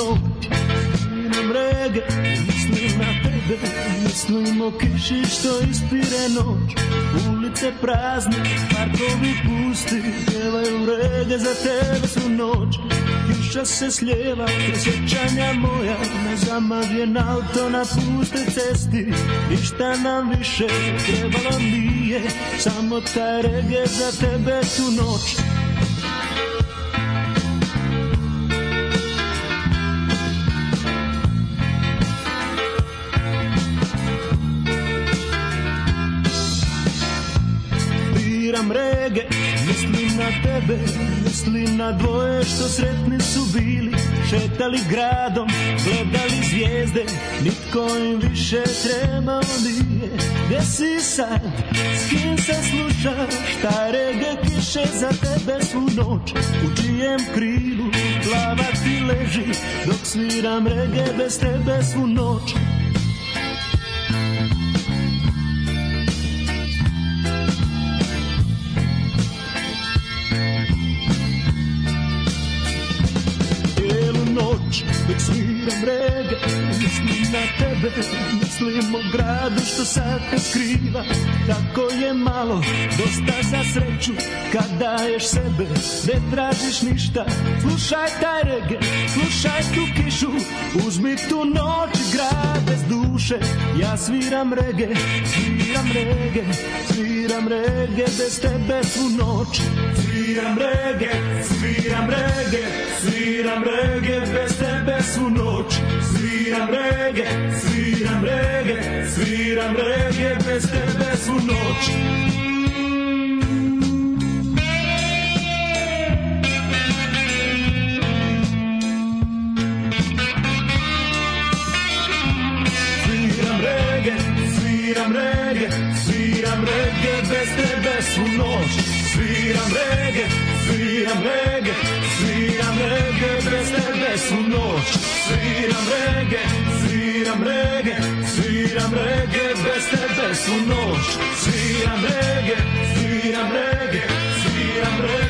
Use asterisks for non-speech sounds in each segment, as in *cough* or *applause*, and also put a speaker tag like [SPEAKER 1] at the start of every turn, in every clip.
[SPEAKER 1] noć Sviram rege, mislim na tebe Mislim o kiši što ispire noć Ulice prazne, parkovi pusti Pjevaju rege za tebe svu noć Kiša se slijeva kroz sjećanja moja Na zamavljen auto na puste cesti Ništa nam više trebalo nije Samo taj rege za tebe tu noć Mislim na tebe, mislim na dvoje što sretni su bili Šetali gradom, gledali zvijezde. Nitko im više trebao nije. Gde si sad, s kim se slušaš? Šta rege kiše za tebe svu noć. U čijem krilu glava ti leži Dok sviram rege bez tebe svu noć dok sviram rege mislim na tebe mislim o gradu što sad te skriva. Tako je malo dosta za sreću kad daješ sebe ne tražiš ništa. Slušaj taj rege slušaj tu kišu uzmi tu noć i grad bez duše ja sviram rege sviram rege sviram rege bez tebe svu noć. Sviram rege sviram rege sviram rege bez tebe svu noć. Sviram rege sviram rege sviram rege bez tebe svu noć sviram rege, sviram rege bez tebe svu noć. Sviram rege, sviram rege, sviram rege bez tebe svu noć. Sviram rege, sviram rege, sviram rege bez tebe svu noć. Sviram rege, sviram rege, sviram rege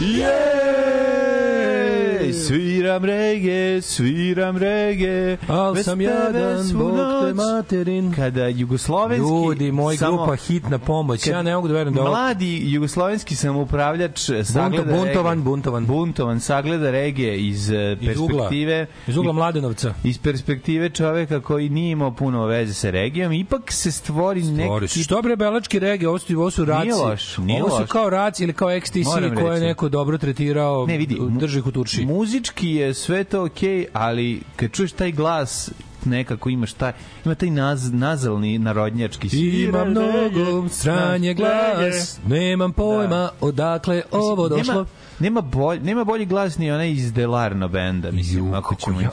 [SPEAKER 2] Yeah! Sviram rege, sviram rege.
[SPEAKER 3] Al sam jadan,
[SPEAKER 2] svu
[SPEAKER 3] Bog te materin.
[SPEAKER 2] Kada jugoslovenski...
[SPEAKER 3] Ljudi, moj
[SPEAKER 2] samo-
[SPEAKER 3] grupa hitna pomoć. Ja ne mogu da verujem da ovo...
[SPEAKER 2] Mladi jugoslovenski samoupravljač sagleda
[SPEAKER 3] buntovan,
[SPEAKER 2] regije.
[SPEAKER 3] buntovan.
[SPEAKER 2] buntovan, sagleda regije iz eh,
[SPEAKER 3] Iz ugla,
[SPEAKER 2] perspektive
[SPEAKER 3] iz ugla Mladenovca.
[SPEAKER 2] iz perspektive čoveka koji nije imao puno veze sa regijom, ipak se stvori
[SPEAKER 3] Stvari
[SPEAKER 2] neki.
[SPEAKER 3] Što bre belački regi, ovo su, ovo su raci.
[SPEAKER 2] Nije loš, nije
[SPEAKER 3] ovo su
[SPEAKER 2] loš.
[SPEAKER 3] kao raci ili kao XTC koje neko dobro tretirao,
[SPEAKER 2] Ne, vidi,
[SPEAKER 3] drži ih u.
[SPEAKER 2] Muzički je sve to okej, ali kad čuješ taj glas nekako imaš taj, ima taj naz, nazalni narodnjački
[SPEAKER 3] Ima mnogo stranje glas, nemam pojma odakle ovo došlo.
[SPEAKER 2] Nema, nema, bolj, nema bolji glas ni onaj iz Delarno benda, mislim,
[SPEAKER 3] Ju,
[SPEAKER 2] ako ćemo...
[SPEAKER 3] ja,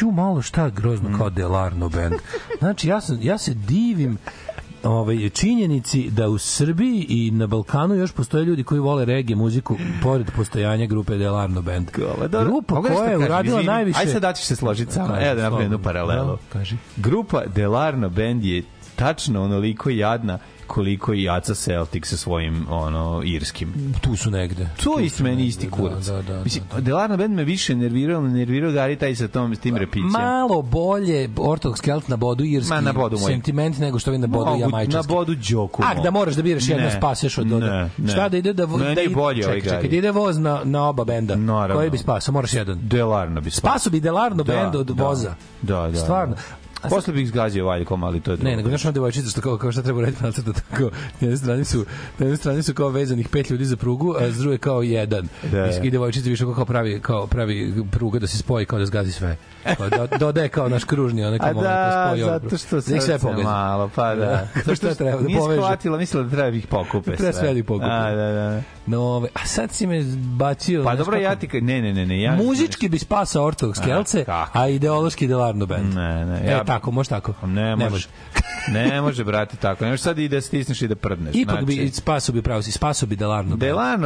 [SPEAKER 3] ju malo šta grozno kao Delarno band. *laughs* Znači, ja, sam, ja se divim ovaj, činjenici da u Srbiji i na Balkanu još postoje ljudi koji vole reggae muziku pored postojanja grupe Delarno band. Grupa
[SPEAKER 2] Pogledaj šta
[SPEAKER 3] koja je uradila
[SPEAKER 2] izvini,
[SPEAKER 3] najviše...
[SPEAKER 2] Aj sad da ćeš se složiti samo. Evo da napravim jednu paralelu.
[SPEAKER 3] Da, kaži.
[SPEAKER 2] Grupa Delarno band je tačno onoliko jadna koliko i Aca Celtic sa svojim ono irskim.
[SPEAKER 3] Tu su negde.
[SPEAKER 2] To
[SPEAKER 3] Tu
[SPEAKER 2] isto meni isti
[SPEAKER 3] da,
[SPEAKER 2] kurac.
[SPEAKER 3] Da, da, da,
[SPEAKER 2] Mislim,
[SPEAKER 3] da.
[SPEAKER 2] Delarno band me više nervirao, nervirao Gari taj sa tom, s tim repićem.
[SPEAKER 3] Malo bolje Ortodox Kelt na bodu irski
[SPEAKER 2] Ma, na bodu moj.
[SPEAKER 3] sentiment nego što vi na bodu
[SPEAKER 2] Mogu-
[SPEAKER 3] jamajčanski.
[SPEAKER 2] Na bodu Đoku.
[SPEAKER 3] A, da moraš da biraš jedno spaseš od od
[SPEAKER 2] ne, ne.
[SPEAKER 3] Šta da ide da
[SPEAKER 2] Meni
[SPEAKER 3] da ide,
[SPEAKER 2] bolje ovaj
[SPEAKER 3] čekaj,
[SPEAKER 2] Gari.
[SPEAKER 3] čekaj, da ide voz na na oba benda.
[SPEAKER 2] Naravno.
[SPEAKER 3] Koji bi spasao? Moraš jedan.
[SPEAKER 2] Delarno bi spasao.
[SPEAKER 3] Spaso bi Delarno
[SPEAKER 2] Da,
[SPEAKER 3] bend od
[SPEAKER 2] da.
[SPEAKER 3] voza.
[SPEAKER 2] Da, da,
[SPEAKER 3] Stvarno.
[SPEAKER 2] Posle bih zgazio valjkom, ali to je drugo.
[SPEAKER 3] Ne, nego znaš ona devojčica što kao, kao šta treba uraditi nacrta tako. Na jednoj strani su, na jednoj strani su kao vezanih pet ljudi za prugu, a s druge kao jedan.
[SPEAKER 2] Da,
[SPEAKER 3] I,
[SPEAKER 2] da.
[SPEAKER 3] Devojčica više kao pravi, kao pravi pruga da se spoji kao da zgazi sve. Kao da, dodaje kao naš kružni, onaj kao
[SPEAKER 2] A
[SPEAKER 3] moment
[SPEAKER 2] da,
[SPEAKER 3] spoji
[SPEAKER 2] zato
[SPEAKER 3] odbro.
[SPEAKER 2] što
[SPEAKER 3] Da ih sve pogazi.
[SPEAKER 2] malo, pa da. *laughs*
[SPEAKER 3] To šta treba da
[SPEAKER 2] Nije
[SPEAKER 3] poveže.
[SPEAKER 2] shvatila, mislila da treba da ih pokupe
[SPEAKER 3] Treba sve da ih pokupe.
[SPEAKER 2] A, da, da.
[SPEAKER 3] No, ove, a sad si me bacio...
[SPEAKER 2] Pa dobro, ja ti... Ne, ne, ne, ne. Ja,
[SPEAKER 3] Muzički bi spasao Ortodoks Kelce,
[SPEAKER 2] kako?
[SPEAKER 3] a ideološki Delarno band.
[SPEAKER 2] Ne, ne,
[SPEAKER 3] E,
[SPEAKER 2] ja-
[SPEAKER 3] tako, može tako.
[SPEAKER 2] Ne može. Ne može, brate, tako. Ne može sad i da stisneš i da prdneš.
[SPEAKER 3] Ipak bi
[SPEAKER 2] Znači,
[SPEAKER 3] spaso bi pravo si, spaso bi Delarno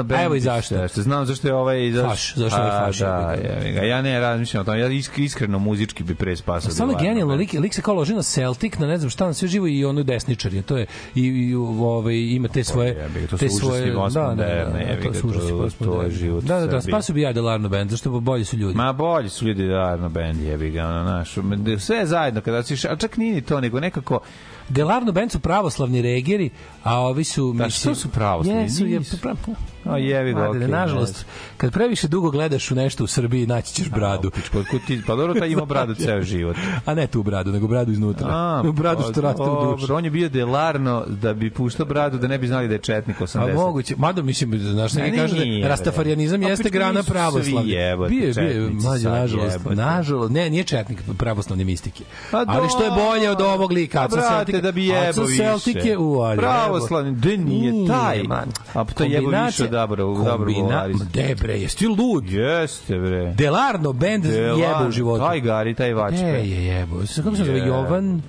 [SPEAKER 3] band. A evo i zašto.
[SPEAKER 2] Što znam zašto je ovaj zašto,
[SPEAKER 3] Faš, zašto je ovaj faš,
[SPEAKER 2] Da,
[SPEAKER 3] jebi ga.
[SPEAKER 2] ja ne razmišljam o tome. Ja isk- iskreno muzički bi pre spasao.
[SPEAKER 3] Stvarno genijalno, lik, lik se kao loži na Celtic, na ne znam šta, na sve živo i ono desničar je, to je, i, i ovaj, ima te svoje,
[SPEAKER 2] ga, to su
[SPEAKER 3] te svoje,
[SPEAKER 2] postmoderne, jebi ga,
[SPEAKER 3] to su užasni
[SPEAKER 2] to- to je život
[SPEAKER 3] Da, da, da, spasu bi ja Delarno band, zašto bolji su ljudi.
[SPEAKER 2] Ma bolji su ljudi Delano band, jebi ga, ono, naš. Sve zajedno, kada si, a čak nije ni to, nego nekako,
[SPEAKER 3] Delarno band su pravoslavni regeri, a ovi su...
[SPEAKER 2] Da,
[SPEAKER 3] mislim,
[SPEAKER 2] što su pravoslavni?
[SPEAKER 3] Jesu, je, pra,
[SPEAKER 2] a ga,
[SPEAKER 3] Mladene,
[SPEAKER 2] okej.
[SPEAKER 3] nažalost, kad previše dugo gledaš u nešto u Srbiji, naći ćeš bradu.
[SPEAKER 2] Pičko, otkud ti, pa dobro, taj ima bradu ceo život.
[SPEAKER 3] A ne tu bradu, nego bradu iznutra.
[SPEAKER 2] A,
[SPEAKER 3] bradu što
[SPEAKER 2] pa,
[SPEAKER 3] raste u
[SPEAKER 2] dobro, On je bio delarno da bi puštao bradu da ne bi znali da je četnik 80.
[SPEAKER 3] A moguće, mada mislim, znaš,
[SPEAKER 2] Ne,
[SPEAKER 3] kaže da rastafarijanizam
[SPEAKER 2] bre. A
[SPEAKER 3] jeste grana pravoslavlja.
[SPEAKER 2] jebote
[SPEAKER 3] Bio je, bio je,
[SPEAKER 2] četnici
[SPEAKER 3] mlađe, nažalost, nažalost, ne, nije četnik pravoslavne mistike.
[SPEAKER 2] Pa
[SPEAKER 3] Ali što je bolje od ovog lika,
[SPEAKER 2] A
[SPEAKER 3] Aca
[SPEAKER 2] brate,
[SPEAKER 3] Celtic-
[SPEAKER 2] da bi jebo više.
[SPEAKER 3] Celtic je u ali,
[SPEAKER 2] Pravoslavni, de nije taj. A pa to jebo više dobro, dobro.
[SPEAKER 3] Ma De bre, jesi ti lud?
[SPEAKER 2] Jeste, bre.
[SPEAKER 3] Delarno band jebe u životu.
[SPEAKER 2] Taj Gari, taj
[SPEAKER 3] E,
[SPEAKER 2] Vačpe.
[SPEAKER 3] je jebo. Kako se zove? Jovan?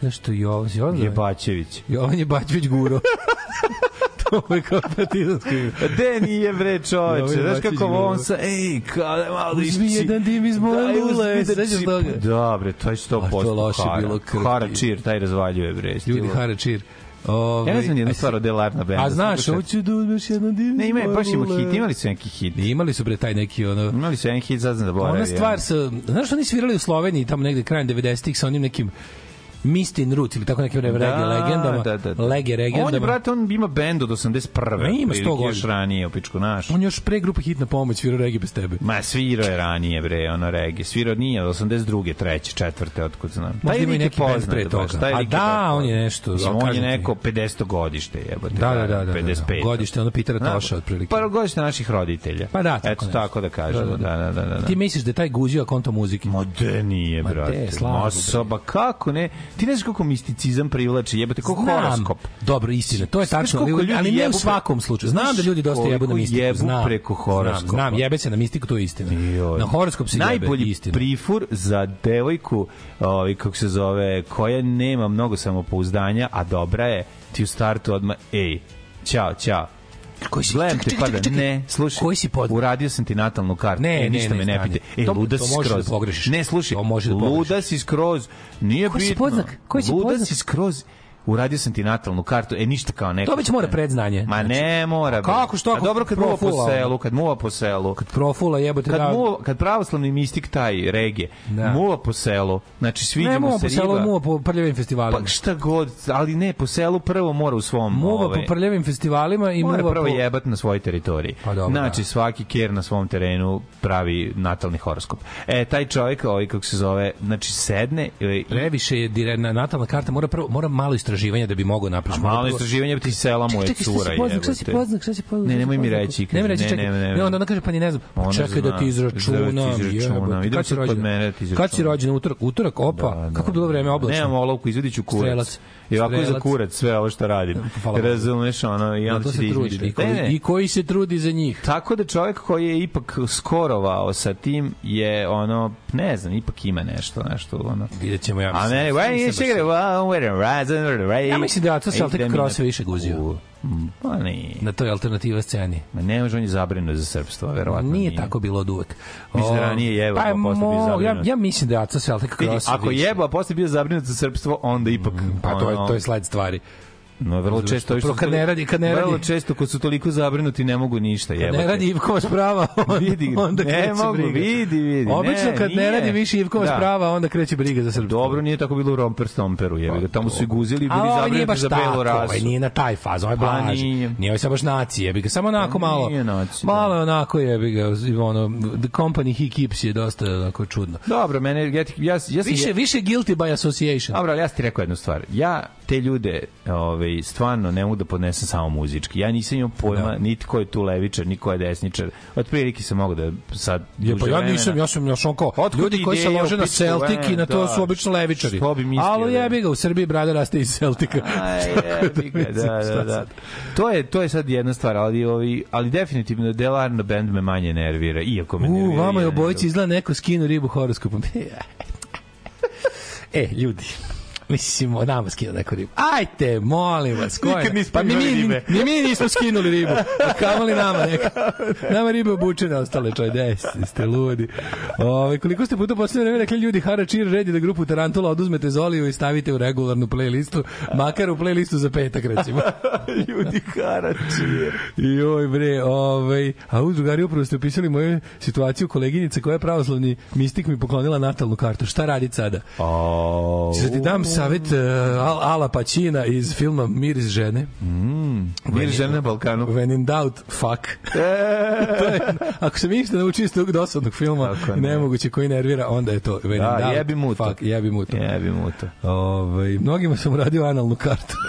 [SPEAKER 3] Nešto Jovan? Jovan?
[SPEAKER 2] Jebačević.
[SPEAKER 3] Jovan je Baćević guro. *laughs* to je kao partizansko ime.
[SPEAKER 2] De nije bre čoveče, znaš kako on sa, ej, kada malo da
[SPEAKER 3] Uzmi jedan dim iz moje lule,
[SPEAKER 2] da
[SPEAKER 3] sećaš?
[SPEAKER 2] Dobre, to je 100%
[SPEAKER 3] A to loše bilo.
[SPEAKER 2] Hara čir, taj razvaljuje bre.
[SPEAKER 3] Ljudi. Hara Čir. Ove,
[SPEAKER 2] Ja ne znam nijednu
[SPEAKER 3] a
[SPEAKER 2] stvar od Delarna benda.
[SPEAKER 3] A znaš, hoću da uzmeš jedan dim
[SPEAKER 2] Ne, ima, baš ima hit, imali su neki hit.
[SPEAKER 3] Imali su bre taj neki ono
[SPEAKER 2] Imali su jedan hit, sad znam da boravim.
[SPEAKER 3] Ona stvar sa, znaš što oni svirali u Sloveniji tamo negde krajem 90-ih sa onim nekim Mistin Roots ili tako nekim reggae legendama.
[SPEAKER 2] da, da, da.
[SPEAKER 3] Lege legendama.
[SPEAKER 2] On je, brate, on ima bend od 81.
[SPEAKER 3] Ma ima
[SPEAKER 2] otprilike,
[SPEAKER 3] 100 godina.
[SPEAKER 2] Još ranije, u pičku naš.
[SPEAKER 3] On još pre grupe Hitna pomoć svirao reggae bez tebe.
[SPEAKER 2] Ma, svirao je ranije, bre, ono regi. Svirao nije od 82. treće, četvrte, otkud znam.
[SPEAKER 3] Možda ima i neki
[SPEAKER 2] poznat,
[SPEAKER 3] pre
[SPEAKER 2] baš,
[SPEAKER 3] toga.
[SPEAKER 2] taj
[SPEAKER 3] A
[SPEAKER 2] lik je
[SPEAKER 3] da,
[SPEAKER 2] baš
[SPEAKER 3] on je nešto,
[SPEAKER 2] Mislim, on je neko 50. godište, jebote.
[SPEAKER 3] Da, da, da, da, da,
[SPEAKER 2] 55.
[SPEAKER 3] Godište ono Pitera
[SPEAKER 2] Da,
[SPEAKER 3] Toša otprilike.
[SPEAKER 2] Pa godište naših roditelja.
[SPEAKER 3] Pa da, tako
[SPEAKER 2] Eto
[SPEAKER 3] nešto.
[SPEAKER 2] tako da kažemo.
[SPEAKER 3] Da,
[SPEAKER 2] Da,
[SPEAKER 3] da,
[SPEAKER 2] da, da, da. da.
[SPEAKER 3] Ti misliš da taj guzio konto muzike?
[SPEAKER 2] Ma de nije,
[SPEAKER 3] Ma de,
[SPEAKER 2] brate.
[SPEAKER 3] slago,
[SPEAKER 2] Ma
[SPEAKER 3] bre.
[SPEAKER 2] soba, kako ne? Ti ne znaš kako misticizam privlači, jebate, kako horoskop.
[SPEAKER 3] Dobro, istina, to je tačno,
[SPEAKER 2] koliko
[SPEAKER 3] ali,
[SPEAKER 2] ljudi
[SPEAKER 3] ali ne u svakom slučaju. Znam da ljudi dosta jebu na
[SPEAKER 2] koliko
[SPEAKER 3] mistiku,
[SPEAKER 2] jebu
[SPEAKER 3] znam.
[SPEAKER 2] preko horoskopa.
[SPEAKER 3] Znam, znam, jebe se na mistiku, to je istina.
[SPEAKER 2] Joj.
[SPEAKER 3] Na horoskop se
[SPEAKER 2] Najbolji
[SPEAKER 3] jebe, istina.
[SPEAKER 2] prifur za devojku, ovaj kako se zove, koja nema mnogo samopouzdanja, a dobra je, ti u startu odmah, ej, ćao, ćao.
[SPEAKER 3] Koji si-
[SPEAKER 2] Gledam
[SPEAKER 3] čekaj,
[SPEAKER 2] te,
[SPEAKER 3] čekaj,
[SPEAKER 2] pada,
[SPEAKER 3] čekaj, čekaj.
[SPEAKER 2] ne, slušaj,
[SPEAKER 3] Koji si pod-
[SPEAKER 2] uradio sam ti natalnu kartu,
[SPEAKER 3] Ne,
[SPEAKER 2] e,
[SPEAKER 3] ne,
[SPEAKER 2] ništa
[SPEAKER 3] ne,
[SPEAKER 2] me ne pite. E,
[SPEAKER 3] To-
[SPEAKER 2] luda
[SPEAKER 3] to
[SPEAKER 2] si
[SPEAKER 3] da
[SPEAKER 2] skroz.
[SPEAKER 3] pogrešiš.
[SPEAKER 2] Ne, slušaj,
[SPEAKER 3] To možeš da pogrešiš.
[SPEAKER 2] luda si skroz, nije
[SPEAKER 3] Koji si
[SPEAKER 2] bitno.
[SPEAKER 3] podznak? Koji si
[SPEAKER 2] luda
[SPEAKER 3] podznak?
[SPEAKER 2] si skroz, uradio sam ti natalnu kartu, e, ništa kao neko.
[SPEAKER 3] To već mora predznanje.
[SPEAKER 2] Ma ne mora.
[SPEAKER 3] Kako, što ako
[SPEAKER 2] dobro kad muva po selu, kad muva po selu.
[SPEAKER 3] Profula jebote
[SPEAKER 2] Kad,
[SPEAKER 3] da...
[SPEAKER 2] muva, kad pravoslavni mistik taj regije,
[SPEAKER 3] Da.
[SPEAKER 2] muva po selu, znači sviđa
[SPEAKER 3] Ne,
[SPEAKER 2] mu se
[SPEAKER 3] po selu, muva po prljavim festivalima.
[SPEAKER 2] Pa šta god, ali ne, po selu prvo mora u svom...
[SPEAKER 3] Muva
[SPEAKER 2] ovaj,
[SPEAKER 3] po prljavim festivalima i
[SPEAKER 2] Mora
[SPEAKER 3] muva
[SPEAKER 2] prvo
[SPEAKER 3] po...
[SPEAKER 2] jebat na svojoj teritoriji.
[SPEAKER 3] Pa dobro,
[SPEAKER 2] znači,
[SPEAKER 3] da.
[SPEAKER 2] svaki ker na svom terenu pravi natalni horoskop. E, taj čovjek, ovaj, kako se zove, znači, sedne e, i
[SPEAKER 3] Previše je dire, na natalna karta, mora, prvo, mora malo istraživanja da bi mogao napraviš.
[SPEAKER 2] A malo istraživanje ti sela je
[SPEAKER 3] Čekaj,
[SPEAKER 2] cura.
[SPEAKER 3] poznat, šta si poznat, šta si poznat?
[SPEAKER 2] Ne, nemoj mi reći, ne,
[SPEAKER 3] čekaj.
[SPEAKER 2] ne, ne.
[SPEAKER 3] Ne, onda ona kaže, pa ni ne znam. Pa čekaj da ti
[SPEAKER 2] da
[SPEAKER 3] izračunam.
[SPEAKER 2] ti izračunam. Idem
[SPEAKER 3] Kad si
[SPEAKER 2] sad kod
[SPEAKER 3] rođen?
[SPEAKER 2] mene da ti
[SPEAKER 3] Kad si
[SPEAKER 2] izračunam.
[SPEAKER 3] rođen? Utorak, utorak, opa.
[SPEAKER 2] Da, da,
[SPEAKER 3] Kako je bilo vreme oblačno?
[SPEAKER 2] Nemam olovku, izvadit ću kurac.
[SPEAKER 3] Strelac.
[SPEAKER 2] I ovako je za kurac sve ovo što radim. Razumeš, ono, i onda da
[SPEAKER 3] trudi. I koji, se trudi za njih.
[SPEAKER 2] Tako da čovjek koji je ipak skorovao sa tim je ono, ne znam, ipak ima nešto, nešto ono.
[SPEAKER 3] Vidjet ćemo ja.
[SPEAKER 2] A
[SPEAKER 3] mislim.
[SPEAKER 2] ne, why you well, where ray.
[SPEAKER 3] Ja mislim da je Aca Celtic Cross više guzio.
[SPEAKER 2] U, mm, Pa ne.
[SPEAKER 3] na toj alternativa sceni.
[SPEAKER 2] Ma ne može, on je zabrinut za srpstvo, verovatno
[SPEAKER 3] Nije, tako bilo od uvek.
[SPEAKER 2] Mislim da
[SPEAKER 3] O,
[SPEAKER 2] ranije jebao,
[SPEAKER 3] pa,
[SPEAKER 2] pa posle bio
[SPEAKER 3] mo- ja,
[SPEAKER 2] zabrinut.
[SPEAKER 3] ja mislim da je Aca Celtic
[SPEAKER 2] Vidi,
[SPEAKER 3] Cross
[SPEAKER 2] ako
[SPEAKER 3] više.
[SPEAKER 2] jeba, a posle bio zabrinut za srpstvo, onda ipak...
[SPEAKER 3] Pa to je, to je sled stvari.
[SPEAKER 2] No, vrlo
[SPEAKER 3] Zašto?
[SPEAKER 2] često... što
[SPEAKER 3] kad ne radi- kad ne
[SPEAKER 2] Vrlo
[SPEAKER 3] radi-
[SPEAKER 2] često, kad su toliko zabrinuti, ne mogu ništa, jebate.
[SPEAKER 3] Ne radi Ivkova sprava, *laughs* onda,
[SPEAKER 2] Vidi,
[SPEAKER 3] onda
[SPEAKER 2] ne
[SPEAKER 3] kreće
[SPEAKER 2] mogu,
[SPEAKER 3] briga.
[SPEAKER 2] vidi, vidi,
[SPEAKER 3] Obično
[SPEAKER 2] ne,
[SPEAKER 3] kad ne
[SPEAKER 2] nije.
[SPEAKER 3] radi više Ivkova
[SPEAKER 2] Da.
[SPEAKER 3] sprava, onda kreće briga za srpstvo.
[SPEAKER 2] Dobro, nije tako bilo u Romper Stomperu, jebi ga. Tamo su i guzili i bili
[SPEAKER 3] ovaj
[SPEAKER 2] zabrinuti za
[SPEAKER 3] tako,
[SPEAKER 2] belu rasu.
[SPEAKER 3] ovaj nije na taj faz, ovaj
[SPEAKER 2] Pa
[SPEAKER 3] blaž.
[SPEAKER 2] nije.
[SPEAKER 3] Nije ovaj sad baš nacije, jebi ga, samo onako
[SPEAKER 2] Pa
[SPEAKER 3] malo.
[SPEAKER 2] nije nacije,
[SPEAKER 3] Malo je onako jebi ga, ono, the company he keeps je dosta onako čudno.
[SPEAKER 2] Dobro, mene, ja, ja, ja.
[SPEAKER 3] Više, više guilty by association.
[SPEAKER 2] Dobro, ali ja ti rekao jednu stvar. Ja te ljude ovaj, stvarno ne mogu da podnesem samo muzički. Ja nisam imao pojma
[SPEAKER 3] Da.
[SPEAKER 2] niti ko je tu levičar, ni ko je desničar. Od prilike sam mogu da sad...
[SPEAKER 3] Je, pa ja nisam, ja sam još on kao,
[SPEAKER 2] Otkud
[SPEAKER 3] ljudi koji se lože
[SPEAKER 2] u
[SPEAKER 3] na Celtic
[SPEAKER 2] e,
[SPEAKER 3] i na to
[SPEAKER 2] da.
[SPEAKER 3] su obično levičari.
[SPEAKER 2] Što bi mislio,
[SPEAKER 3] Ali
[SPEAKER 2] da.
[SPEAKER 3] jebi ga, u Srbiji brada raste iz Celtica. *laughs*
[SPEAKER 2] Aj, jebi ga, da, da, da. To je, to je sad jedna stvar, ali, ovi, ali definitivno Delarno band me manje nervira, iako me
[SPEAKER 3] U,
[SPEAKER 2] nervira.
[SPEAKER 3] vama je obojici
[SPEAKER 2] drugi.
[SPEAKER 3] izgleda neko skinu ribu horoskopom. *laughs* e, ljudi, *laughs* Mislim, o nama skinu neku ribu. Ajte, molim vas, ko je? Pa mi, mi, ni mi nismo skinuli ribu. A kamali nama neka. Nama ribe obučene ostale, čoj, des, ste ludi. Ove, koliko ste puta poslednje vreme rekli ljudi Hara Cheer redi da grupu Tarantula oduzmete Zoliju i stavite u regularnu playlistu, makar u playlistu za petak, recimo. *laughs*
[SPEAKER 2] Ljudi haračije.
[SPEAKER 3] Joj bre, ovaj, a u drugari upravo ste opisali moju situaciju koleginice koja je pravoslavni mistik mi poklonila natalnu kartu. Šta raditi sada?
[SPEAKER 2] O,
[SPEAKER 3] Ćeš da ti dam savet uh, Al, Ala Pacina iz filma Miris žene.
[SPEAKER 2] Mir žena na Balkanu.
[SPEAKER 3] When in doubt, fuck. *laughs* to je, ako se ništa nauči iz tog dosadnog filma,
[SPEAKER 2] Tako ne.
[SPEAKER 3] nemoguće koji nervira, onda je to when
[SPEAKER 2] Da,
[SPEAKER 3] in doubt,
[SPEAKER 2] jebi mu to.
[SPEAKER 3] fuck, jebi mu to.
[SPEAKER 2] Jebi mu to.
[SPEAKER 3] Ovaj, mnogima sam uradio analnu kartu. *laughs*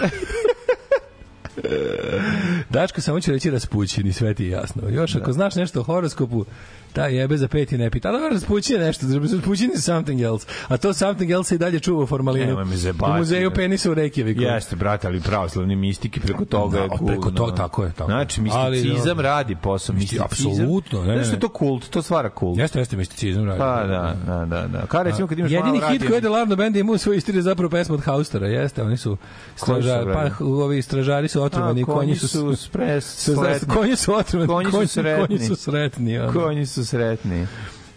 [SPEAKER 3] Dačko samo će reći raspućini, sve ti jasno. Još ako znaš nešto o horoskopu, ta jebe za peti ne pita. Ali raspućin je nešto, raspućin je something else. A to something else se i dalje čuva formalinu.
[SPEAKER 2] Nemoj me zebati.
[SPEAKER 3] U muzeju penisa u Reykjaviku.
[SPEAKER 2] Jeste, brate, ali pravoslavni mistiki preko toga
[SPEAKER 3] Da,
[SPEAKER 2] je cool.
[SPEAKER 3] preko to-
[SPEAKER 2] no.
[SPEAKER 3] tako je, tako.
[SPEAKER 2] Znači,
[SPEAKER 3] Ali,
[SPEAKER 2] misticizam
[SPEAKER 3] dobro.
[SPEAKER 2] radi posao.
[SPEAKER 3] Misti-
[SPEAKER 2] Misticizam,
[SPEAKER 3] apsolutno, ne, ne,
[SPEAKER 2] Znaš je to kult, to stvara kult.
[SPEAKER 3] Jeste, jeste misticizam radi.
[SPEAKER 2] Pa da, da, da, da. Kao recimo kad imaš
[SPEAKER 3] Jedini hit koji je Delarno Band imao u svojoj istoriji je zapravo pesma od Haustera, jeste, oni su stražari, pa ovi stražari su otrovani, konji su,
[SPEAKER 2] su
[SPEAKER 3] su
[SPEAKER 2] sretni.
[SPEAKER 3] konji su otrovani,
[SPEAKER 2] Konji su sretni.
[SPEAKER 3] konji su sretni. ono.
[SPEAKER 2] Konji su sretni.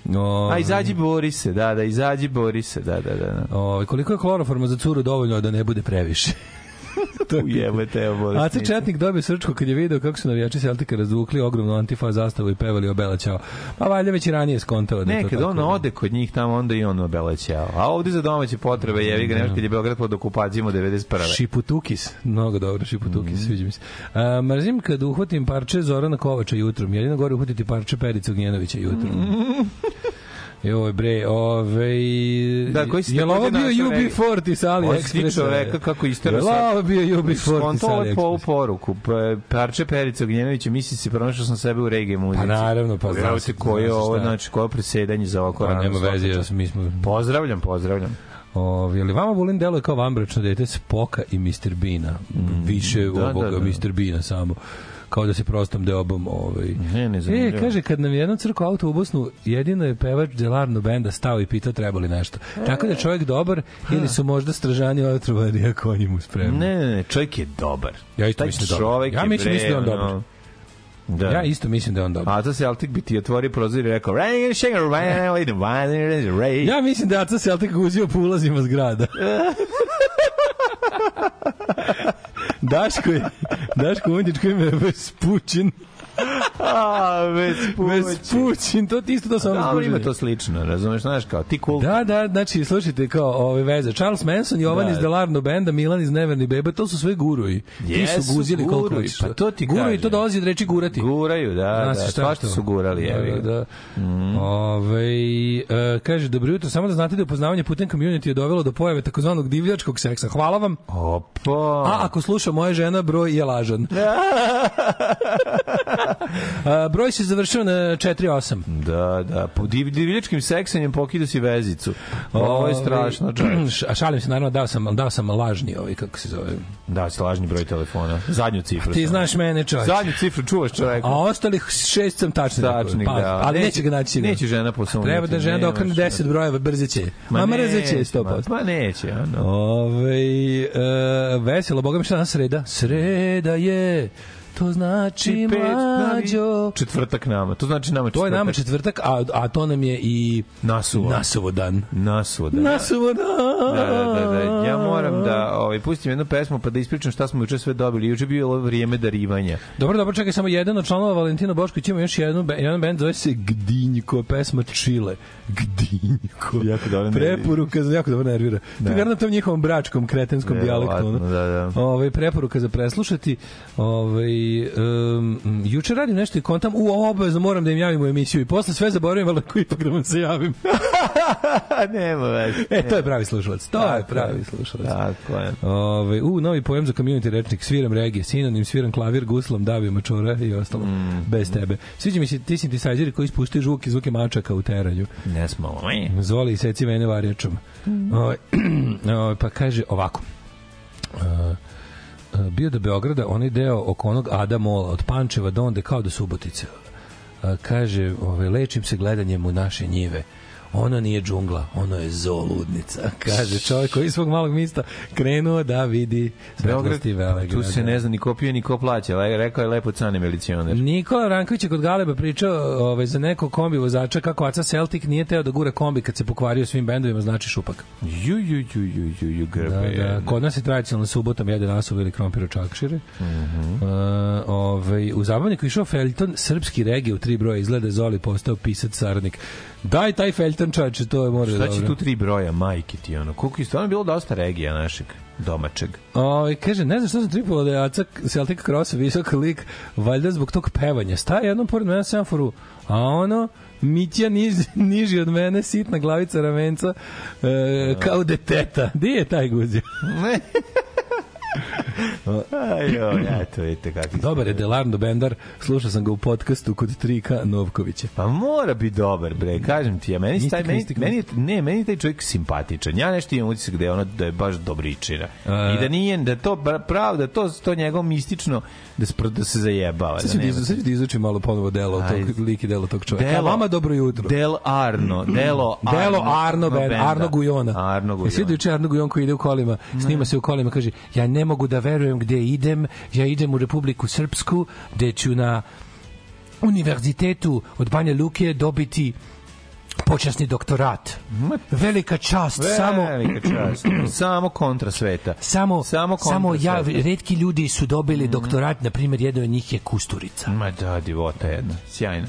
[SPEAKER 3] No,
[SPEAKER 2] A izađi bori se, da, da, izađi bori se, da, da, da. da.
[SPEAKER 3] O, koliko je kloroforma za curu dovoljno da ne bude previše? *laughs*
[SPEAKER 2] Ujebate, evo,
[SPEAKER 3] Aca
[SPEAKER 2] bolesnici.
[SPEAKER 3] Četnik dobio srčku kad je video kako su navijači Celtika razvukli ogromnu antifa zastavu i pevali o Bela Ćao. Pa valjda već i ranije skontao da
[SPEAKER 2] Nekad on ode kod njih tamo, onda i on obelećao. A ovde za domaće potrebe, jevi ga, nešto kad je Beograd pod okupacijom od 91.
[SPEAKER 3] Šiputukis, mnogo dobro, Šiputukis,
[SPEAKER 2] Mhm.
[SPEAKER 3] sviđa mi se. A, mrzim kad uhvatim parče Zorana Kovača jutrom, jedino gore uhvatiti parče Perica Ognjenovića jutrom. Joj bre, ovaj
[SPEAKER 2] Da, koji si
[SPEAKER 3] je ovo bio
[SPEAKER 2] našao
[SPEAKER 3] UB40 sa
[SPEAKER 2] On
[SPEAKER 3] AliExpressa?
[SPEAKER 2] si čoveka kako istero
[SPEAKER 3] Je li ovo bio UB40 sa
[SPEAKER 2] Skonto ovo je polu
[SPEAKER 3] AliExpressa?
[SPEAKER 2] poruku. Pa, Parče Perica Ognjenovića, misli se, pronašao sam sebe u reggae muzici.
[SPEAKER 3] Pa naravno, pa
[SPEAKER 2] Evo
[SPEAKER 3] zna
[SPEAKER 2] se koje je ovo, znači, koje je presedanje za ovako
[SPEAKER 3] Pa
[SPEAKER 2] rano
[SPEAKER 3] nema
[SPEAKER 2] svaka
[SPEAKER 3] veze, ja sam, mi smo...
[SPEAKER 2] Pozdravljam, pozdravljam.
[SPEAKER 3] Ove, je li vama Vulin deluje kao vambračno dete Spoka i Mr. Beana? Više
[SPEAKER 2] da,
[SPEAKER 3] ovoga
[SPEAKER 2] da, da.
[SPEAKER 3] Mr. Beana samo kao da se prostom deobom ovaj.
[SPEAKER 2] Ne, ne
[SPEAKER 3] E,
[SPEAKER 2] zanimljivo.
[SPEAKER 3] kaže, kad nam je jednom crko auto u Bosnu, jedino je pevač Delarno benda stao i pitao treba li nešto. Tako da je čovjek dobar ili su možda stražani otrovani, a konji mu spremni.
[SPEAKER 2] Ne, ne, ne, čovjek je dobar.
[SPEAKER 3] Ja isto
[SPEAKER 2] Taj
[SPEAKER 3] mislim da je dobar. Ja mislim- da je on dobar.
[SPEAKER 2] Da.
[SPEAKER 3] Ja isto mislim da je on dobar.
[SPEAKER 2] A to se Celtic bi ti otvorio prozor i rekao.
[SPEAKER 3] Ja mislim da je Aca Celtic guzio po ulazima zgrada. *laughs* Daško je, Daško Undičko ime je Vespućin.
[SPEAKER 2] A, već
[SPEAKER 3] Vespućin, to ti isto to samo
[SPEAKER 2] Dobro, ima to slično, razumeš, znaš, kao ti cool.
[SPEAKER 3] Da, da, znači, slušajte, kao ove veze. Charles Manson, Jovan
[SPEAKER 2] Da.
[SPEAKER 3] iz Delarno benda, Milan iz Neverni Beba, to su sve guruji. Ti su guzili koliko hoćeš.
[SPEAKER 2] pa to ti
[SPEAKER 3] Guruji,
[SPEAKER 2] kažem.
[SPEAKER 3] to dolazi od reči gurati.
[SPEAKER 2] Guraju, da,
[SPEAKER 3] Zna
[SPEAKER 2] da,
[SPEAKER 3] šta to.
[SPEAKER 2] su gurali,
[SPEAKER 3] da,
[SPEAKER 2] evi
[SPEAKER 3] da, da. Ovaj, e, kaže, dobro jutro, samo da znate da upoznavanje putem community je dovelo do pojave takozvanog divljačkog seksa. Hvala vam.
[SPEAKER 2] Opa.
[SPEAKER 3] A ako sluša moja žena, broj je lažan. *laughs* *laughs* A, broj se završio na 4.8.
[SPEAKER 2] Da, da, po div, divljačkim seksanjem pokida si vezicu. Ovo je strašno, čovječ.
[SPEAKER 3] Š- *clears throat* A šalim se, naravno, dao sam, dao sam lažni, ovaj, kako se zove.
[SPEAKER 2] Da, si lažni broj telefona. Zadnju cifru.
[SPEAKER 3] Ti
[SPEAKER 2] samo.
[SPEAKER 3] znaš mene, čovječ.
[SPEAKER 2] Zadnju cifru čuvaš čoveka.
[SPEAKER 3] A ostalih šest sam tačno.
[SPEAKER 2] Tačnik,
[SPEAKER 3] Pa,
[SPEAKER 2] da.
[SPEAKER 3] Ali neće ga naći sigurno.
[SPEAKER 2] Neće žena posumnjati.
[SPEAKER 3] Treba da žena dokrene
[SPEAKER 2] šta.
[SPEAKER 3] 10 brojeva, brze će.
[SPEAKER 2] Ma
[SPEAKER 3] Ma mrze
[SPEAKER 2] neće,
[SPEAKER 3] će,
[SPEAKER 2] ma-
[SPEAKER 3] 100%.
[SPEAKER 2] Ma neće, ono.
[SPEAKER 3] Ove, e, veselo, boga mi šta danas sreda? Sreda je, to znači
[SPEAKER 4] Pet,
[SPEAKER 3] mlađo.
[SPEAKER 4] Četvrtak nama. To znači nama četvrtak.
[SPEAKER 3] To je nama četvrtak, a, a to nam je i
[SPEAKER 4] Nasuvo.
[SPEAKER 3] Nasuvo dan.
[SPEAKER 4] Nasuvo. Da.
[SPEAKER 3] Nasuvo dan.
[SPEAKER 4] Da, da, da, da. Ja moram da ovaj, pustim jednu pesmu pa da ispričam šta smo juče sve dobili. Juče je bilo vrijeme darivanja.
[SPEAKER 3] Dobro, dobro, čekaj, samo jedan od članova Valentina Bošković ima još jednu, jedan band zove se Gdinjko, pesma Čile. Gdinjko.
[SPEAKER 4] Jako dobro nervira.
[SPEAKER 3] Preporuka za jako dobro nervira. Da. To je tom njihovom bračkom, kretenskom dijalektu.
[SPEAKER 4] da, da.
[SPEAKER 3] Ove, preporuka za preslušati. Ove, um, juče radim nešto i kontam, u obavezno moram da im javim u emisiju i posle sve zaboravim, ali ako ipak da vam se javim. *laughs*
[SPEAKER 4] Nema veze.
[SPEAKER 3] e, to je pravi slušalac. To je
[SPEAKER 4] Tako je.
[SPEAKER 3] pravi slušalac.
[SPEAKER 4] Tako je.
[SPEAKER 3] Ove, u, novi pojem za community rečnik, sviram regije, sinonim, sviram klavir, guslom, davio mačora i ostalo,
[SPEAKER 4] Mm.
[SPEAKER 3] bez tebe. Sviđa mi se ti synthesizeri koji ispuštaju zvuke, zvuke mačaka u teranju.
[SPEAKER 4] Ne smo.
[SPEAKER 3] Zvoli i seci mene varjačom. Ovaj, *clears throat* ovaj, pa kaže ovako. Uh, bio do Beograda onaj deo oko onog Ada Mola od Pančeva do onda kao do Subotice. Uh, kaže, ovaj, lečim se gledanjem u naše njive. Ono nije džungla, ono je zooludnica. *laughs* Kaže čovjek koji iz svog malog mista krenuo da vidi svetlosti vele.
[SPEAKER 4] tu se ne zna ni ko pije, ni ko plaća. Rekao je lepo cane milicioner.
[SPEAKER 3] Nikola Ranković je kod Galeba pričao ovaj, za nekog kombi vozača kako Aca Celtic nije teo da gura kombi kad se pokvario svim bendovima, znači šupak.
[SPEAKER 4] Ju, ju, ju, ju, ju, ju, grbe.
[SPEAKER 3] Da, da. Kod nas je tradicionalno subotom jede nasuv ili krompir u čakšire. Mm. -hmm. ovaj, u zabavniku išao Felton, srpski regije u tri broja, izgleda je Zoli postao pisac saradnik. Daj taj Felton čače, to je mora
[SPEAKER 4] Šta će tu tri broja, majke ti, ono? Koliko je stvarno bilo dosta regija našeg domaćeg.
[SPEAKER 3] Ovaj kaže, ne znam što sam tripovao da je Aca Celtic Cross visok lik, valjda zbog tog pevanja. Staje jednom pored mene na semaforu, a ono, Mitja niž, *laughs* niži od mene, sitna glavica ramenca, e, kao deteta. Gde je taj guzio? *laughs*
[SPEAKER 4] Ajo, eto, vidite kakvi ste.
[SPEAKER 3] Dobar je Delarno Bendar, slušao sam ga u podcastu kod Trika Novkovića.
[SPEAKER 4] Pa mora biti dobar, bre, kažem ti, ja meni se taj meni, meni je- ne, meni je taj čovjek simpatičan. Ja nešto imam utisak da je ono da je baš dobričina.
[SPEAKER 3] A-
[SPEAKER 4] I da nije da je to da je to to njegov mistično da se da se zajebava.
[SPEAKER 3] Sad
[SPEAKER 4] da
[SPEAKER 3] ću da,
[SPEAKER 4] nema-
[SPEAKER 3] da izučim malo ponovo delo tog lik i delo tog čovjeka.
[SPEAKER 4] Delo-
[SPEAKER 3] vama dobro jutro.
[SPEAKER 4] Del Arno, Delo Arno. *clears throat*
[SPEAKER 3] Delo Arno, ben,
[SPEAKER 4] benda.
[SPEAKER 3] Arno Gujona.
[SPEAKER 4] Arno
[SPEAKER 3] Gujona. Svi
[SPEAKER 4] Gujona.
[SPEAKER 3] juče Arno Gujon koji ide u kolima, snima se u kolima, kaže, ja ne mogu da verujem gde idem, ja idem u Republiku Srpsku, gde ću na univerzitetu od Banja Luke dobiti počasni doktorat. Velika čast, samo
[SPEAKER 4] Velika čast. *clears throat* Samo kontra sveta.
[SPEAKER 3] samo
[SPEAKER 4] Samo
[SPEAKER 3] samo,
[SPEAKER 4] kontra
[SPEAKER 3] ja
[SPEAKER 4] sveta.
[SPEAKER 3] redki ljudi su dobili doktorat, na primjer jedan od njih je Kusturica.
[SPEAKER 4] Ma da, divota jedna. Sjajno.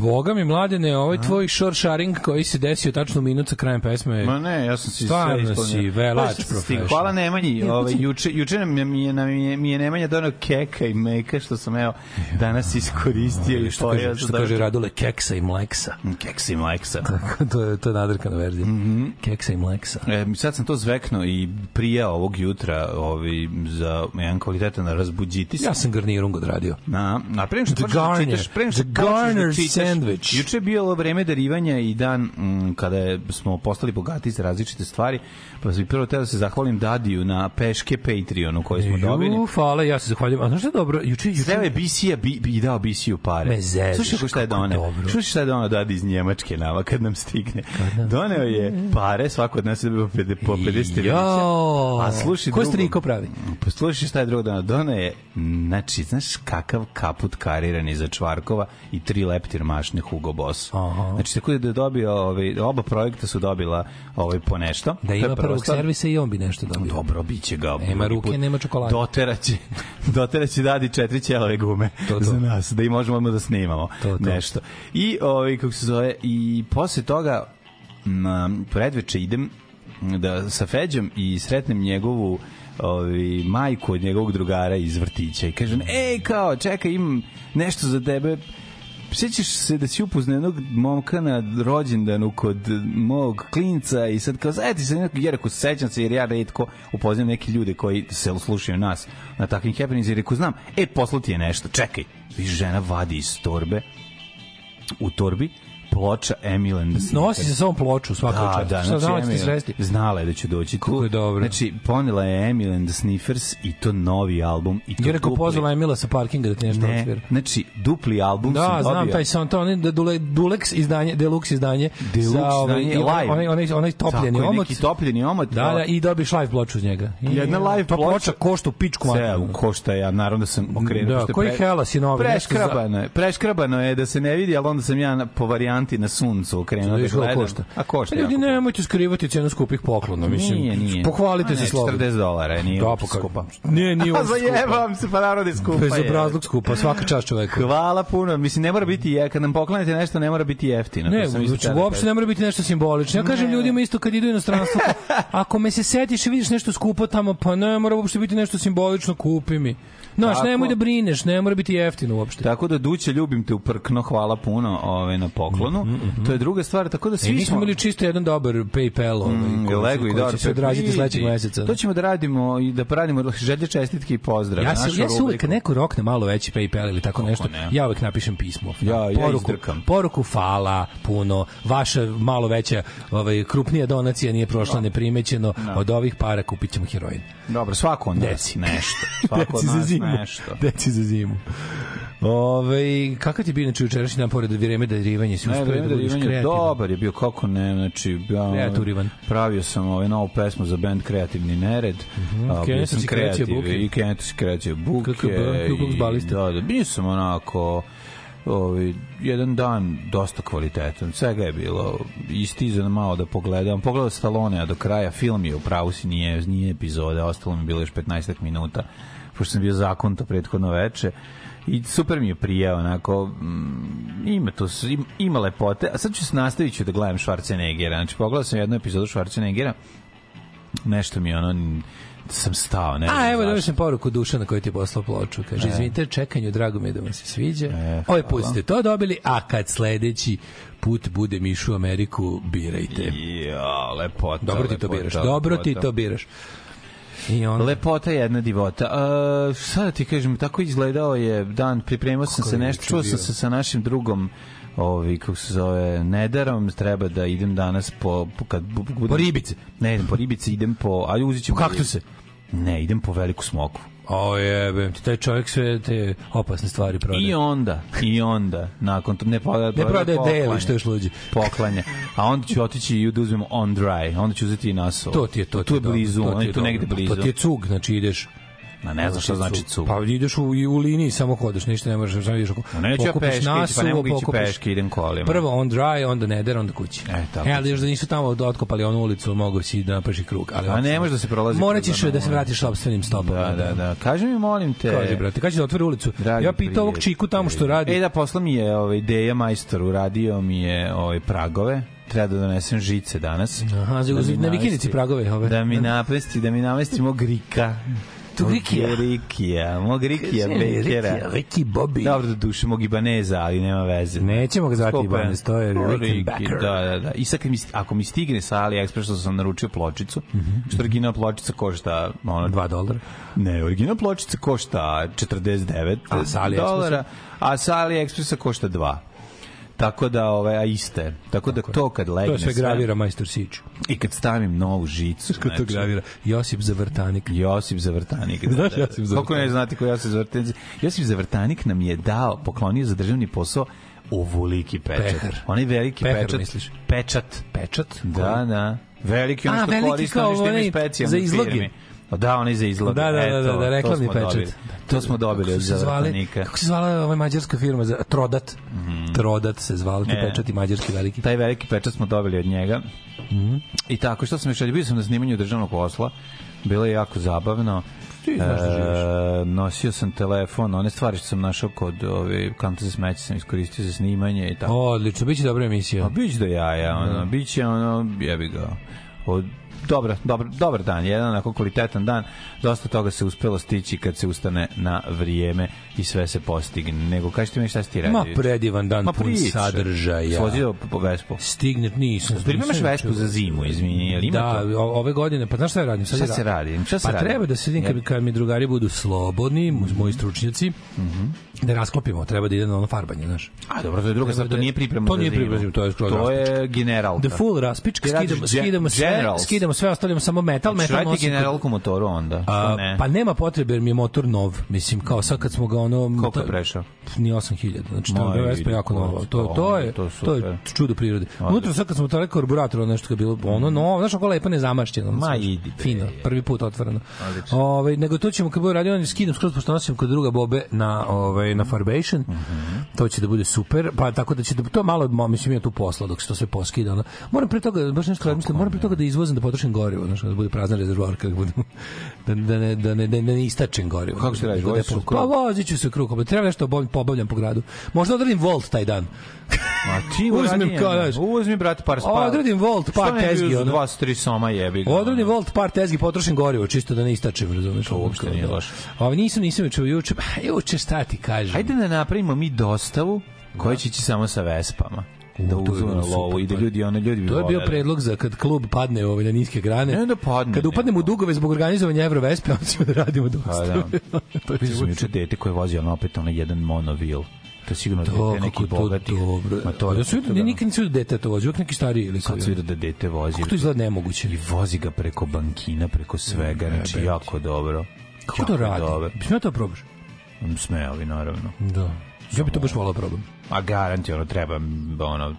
[SPEAKER 3] Boga mi, mladene, ovaj tvoj short sharing koji se desio tačno u minut sa krajem pesme.
[SPEAKER 2] Ma ne, ja sam si
[SPEAKER 3] Stvarno
[SPEAKER 2] sve ispunio.
[SPEAKER 3] si velač
[SPEAKER 2] Pa
[SPEAKER 3] professional.
[SPEAKER 2] Hvala Nemanji. Ovaj, juče, juče nam je, mi je, nam je, mi je Nemanja donao keka i meka, što sam evo danas iskoristio i
[SPEAKER 3] što kaže, što kaže Radule, keksa i mleksa.
[SPEAKER 2] Keksa i mleksa.
[SPEAKER 3] to je to je nadrkana verzija. Keksa i mleksa.
[SPEAKER 2] E, sad sam to zvekno i prija ovog jutra ovaj, za jedan kvalitetan razbuđitis.
[SPEAKER 3] Ja sam garnirung odradio.
[SPEAKER 2] Na, na pre nego što počneš da čitaš, pre nego što počneš da čitaš,
[SPEAKER 3] sandwich.
[SPEAKER 2] Juče je bilo vreme darivanja i dan mm, kada je, smo postali bogati za različite stvari, pa sam prvo teo da se zahvalim Dadiju na peške Patreonu koji smo dobili.
[SPEAKER 3] Ju, hvala, ja se zahvaljujem. A znaš što je dobro? Juče, juče,
[SPEAKER 2] Sreo je BC-a bi, bi dao BC-u pare.
[SPEAKER 3] Me zeziš,
[SPEAKER 2] Slušaj kako šta je
[SPEAKER 3] dobro.
[SPEAKER 2] Slušaj šta je doneo Dadi iz Njemačke nama kad nam stigne. Doneo je pare, svako od nas je dobio po 50 po 50
[SPEAKER 3] Jo.
[SPEAKER 2] A slušaj
[SPEAKER 3] ko
[SPEAKER 2] drugo.
[SPEAKER 3] striko pravi?
[SPEAKER 2] Pa slušaj šta je drugo doneo. Doneo je, znači, znaš kakav kaput karirani za Čvarkova i tri leptir mašne Hugo Boss.
[SPEAKER 3] Aha.
[SPEAKER 2] Znači, tako da je dobio, ovaj, oba projekta su dobila ovaj, po nešto.
[SPEAKER 3] Da ima prvog servisa i on bi nešto dobio.
[SPEAKER 2] Dobro, bit će ga.
[SPEAKER 3] Nema ruke,
[SPEAKER 2] put.
[SPEAKER 3] nema čokolade.
[SPEAKER 2] Doteraće, *laughs* doteraće dadi četiri ćelove gume
[SPEAKER 3] To, to.
[SPEAKER 2] za nas, da i možemo odmah da snimamo
[SPEAKER 3] To, to.
[SPEAKER 2] nešto. I, ovaj, kako se zove, i posle toga na predveče idem da sa Feđom i sretnem njegovu ovi, majku od njegovog drugara iz vrtića i kažem, ej, kao, čekaj, imam nešto za tebe, Sjećaš se da si upoznao jednog momka na rođendanu kod mog klinca i sad kao, zajeti se nekog, jer ako se sećam se, jer ja redko upoznam neke ljude koji se slušaju nas na takvim happenings, jer ako znam, e, poslu ti je nešto, čekaj, viš žena vadi iz torbe, u torbi, ploča Emil and the
[SPEAKER 3] Nosi se sa ovom ploču svaka
[SPEAKER 2] da,
[SPEAKER 3] čast.
[SPEAKER 2] da, znači, Emil- znala je da će doći tu.
[SPEAKER 3] Kako je dobro.
[SPEAKER 2] Znači, ponela je Emil and the Sniffers i to novi album. I to
[SPEAKER 3] Jer ako pozvala Emila sa parkinga da ti nešto
[SPEAKER 2] Ne,
[SPEAKER 3] odsvira.
[SPEAKER 2] znači, dupli album
[SPEAKER 3] Da,
[SPEAKER 2] sam
[SPEAKER 3] znam
[SPEAKER 2] dobio.
[SPEAKER 3] taj sound, to onaj da dule, Dulex izdanje, Deluxe izdanje.
[SPEAKER 2] Deluxe
[SPEAKER 3] ovaj,
[SPEAKER 2] izdanje, live.
[SPEAKER 3] onaj, onaj, onaj topljeni
[SPEAKER 2] Tako
[SPEAKER 3] omot.
[SPEAKER 2] neki topljeni omot.
[SPEAKER 3] Da, da, i dobiš live ploču uz njega. I,
[SPEAKER 2] Jedna live ploča-
[SPEAKER 3] ploča košta u pičku
[SPEAKER 2] Sve košta ja, naravno da sam okrenuo.
[SPEAKER 3] Da, koji hela si novi,
[SPEAKER 2] Preškrabano je, preškrabano je da se ne vidi, ali onda sam ja na, varijanti na suncu okrenuo
[SPEAKER 3] Da
[SPEAKER 2] da gledam.
[SPEAKER 3] košta.
[SPEAKER 2] A košta
[SPEAKER 3] Pa Ljudi,
[SPEAKER 2] puno.
[SPEAKER 3] nemojte skrivati cenu skupih poklona. Mislim,
[SPEAKER 2] Nije, nije.
[SPEAKER 3] Pohvalite se
[SPEAKER 2] ne,
[SPEAKER 3] slobodno.
[SPEAKER 2] 40 dolara je, nije
[SPEAKER 3] Da, pa
[SPEAKER 2] skupa.
[SPEAKER 3] Nije, nije *laughs* uopšte skupa.
[SPEAKER 2] zajebavam se, pa naravno da je skupa.
[SPEAKER 3] Bez obrazlog skupa, svaka čast čoveku.
[SPEAKER 2] Hvala puno. Mislim, ne mora biti, je, kad nam poklanete nešto, ne mora biti jeftino.
[SPEAKER 3] Ne, znači, uopšte ne mora biti nešto simbolično. Ja kažem
[SPEAKER 2] Ne.
[SPEAKER 3] ljudima isto kad idu inostranstvo, *laughs* ako me se setiš i vidiš nešto skupo tamo, pa ne mora uopšte biti nešto simbolično, kupi mi. Znaš,
[SPEAKER 2] Tako.
[SPEAKER 3] nemoj da brineš, ne mora biti jeftino uopšte.
[SPEAKER 2] Tako da Duće ljubim te uprkno, hvala puno ovaj, na poklonu. To je druga stvar, tako da
[SPEAKER 3] E,
[SPEAKER 2] svi
[SPEAKER 3] mi smo imali čisto jedan dobar PayPal ovaj,
[SPEAKER 2] Mm,
[SPEAKER 3] koji,
[SPEAKER 2] Lego i
[SPEAKER 3] koji će se odrađati sledećeg meseca.
[SPEAKER 2] To ćemo da radimo i da radimo želje čestitke i pozdrav.
[SPEAKER 3] Ja se, ja se uvek, kad neko rokne malo veći PayPal ili tako nešto,
[SPEAKER 2] ne?
[SPEAKER 3] ja uvek napišem pismo.
[SPEAKER 2] Ja- ja
[SPEAKER 3] poruku,
[SPEAKER 2] izdrkam.
[SPEAKER 3] poruku fala puno, vaša malo veća, ovaj, krupnija donacija nije prošla neprimećeno, od ovih para kupit ćemo heroin.
[SPEAKER 2] Dobro, svako nas *laughs*
[SPEAKER 3] Deci.
[SPEAKER 2] nešto. Svako
[SPEAKER 3] Deci zimu.
[SPEAKER 2] nešto. *laughs*
[SPEAKER 3] Deci za zimu. Ove, kakav ti je bio inače jučerašnji dan pored vreme darivanja? Si uspeo da
[SPEAKER 2] darivanja,
[SPEAKER 3] kreativan?
[SPEAKER 2] dobar je bio, kako ne, znači, ja,
[SPEAKER 3] Kreaturivan.
[SPEAKER 2] pravio sam ovaj novu pesmu za band Kreativni nered, mm -hmm. bio sam
[SPEAKER 3] si
[SPEAKER 2] kreativ
[SPEAKER 3] buke.
[SPEAKER 2] i Keneta si kreacija buke,
[SPEAKER 3] Ku Klux Balista.
[SPEAKER 2] da, da, bio sam onako, ovaj, jedan dan dosta kvalitetan, svega je bilo istizan malo da pogledam, pogledao Stallone do kraja, film je u pravu si nije, nije epizode, ostalo mi je bilo još 15 minuta, pošto sam bio zakon to prethodno veče, i super mi je prije onako mm, ima to ima lepote a sad ću se nastavit ću da gledam Schwarzeneggera znači pogledao sam jednu epizodu Schwarzeneggera nešto mi je ono sam stao ne
[SPEAKER 3] A evo dobio sam poruku Dušana koji ti je poslao ploču. Kaže, izvinite, čekanju, drago mi je da vam se sviđa.
[SPEAKER 2] E,
[SPEAKER 3] Ovaj put ste to dobili, a kad sledeći put bude Mišu u Ameriku, birajte.
[SPEAKER 2] ja, lepota
[SPEAKER 3] Dobro ti to
[SPEAKER 2] lepota,
[SPEAKER 3] biraš, dobro ti to biraš. I on,
[SPEAKER 2] Lepota je jedna divota. Uh, šta da ti kažem, tako izgledao je dan, pripremao sam
[SPEAKER 3] Kako
[SPEAKER 2] se nešto, čuo sam se sa našim drugom ovi, kako se zove, Nedarom, treba da idem danas po, po, kad, budem,
[SPEAKER 3] Po ribice?
[SPEAKER 2] Ne, idem po ribice, idem po, ali uzit ćemo...
[SPEAKER 3] Po kaktuse?
[SPEAKER 2] Ne, idem po veliku smoku.
[SPEAKER 3] O jebem ti, taj čovjek sve te opasne stvari prodaje.
[SPEAKER 2] I onda, i onda, nakon to, ne prodaje,
[SPEAKER 3] Ne prodaje deli, što još luđe.
[SPEAKER 2] Poklanja. A onda ću otići i da uzmem on dry, onda ću uzeti i naso.
[SPEAKER 3] To ti je to.
[SPEAKER 2] Tu
[SPEAKER 3] ti
[SPEAKER 2] je blizu,
[SPEAKER 3] to
[SPEAKER 2] je tu negde blizu.
[SPEAKER 3] To ti je cug, znači ideš
[SPEAKER 2] Ma ne znam šta znači cug.
[SPEAKER 3] Pa ideš u, u liniji samo hodaš, ništa ne možeš, samo ideš oko.
[SPEAKER 2] Ma neću ja peške, ići, pa ne mogu ići peške, idem kolima.
[SPEAKER 3] Prvo on dry, onda neder, onda kući.
[SPEAKER 2] E, tako
[SPEAKER 3] E, ali još da nisu tamo otkopali onu ulicu, mogu si da napraviš i krug. Ali
[SPEAKER 2] A
[SPEAKER 3] ovako
[SPEAKER 2] ne
[SPEAKER 3] samo-
[SPEAKER 2] može da se prolazi
[SPEAKER 3] Morat ćeš
[SPEAKER 2] onu
[SPEAKER 3] da se vratiš sopstvenim stopama.
[SPEAKER 2] Da, da, da. Kaži mi, molim te.
[SPEAKER 3] Kaži, brate, će da otvori ulicu?
[SPEAKER 2] Dragi
[SPEAKER 3] ja pitao ovog čiku tamo što radi.
[SPEAKER 2] E da, posla mi je ovaj, ideja majstor, uradio mi je ovaj, pragove, treba da donesem žice danas.
[SPEAKER 3] Aha,
[SPEAKER 2] Da
[SPEAKER 3] na vikendici
[SPEAKER 2] namesti-
[SPEAKER 3] pragove ove.
[SPEAKER 2] Da mi napesti, da mi namesti mog Rika.
[SPEAKER 3] Tu Rikija?
[SPEAKER 2] Mog Rikija, mog Rikija Bekera.
[SPEAKER 3] Ricky Bobby.
[SPEAKER 2] Dobro, do duše mog Ibaneza, ali nema veze.
[SPEAKER 3] Nećemo ga zvati. Ibanez, to je
[SPEAKER 2] O,
[SPEAKER 3] Rickenbacker.
[SPEAKER 2] Da, da, da. I sad mi, ako mi stigne sa AliExpress što sam naručio pločicu, što original pločica košta ono,
[SPEAKER 3] 2 dolara.
[SPEAKER 2] Ne, original pločica košta 49
[SPEAKER 3] A sa AliExpressa?
[SPEAKER 2] dolara, a sa AliExpressa košta 2. Tako da, ovaj, a iste. Tako da to kad legne
[SPEAKER 3] To sve gravira majstor Sić.
[SPEAKER 2] i kad stavim novu žicu. *laughs*
[SPEAKER 3] Ko to gravira? Josip Zavrtanik.
[SPEAKER 2] Josip Zavrtanik. *laughs*
[SPEAKER 3] Znaš Josip Zavrtanik?
[SPEAKER 2] Kako ne znati ko Josip Zavrtanik? Josip Zavrtanik nam je dao, poklonio za državni posao ovoliki pečat.
[SPEAKER 3] Pehar.
[SPEAKER 2] Onaj veliki
[SPEAKER 3] Pehar,
[SPEAKER 2] pečat.
[SPEAKER 3] misliš?
[SPEAKER 2] Pečat.
[SPEAKER 3] Pečat?
[SPEAKER 2] Da, da. Veliki, ono što koristi, ono što ima
[SPEAKER 3] onaj
[SPEAKER 2] specijalne
[SPEAKER 3] za izloge.
[SPEAKER 2] firme. O, Da, onaj za izloge.
[SPEAKER 3] Da, da, da,
[SPEAKER 2] Eto,
[SPEAKER 3] da, da, reklamni pečat.
[SPEAKER 2] dobili. To smo dobili od Zavrtanika.
[SPEAKER 3] Kako se zvala ova mađarska firma? za- Trodat. Trodat se zvala, ti.
[SPEAKER 2] E.
[SPEAKER 3] pečati mađarski veliki.
[SPEAKER 2] taj veliki pečat smo dobili od njega.
[SPEAKER 3] Mhm.
[SPEAKER 2] I tako, što sam još? Bio sam na snimanju državnog posla. Bilo je jako zabavno.
[SPEAKER 3] Ti znaš da živiš.
[SPEAKER 2] E, nosio sam telefon, one stvari što sam našao kod ove kante za smeće sam iskoristio za snimanje i tako.
[SPEAKER 3] Odlično, biće dobra emisija.
[SPEAKER 2] A bić do jaja, ono, biće ono, jebi ga. Od, dobro, dobar, dobar dan, jedan onako kvalitetan dan, dosta toga se uspelo stići kad se ustane na vrijeme i sve se postigne. Nego, kaži ti mi šta si ti radio?
[SPEAKER 3] Ma predivan dan,
[SPEAKER 2] Ma
[SPEAKER 3] pun sadržaja.
[SPEAKER 2] Svozio po, po Vespu.
[SPEAKER 3] Stigne, nisam.
[SPEAKER 2] Pripremaš
[SPEAKER 3] nisam
[SPEAKER 2] Vespu
[SPEAKER 3] čuo.
[SPEAKER 2] za zimu, izvini, jel ima
[SPEAKER 3] Da,
[SPEAKER 2] to?
[SPEAKER 3] ove godine, pa znaš šta radim? Sad
[SPEAKER 2] Šta se radi? Šta se
[SPEAKER 3] pa
[SPEAKER 2] radi?
[SPEAKER 3] treba da sedim kad, kad mi drugari budu slobodni,
[SPEAKER 2] Mhm.
[SPEAKER 3] moji stručnjaci, da rasklopimo, treba da ide na ono farbanje, znaš.
[SPEAKER 2] A dobro, to je druga stvar, to nije priprema
[SPEAKER 3] To nije priprema, to je skroz
[SPEAKER 2] To je generalka.
[SPEAKER 3] The full raspička, skidamo, skidamo sve, skidamo sve, ostavljamo samo metal,
[SPEAKER 2] Hoćeš
[SPEAKER 3] metal nosim kod-
[SPEAKER 2] generalku motoru onda?
[SPEAKER 3] A,
[SPEAKER 2] ne?
[SPEAKER 3] pa nema potrebe jer mi je motor nov. Mislim, kao sad kad smo ga ono...
[SPEAKER 2] Koliko je
[SPEAKER 3] to-
[SPEAKER 2] prešao?
[SPEAKER 3] Ni 8000. Znači, to je Vespa
[SPEAKER 2] vidi,
[SPEAKER 3] jako
[SPEAKER 2] ko-
[SPEAKER 3] novo. To,
[SPEAKER 2] to-
[SPEAKER 3] to, je,
[SPEAKER 2] to
[SPEAKER 3] to,
[SPEAKER 2] je
[SPEAKER 3] čudo prirode. Unutra sad kad smo otvorili karburator, ono nešto je bilo, ono, no, znaš, ako lepo nezamašćeno.
[SPEAKER 2] Ma, idi.
[SPEAKER 3] Fino, prvi put otvoreno. Ovaj nego to ćemo kad bude radio, skidam skroz pošto nosim kod druga Bobe na ovaj na farbation.
[SPEAKER 2] Mhm.
[SPEAKER 3] To će da bude super. Pa tako da će da to malo mislim ima tu posla dok se to sve poskida. Ono. Moram pre toga baš nešto razmišljam, moram pre toga da izvozim da potrošim gorivo, znači da bude prazan rezervoar kad budem *laughs* da, da ne da ne da ne istačem gorivo.
[SPEAKER 2] Kako se radi,
[SPEAKER 3] Da
[SPEAKER 2] voziš u krug?
[SPEAKER 3] Pa vozit ću se u krug, pa treba nešto obavljam, pobavljam po gradu. Možda odradim volt taj dan.
[SPEAKER 2] Ma ti
[SPEAKER 3] Uzmem
[SPEAKER 2] uradi,
[SPEAKER 3] kao, znaš,
[SPEAKER 2] Uzmi, brate, par spava.
[SPEAKER 3] Odradim volt, par tezgi, ono.
[SPEAKER 2] bi uz 2-3 soma jebi ga.
[SPEAKER 3] Odradim volt par tezgi, potrošim gorivo, čisto da ne istačem, razumeš?
[SPEAKER 2] To uopšte nije loše.
[SPEAKER 3] Ovo nisam, nisam juče, juče, pa, juče šta ti kažem?
[SPEAKER 2] Ajde da napravimo mi dostavu koja će ići samo sa Vespama. Da
[SPEAKER 3] U, to bi
[SPEAKER 2] uzmu na lovu i da
[SPEAKER 3] pa.
[SPEAKER 2] ljudi, ono, ljudi bi
[SPEAKER 3] To je bio predlog za kad klub padne ovaj na niske grane.
[SPEAKER 2] Ne da padne,
[SPEAKER 3] Kad upadnemo u dugove zbog organizovanja Eurovespe, *laughs* onda ćemo da radimo dosta.
[SPEAKER 2] Pa da. *laughs*
[SPEAKER 3] to
[SPEAKER 2] Vidio sam
[SPEAKER 3] biti
[SPEAKER 2] juče dete koje vozi ono opet ono jedan monovil. To je sigurno
[SPEAKER 3] To,
[SPEAKER 2] dete neki
[SPEAKER 3] kako
[SPEAKER 2] bogati.
[SPEAKER 3] dobro.
[SPEAKER 2] Ma to
[SPEAKER 3] ja sam vidio, nikad nisam vidio dete to vozi, neki stariji ili
[SPEAKER 2] se vidio da dete vozi.
[SPEAKER 3] Kako to izgleda nemoguće?
[SPEAKER 2] I vozi ga preko bankina, preko svega, znači jako dobro.
[SPEAKER 3] Kako to radi? Ja to probaš?
[SPEAKER 2] Smeli, naravno.
[SPEAKER 3] Da. Ja bi to baš volao probam.
[SPEAKER 2] A garanti, ono, treba, ono,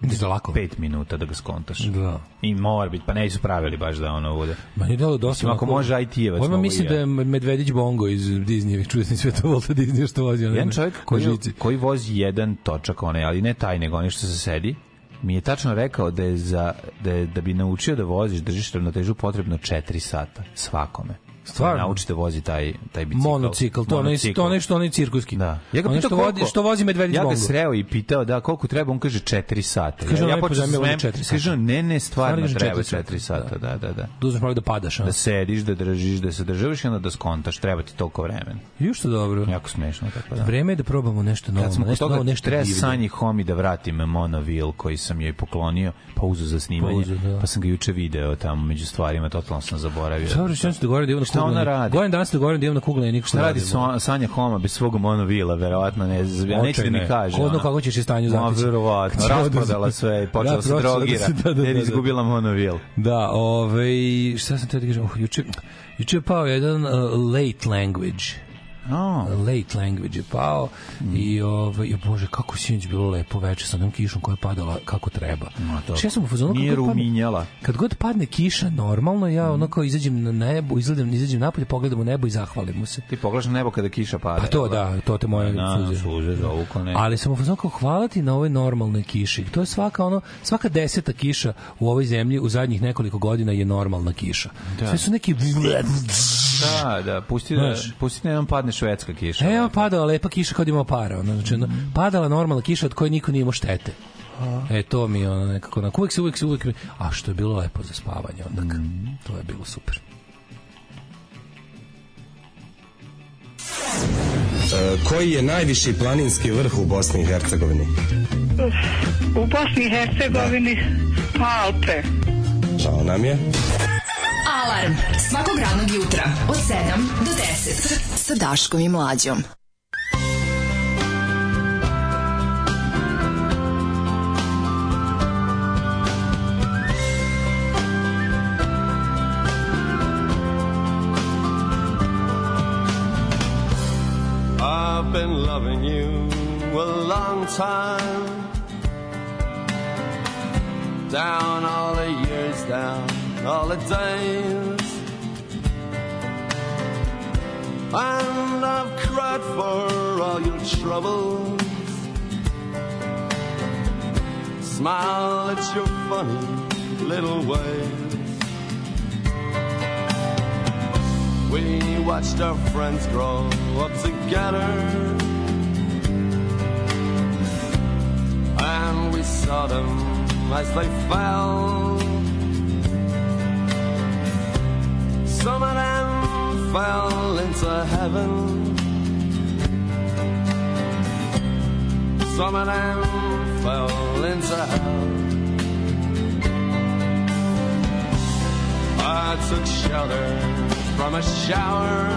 [SPEAKER 3] da lako.
[SPEAKER 2] pet minuta da ga skontaš.
[SPEAKER 3] Da.
[SPEAKER 2] I mora biti, pa nisu pravili baš da ono bude.
[SPEAKER 3] Meni je delo dosta.
[SPEAKER 2] Ako može IT-evac, mogu
[SPEAKER 3] mislim da je Medvedić Bongo iz Disneyevih čudesnih sveta Volta Disneya što vozi.
[SPEAKER 2] Jedan čovjek koji, koji vozi jedan točak, onaj, ali ne taj, nego onaj što se sedi, mi je tačno rekao da je za da, je, da bi naučio da voziš, držiš ravnotežu potrebno 4 sata svakome.
[SPEAKER 3] Stvarno?
[SPEAKER 2] Da naučite vozi taj taj bicikl.
[SPEAKER 3] monocikl, to onaj to onaj što onaj cirkuski.
[SPEAKER 2] Da. Ja ga pitao
[SPEAKER 3] što,
[SPEAKER 2] koliko,
[SPEAKER 3] vozi, što vozi Medvedić
[SPEAKER 2] Ja ga sreo i pitao da koliko treba, on kaže 4 sata.
[SPEAKER 3] Kaže,
[SPEAKER 2] ja, ja počeo smem,
[SPEAKER 3] 4 sata.
[SPEAKER 2] kaže, ne, ne, stvarno treba
[SPEAKER 3] 4
[SPEAKER 2] 4 sata, da, da, da.
[SPEAKER 3] Da uzmeš malo da padaš, a?
[SPEAKER 2] Da sediš, da držiš, da se državaš i onda da skontaš, treba ti toliko vremena.
[SPEAKER 3] Ju što dobro.
[SPEAKER 2] Jako smešno, tako da.
[SPEAKER 3] Vreme je da probamo nešto novo,
[SPEAKER 2] Kad smo
[SPEAKER 3] nešto novo, nešto
[SPEAKER 2] treba. Sanji Homi da vratim monovil koji sam joj poklonio, pa uzu za snimanje,
[SPEAKER 3] Pa da.
[SPEAKER 2] pa sam ga juče video tamo među stvarima, totalno sam zaboravio.
[SPEAKER 3] Dobro, što se dogovorio da
[SPEAKER 2] Šta ona radi?
[SPEAKER 3] Govorim danas se dogovorio da idemo na kuglanje, niko
[SPEAKER 2] Šta radi so, Sanja Homa bez svog monovila, verovatno ne, ja neće da mi kaže.
[SPEAKER 3] Ko zna
[SPEAKER 2] ono.
[SPEAKER 3] kako ćeš i stanju
[SPEAKER 2] Ma,
[SPEAKER 3] zateći.
[SPEAKER 2] verovatno, rasprodala
[SPEAKER 3] oduzeti.
[SPEAKER 2] sve i počela se
[SPEAKER 3] da
[SPEAKER 2] drogira, jer
[SPEAKER 3] da, da.
[SPEAKER 2] izgubila monovil.
[SPEAKER 3] Da, ovaj, šta sam te da kažem, uh, juče, juče je pao jedan uh, late language.
[SPEAKER 2] Oh.
[SPEAKER 3] Late language je pao i ovaj jo bože kako sinoć bilo lepo veče sa onom kišom koja je padala kako treba.
[SPEAKER 2] to.
[SPEAKER 3] Što ja sam u fazonu kako
[SPEAKER 2] ruminjala.
[SPEAKER 3] Kad god padne kiša normalno ja onako izađem na nebo, izgledam, izađem napolje, pogledam u nebo i zahvalim mu se.
[SPEAKER 2] Ti pogledaš na nebo kada kiša pada.
[SPEAKER 3] Pa to da, to te moje
[SPEAKER 2] Na,
[SPEAKER 3] suze.
[SPEAKER 2] suze zovu ko ne.
[SPEAKER 3] Ali sam u fazonu kao hvala ti na ovoj normalnoj kiši. To je svaka ono svaka deseta kiša u ovoj zemlji u zadnjih nekoliko godina je normalna kiša. Sve su neki
[SPEAKER 2] Da, da, pusti da, pusti da nam padne švedska kiša.
[SPEAKER 3] Evo padala lepa kiša kad ima para. Ono, znači, ono, padala normalna kiša od koje niko nije imao štete. E, to mi je ono nekako, onako, uvijek se, uvijek se, uvijek mi, a što je bilo lepo za spavanje, onda, to je bilo super.
[SPEAKER 5] Koji je najviši planinski vrh u Bosni i Hercegovini?
[SPEAKER 6] U Bosni i Hercegovini Alpe.
[SPEAKER 5] Žao nam je.
[SPEAKER 7] Alarm svakog radnog jutra od 7 do 10 sa Daškom i Mlađom.
[SPEAKER 8] I've been loving you a long time. Down all the years, down all the days. And I've cried for all your troubles. Smile at your funny little ways. We watched our friends grow up together. And we saw them as they fell. Some of them fell into heaven. Some of them fell into hell. I took shelter from a shower.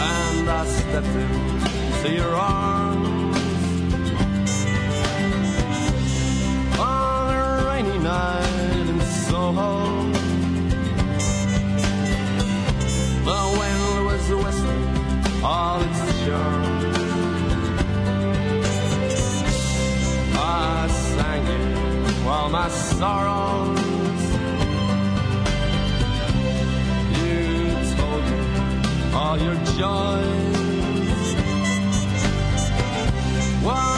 [SPEAKER 8] And I stepped into your arms. On a rainy night Soho. The wind was whistling all its charm. I sang you all my sorrows. You told me all your joys. Whatever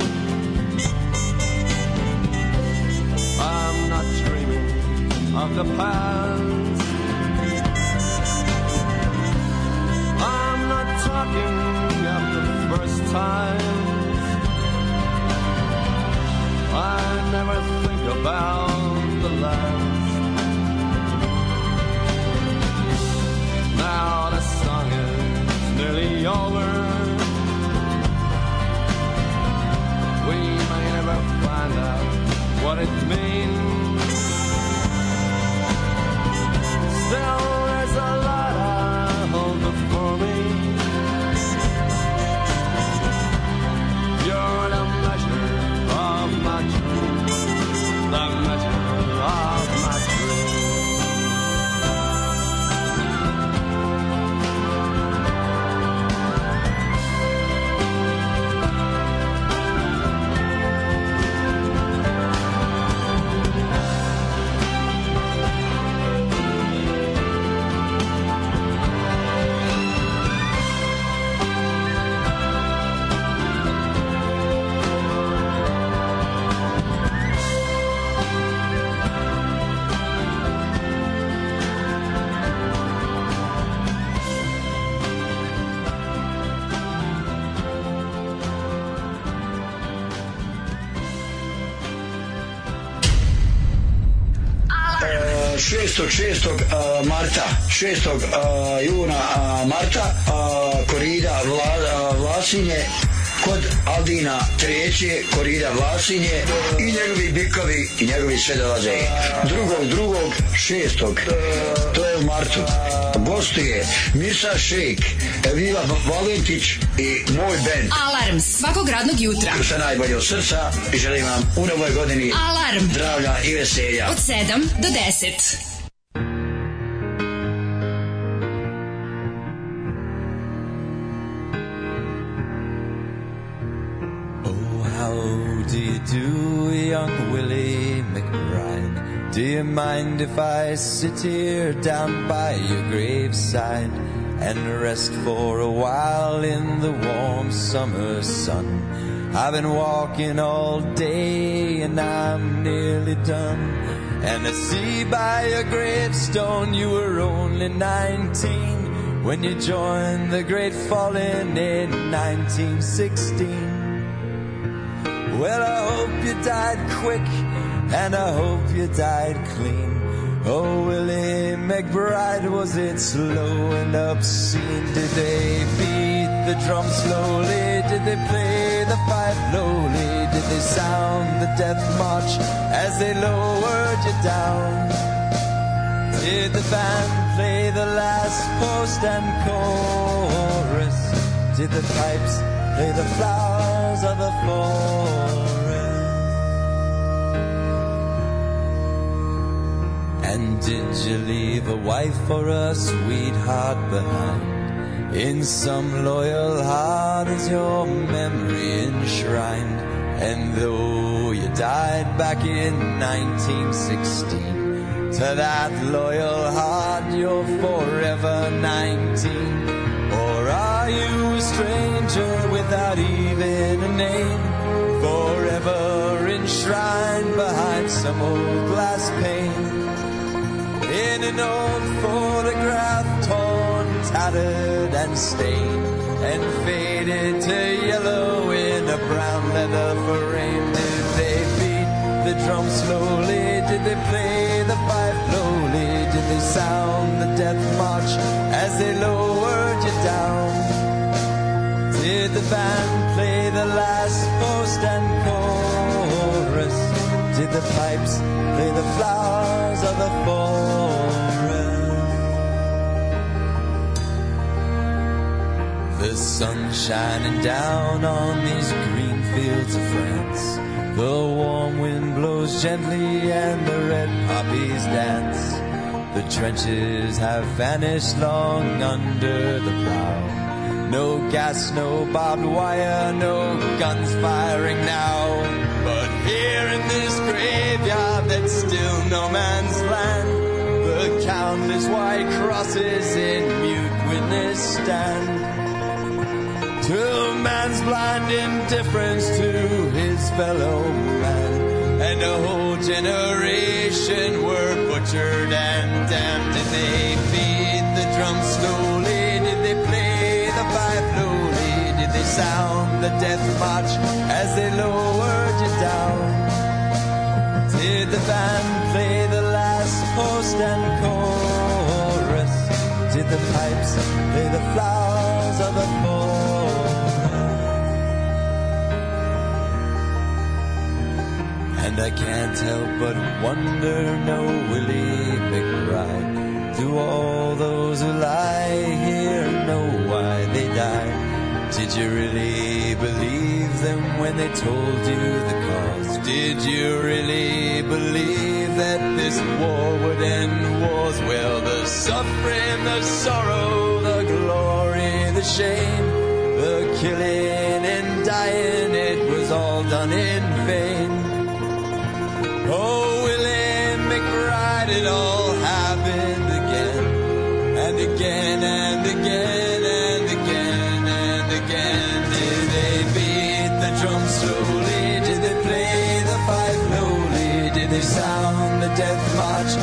[SPEAKER 8] Not dreaming of the past. I'm not talking of the first times. I never think about the last. Now the song is nearly over. We may never find out what it means. There's a lot of
[SPEAKER 9] 6. 6. a, marta 6. a, juna marta korida Vla, Vlasinje kod Aldina treće korida Vlasinje i njegovi bikovi i njegovi sve dolaze drugog drugog šestog to je u martu gostuje Mirsa Šejk Evila Valentić i moj band
[SPEAKER 7] Alarm svakog radnog jutra.
[SPEAKER 9] sve najbolje od srca i želim vam u novoj godini
[SPEAKER 7] Alarm.
[SPEAKER 9] zdravlja i veselja
[SPEAKER 7] Od 7 do 10.
[SPEAKER 8] Do you mind if I sit here down by your graveside and rest for a while in the warm summer sun? I've been walking all day and I'm nearly done. And I see by your gravestone you were only 19 when you joined the great falling in 1916. Well, I hope you died quick, and I hope you died clean. Oh, Willie McBride, was it slow and obscene? Did they beat the drum slowly? Did they play the fife lowly? Did they sound the death march as they lowered you down? Did the band play the last post and chorus? Did the pipes play the flowers of the forest? And did you leave a wife or a sweetheart behind? In some loyal heart is your memory enshrined. And though you died back in 1916, to that loyal heart you're forever 19. Or are you a stranger without even a name? Forever enshrined behind some old glass pane. In an old photograph, torn, tattered, and stained, and faded to yellow in a brown leather frame. Did they beat the drum slowly? Did they play the fife slowly? Did they sound the death march as they lowered you down? Did the band play the last post and chorus? Did the pipes play the flowers of the forest? The sun shining down on these green fields of France. The warm wind blows gently and the red poppies dance. The trenches have vanished long under the plow. No gas, no barbed wire, no guns firing now. But here in this graveyard that's still no man's land, the countless white crosses in mute witness stand. To man's blind indifference to his fellow man. And a whole generation were butchered and damned. Did they beat the drum slowly? Did they play the pipe lowly? Did they sound the death march as they lowered you down? Did the band play the last post and chorus? Did the pipes play the flowers of the forest? And I can't help but wonder, no Willie McBride, do all those who lie here know why they died? Did you really believe them when they told you the cause? Did you really believe that this war would end wars? Well, the suffering, the sorrow, the glory, the shame, the killing Oh, Willie McBride, it all happened again and again and again and again and again. Did they beat the drum slowly? Did they play the fife lowly? Did they sound the death march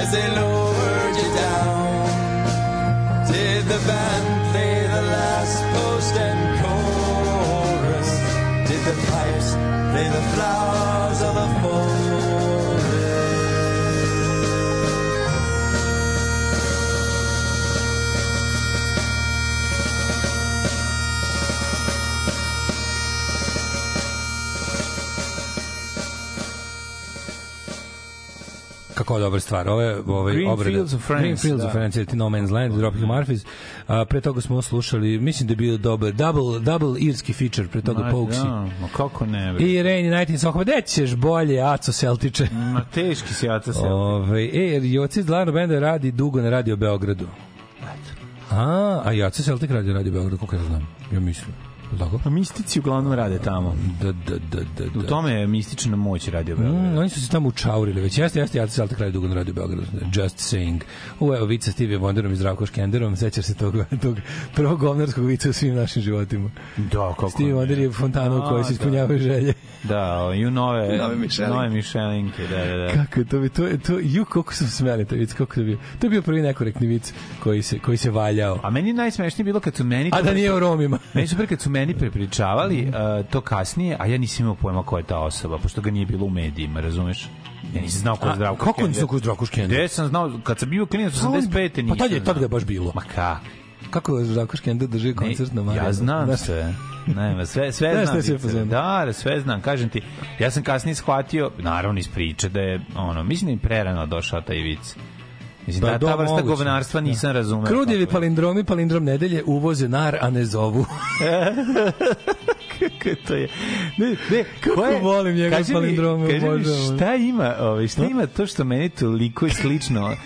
[SPEAKER 8] as they lowered you down? Did the band play the last post and chorus? Did the pipes play the flowers
[SPEAKER 3] kako dobra stvar. Ovo je ovaj
[SPEAKER 2] Green
[SPEAKER 3] obrada.
[SPEAKER 2] Fields of France,
[SPEAKER 3] Green Fields
[SPEAKER 2] da.
[SPEAKER 3] of France, ti No Man's Land, Dropkick Murphys. A, pre toga smo slušali, mislim da je bio dobar, double, double irski feature, pre toga
[SPEAKER 2] Ma
[SPEAKER 3] Pokesi.
[SPEAKER 2] Da, ma kako ne, bre.
[SPEAKER 3] I Rainy Night in Soho, gde ćeš bolje, Aco Celtiče?
[SPEAKER 2] Ma teški si Aca se.
[SPEAKER 3] Ove, e, Joci iz Dlarno Benda radi dugo na Radio Beogradu. A, a Jace Celtic radi Radio Beogradu, koliko ja znam. Ja mislim. Tako?
[SPEAKER 2] Pa mistici uglavnom rade tamo.
[SPEAKER 3] Da, da, da, da,
[SPEAKER 2] U
[SPEAKER 3] da.
[SPEAKER 2] tome je mistična moć radio Beograd.
[SPEAKER 3] Mm, oni su se tamo učaurili već. Jeste, jeste, ja sam kraj dugo na Radio Beogradu. Just saying. U, evo, vica Stevie Wonderom i Zdravko Škenderom. Sećaš se tog, *laughs* tog prvog govnarskog vica u svim našim životima.
[SPEAKER 2] Da, kako
[SPEAKER 3] Stevie
[SPEAKER 2] ne.
[SPEAKER 3] Wonder je fontana u kojoj se
[SPEAKER 2] A,
[SPEAKER 3] ispunjavaju želje.
[SPEAKER 2] Da, i u nove,
[SPEAKER 3] Nove Mišelinke.
[SPEAKER 2] nove mišelinke, da, da, da.
[SPEAKER 3] Kako je to bi to je to ju koliko sam smeli taj vic kako je bio. To je bio prvi nekorektni vic koji se koji se valjao.
[SPEAKER 2] A meni najsmešnije bilo kad su meni...
[SPEAKER 3] A da nije o Romima.
[SPEAKER 2] Meni super kad su meni prepričavali uh, to kasnije, a ja nisam imao pojma ko je ta osoba, pošto ga nije bilo u medijima, razumeš? Ja nisam znao ko je Zdravko
[SPEAKER 3] kako
[SPEAKER 2] Škender.
[SPEAKER 3] nisi znao ko je Zdravko Škender?
[SPEAKER 2] Gde sam znao, kad sam bio klinac 85. nisam
[SPEAKER 3] Pa tad je tad ga je baš bilo.
[SPEAKER 2] Ma kako?
[SPEAKER 3] Kako je Zdravko Škender drži koncert na Marjanu?
[SPEAKER 2] Ja znam
[SPEAKER 3] Znaš,
[SPEAKER 2] sve. Ne, sve, *laughs* sve
[SPEAKER 3] Znaš
[SPEAKER 2] znam.
[SPEAKER 3] sve.
[SPEAKER 2] Da, da, sve znam. Kažem ti, ja sam kasnije shvatio, naravno iz priče, da je, ono, mislim da je prerano došao taj vic. Mislim,
[SPEAKER 3] Pa
[SPEAKER 2] da, ta vrsta
[SPEAKER 3] moguće.
[SPEAKER 2] govnarstva nisam razumeo.
[SPEAKER 3] Krudjevi palindromi, palindrom nedelje uvoze nar, a ne zovu. *laughs*
[SPEAKER 2] Kako to je? Ne, ne, *laughs*
[SPEAKER 3] Kako
[SPEAKER 2] ko je-
[SPEAKER 3] volim
[SPEAKER 2] mi-
[SPEAKER 3] palindrome,
[SPEAKER 2] kaži mi
[SPEAKER 3] obožavam.
[SPEAKER 2] šta ima, ovaj, šta ima to što meni toliko je slično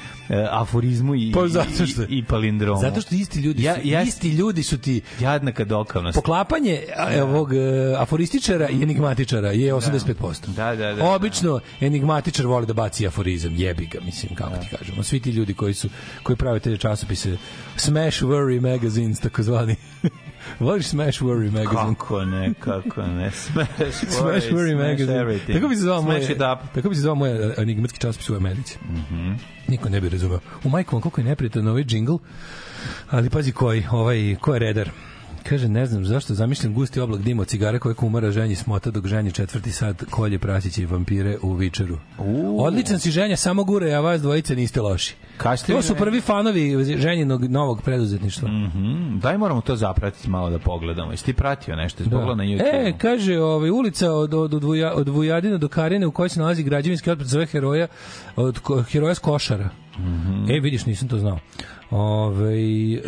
[SPEAKER 2] aforizmu i,
[SPEAKER 3] Pa zato što-
[SPEAKER 2] i, i palindromu?
[SPEAKER 3] Zato što isti ljudi
[SPEAKER 2] Ja-
[SPEAKER 3] su,
[SPEAKER 2] ja-
[SPEAKER 3] isti ljudi su ti
[SPEAKER 2] Jadnaka dokavnost.
[SPEAKER 3] poklapanje a, ovog e, aforističara i enigmatičara je 85%.
[SPEAKER 2] Da, da, da.
[SPEAKER 3] Obično enigmatičar voli da baci aforizam, jebi ga, mislim, kako ti kažemo. Svi ti ljudi koji su koji prave te časopise Smash Worry Magazines, takozvani. *laughs* Voliš Smash Worry Magazine?
[SPEAKER 2] Kako ne, kako ne. *laughs* Smash,
[SPEAKER 3] Smash Worry Magazine.
[SPEAKER 2] everything.
[SPEAKER 3] Tako bi se zvao moj,
[SPEAKER 2] Smash
[SPEAKER 3] tako bi se zvao moj enigmatski časopis u Americi.
[SPEAKER 2] Mhm.
[SPEAKER 3] Niko ne bi razumeo. U majku vam koliko je neprijatan ovaj džingl, ali pazi koji, ovaj, ko je redar. Kaže, ne znam zašto zamišljam gusti oblak dima od cigare koje kumara ženji smota dok ženji četvrti sat kolje prasiće i vampire u Vičeru. Odličan si ženja, samo gure, a vas dvojice niste loši.
[SPEAKER 2] Kažete
[SPEAKER 3] To su prvi fanovi ženjinog novog preduzetništva.
[SPEAKER 2] Mhm. Daj moramo to zapratiti malo da pogledamo. Jesi ti pratio nešto? Jesi pogledao na YouTube?
[SPEAKER 3] E, kaže, ovaj, ulica od, od, od, Vuja, od Vujadina do Karine u kojoj se nalazi građevinski otpad zove heroja, od heroja s košara.
[SPEAKER 2] Mhm.
[SPEAKER 3] E, vidiš, nisam to znao. Ove, e,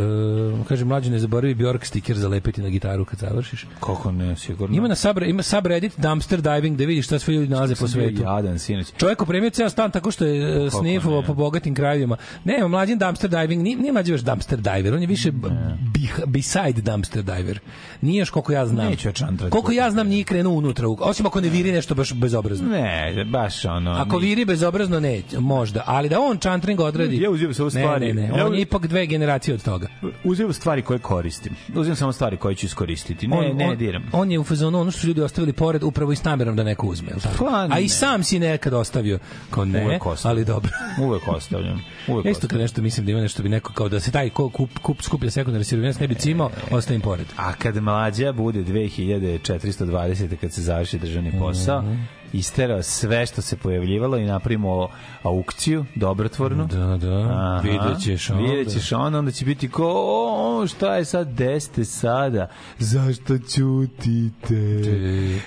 [SPEAKER 3] kaže, mlađe ne zaboravi Bjork stiker za lepiti na gitaru kad završiš.
[SPEAKER 2] Kako ne, sigurno.
[SPEAKER 3] Ima na subre, ima subreddit dumpster diving da vidiš šta sve ljudi nalaze po svetu.
[SPEAKER 2] Jadan, sinoć.
[SPEAKER 3] Čovjek opremio ceo stan tako što je e, snifovao
[SPEAKER 2] ne.
[SPEAKER 3] po bogatim krajevima. Ne, mlađin dumpster diving, nije, nije mlađi još dumpster diver, on je više bih- beside dumpster diver. Nije još koliko ja znam.
[SPEAKER 2] Neću ja čantrati.
[SPEAKER 3] Koliko ja znam nije krenuo unutra, osim ako ne viri nešto baš bezobrazno.
[SPEAKER 2] Ne, baš ono...
[SPEAKER 3] Ako
[SPEAKER 2] ni-
[SPEAKER 3] viri bezobrazno ne, možda, ali da on čantring odradi.
[SPEAKER 2] Ja uzimam samo stvari.
[SPEAKER 3] Ne, ne, ne,
[SPEAKER 2] Ja
[SPEAKER 3] on
[SPEAKER 2] uz-
[SPEAKER 3] je ipak dve generacije od toga.
[SPEAKER 2] Uzimam stvari koje koristim. Uzimam samo stvari koje ću iskoristiti. Ne,
[SPEAKER 3] on,
[SPEAKER 2] ne
[SPEAKER 3] on,
[SPEAKER 2] diram.
[SPEAKER 3] On je u fazonu ono što su ljudi ostavili pored upravo i s namerom da neko uzme, tako? A i sam si nekad ostavio. Kao ne,
[SPEAKER 2] Uvek
[SPEAKER 3] ali dobro.
[SPEAKER 2] Uvek ostavljam. Uvek
[SPEAKER 3] isto kad nešto mislim da ima nešto bi neko kao da se taj ko kup, kup skuplja sekundarne sirovine ne bi cimao, ostavim pored.
[SPEAKER 2] A kad mlađa bude 2420. kad se završi državni posao,
[SPEAKER 3] Mhm.
[SPEAKER 2] Isterao sve što se pojavljivalo i napravimo aukciju dobrotvornu.
[SPEAKER 3] Da, da, vidjet ćeš onda.
[SPEAKER 2] Vidjet ćeš onda, onda će biti ko, o, šta je sad, deste sada, zašto ćutite,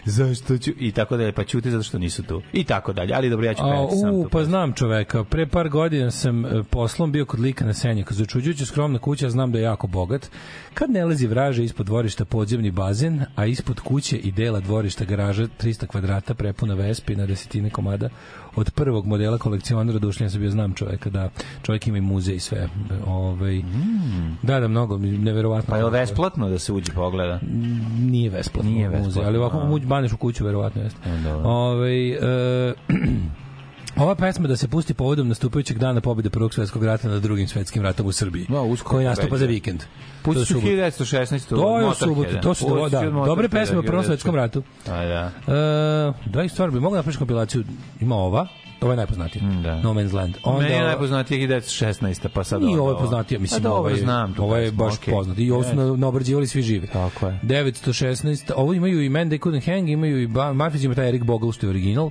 [SPEAKER 2] zašto ću, i tako dalje, pa ćute zato što nisu tu, i tako dalje, ali dobro, ja ću
[SPEAKER 3] A,
[SPEAKER 2] pevati sam
[SPEAKER 3] u,
[SPEAKER 2] to.
[SPEAKER 3] pa znam čoveka. Pre par godina sam e, poslom bio kod lika na Senjaku. Začuđujući skromna kuća, znam da je jako bogat. Kad ne lezi vraže ispod dvorišta podzemni bazen, a ispod kuće i dela dvorišta garaža 300 kvadrata prepuna vespi na desetine komada od prvog modela kolekcionera dušljen sam bio znam čoveka da čovjek ima i muzej i sve ovaj da da mnogo neverovatno
[SPEAKER 2] Mm. Pa je li besplatno da se uđe pogleda?
[SPEAKER 3] nije besplatno
[SPEAKER 2] Nije
[SPEAKER 3] muzej, ali ovako
[SPEAKER 2] a.
[SPEAKER 3] mu baneš u kuću verovatno jeste
[SPEAKER 2] dobro.
[SPEAKER 3] ovaj e, *clears throat* Ova pesma da se pusti povodom nastupajućeg dana pobjede Prvog svetskog rata nad drugim svetskim ratom u Srbiji.
[SPEAKER 2] No, uskoro
[SPEAKER 3] koji nastupa za
[SPEAKER 2] da.
[SPEAKER 3] vikend.
[SPEAKER 2] Pusti
[SPEAKER 3] su-
[SPEAKER 2] 1916.
[SPEAKER 3] To je subotu, to su da, dobre pesme u Prvom svetskom ratu.
[SPEAKER 2] A, da.
[SPEAKER 3] E, da ih stvar bi mogla napraviti kompilaciju. Ima ova, ova je najpoznatija.
[SPEAKER 2] da.
[SPEAKER 3] No Man's Land.
[SPEAKER 2] Onda, Meni je najpoznatija 1916. Pa sad onda
[SPEAKER 3] ovo je poznatije, mislim,
[SPEAKER 2] A dobro,
[SPEAKER 3] ovo je,
[SPEAKER 2] znam
[SPEAKER 3] ovo je baš
[SPEAKER 2] okej.
[SPEAKER 3] poznat. I ovo su na, naobrađivali svi živi.
[SPEAKER 2] Tako je.
[SPEAKER 3] 916, ovo imaju i Man They Couldn't Hang, imaju i Murphys, ima taj Eric Bogle što je original.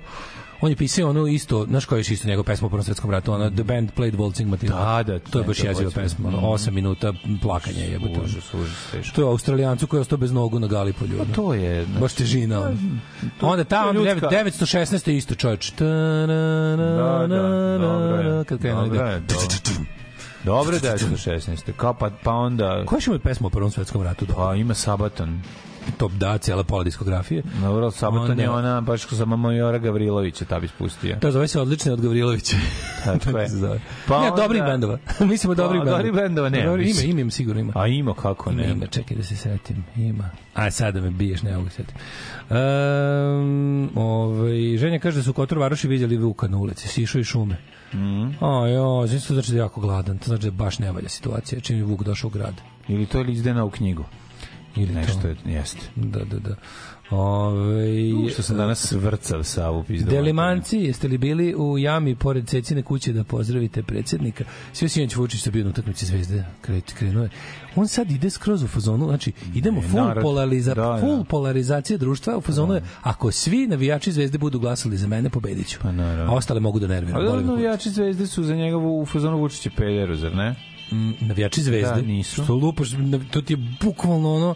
[SPEAKER 3] On je pisao ono isto, znaš koja je isto njegov pesma u Prvom svetskom ratu, ona The Band Played Waltzing Matilda.
[SPEAKER 2] Da, da,
[SPEAKER 3] to je baš jeziva pesma, ono, 8 minuta plakanja je.
[SPEAKER 2] Užas, užas, teško.
[SPEAKER 3] To je Australijancu koji je ostao bez nogu na Galipolju. ono.
[SPEAKER 2] To je...
[SPEAKER 3] Baš težina. Onda
[SPEAKER 2] to
[SPEAKER 3] tamo
[SPEAKER 2] je ljudska-
[SPEAKER 3] 916. je isto čovječ.
[SPEAKER 2] Da, da, dobro je.
[SPEAKER 3] Kad krene
[SPEAKER 2] Dobro je, dobro. Dobro je 916. Kao pa, pa onda...
[SPEAKER 3] Koja će imati pesma u Prvom svetskom ratu?
[SPEAKER 2] Pa ima Sabaton.
[SPEAKER 3] Top da, cijela pola diskografije.
[SPEAKER 2] Dobro, Sabaton je
[SPEAKER 3] Onda-
[SPEAKER 2] ona baš ko za Majora Gavrilovića ta bi spustio.
[SPEAKER 3] To zove se odlične od Gavrilovića.
[SPEAKER 2] Tako *laughs* je.
[SPEAKER 3] se zove.
[SPEAKER 2] Pa
[SPEAKER 3] ne,
[SPEAKER 2] onda- *laughs*
[SPEAKER 3] dobrih bendova. Mislimo dobrih
[SPEAKER 2] Pa,
[SPEAKER 3] bendova.
[SPEAKER 2] dobrih bendova nema,
[SPEAKER 3] Dobro, Ima, ima, ima, sigurno ima.
[SPEAKER 2] A ima kako ne.
[SPEAKER 3] ima, čekaj da se setim. Ima. A sad da me biješ, ne mogu se setim. Um, ovaj, ženja kaže da su Kotor Varoši vidjeli Vuka na ulici, sišao iz šume.
[SPEAKER 2] Mm.
[SPEAKER 3] A jo, znači to znači da je jako gladan, to znači da je baš ne valja situacija, čim je Vuk došao u grad.
[SPEAKER 2] Ili to ili izdena u knjigu.
[SPEAKER 3] Ili
[SPEAKER 2] Nešto
[SPEAKER 3] to.
[SPEAKER 2] je, jeste.
[SPEAKER 3] Da, da, da. Ove,
[SPEAKER 2] Što sam danas vrcav Savu pizdu.
[SPEAKER 3] Delimanci, jeste li bili u jami pored Cecine kuće da pozdravite predsjednika? Sve sinoć Vučić što je bio na utakmici Zvezde, krenuo je. On sad ide skroz u fazonu, znači idemo
[SPEAKER 2] Ne,
[SPEAKER 3] full,
[SPEAKER 2] narod.
[SPEAKER 3] polariza,
[SPEAKER 2] Da, da.
[SPEAKER 3] full polarizacija društva, u fazonu je, ako svi navijači Zvezde budu glasali za mene, pobediću.
[SPEAKER 2] Pa naravno.
[SPEAKER 3] A ostale mogu da nerviram.
[SPEAKER 2] Ali
[SPEAKER 3] kurac.
[SPEAKER 2] navijači zvezde su za njegovu u fazonu Vučića pederu, zar ne?
[SPEAKER 3] Navijači Zvezde.
[SPEAKER 2] Da, nisu.
[SPEAKER 3] Što lupaš, to ti je bukvalno ono,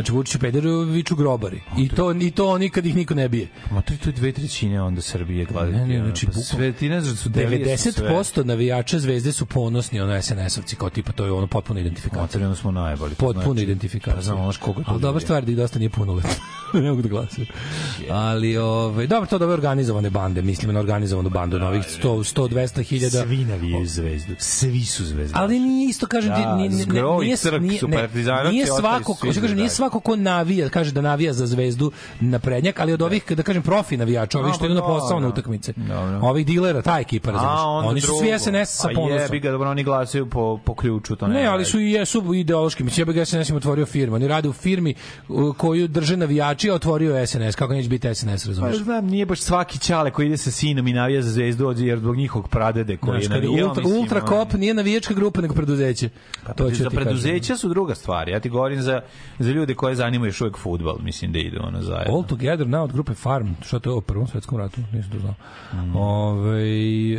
[SPEAKER 3] znači Vučić Pederu viču grobari. I to, I to oni kad ih niko ne bije.
[SPEAKER 2] Ma to je to dve trećine onda Srbije gledati.
[SPEAKER 3] Ne, ne,
[SPEAKER 2] ono,
[SPEAKER 3] znači,
[SPEAKER 2] pa sve, ti ne znaš da su delije su sve.
[SPEAKER 3] 90% navijača Zvezde su ponosni ono SNS-ovci, kao tipa to je ono potpuno identifikacija.
[SPEAKER 2] Materijalno smo najbolji.
[SPEAKER 3] Potpuno
[SPEAKER 2] Znači,
[SPEAKER 3] identifikacija.
[SPEAKER 2] Pa znamo, znaš koliko to
[SPEAKER 3] Ali dobra stvar da ih dosta nije puno *laughs* ne mogu da glasaju. Ali, ovaj, dobro, to da ove organizovane bande, mislim na organizovanu bandu, na ovih 100, 100 200 hiljada.
[SPEAKER 2] Svi navijaju zvezdu. Svi su zvezde.
[SPEAKER 3] Ali nije isto kažem
[SPEAKER 2] Da,
[SPEAKER 3] ni, ni, ni,
[SPEAKER 2] zgrovi
[SPEAKER 3] nije,
[SPEAKER 2] crk
[SPEAKER 3] nije,
[SPEAKER 2] su
[SPEAKER 3] ne,
[SPEAKER 2] partizanovci,
[SPEAKER 3] nije
[SPEAKER 2] ostali
[SPEAKER 3] svako,
[SPEAKER 2] su svi
[SPEAKER 3] hoću kažem, nije
[SPEAKER 2] zvezdari.
[SPEAKER 3] Svako ko navija, kaže da navija za zvezdu na prednjak, ali od ovih, da kažem, profi navijača, ovih
[SPEAKER 2] A,
[SPEAKER 3] što
[SPEAKER 2] pa
[SPEAKER 3] idu na posao
[SPEAKER 2] dobro.
[SPEAKER 3] na utakmice.
[SPEAKER 2] Dobro.
[SPEAKER 3] Ovih dilera, ta ekipa, razumiješ.
[SPEAKER 2] A,
[SPEAKER 3] Oni su svi SNS sa
[SPEAKER 2] A
[SPEAKER 3] ponosom.
[SPEAKER 2] jebi ga, dobro, oni glasaju po, po ključu, to ne.
[SPEAKER 3] Ne, ali su i jesu ideološki. Mislim, ja bih SNS im otvorio firmu. Oni rade u firmi koju drže navijači, a otvorio SNS. Kako neće biti SNS,
[SPEAKER 2] Pa
[SPEAKER 3] razumiješ?
[SPEAKER 2] znam, nije baš svaki ćale koji ide sa sinom i navija za zvezdu, jer zbog njihovog pradede koji je navijao,
[SPEAKER 3] ultra, ultra kop nije navijačka grupa, nego preduzeće.
[SPEAKER 2] Pa,
[SPEAKER 3] to ću
[SPEAKER 2] za preduzeća su druga stvar. Ja ti govorim za, za ljude koje zanima još uvek futbal, mislim da idu ono zajedno.
[SPEAKER 3] All Together Now od grupe Farm. Šta to je o prvom svetskom ratu? Nisam to znao.
[SPEAKER 2] Mm.
[SPEAKER 3] Ove,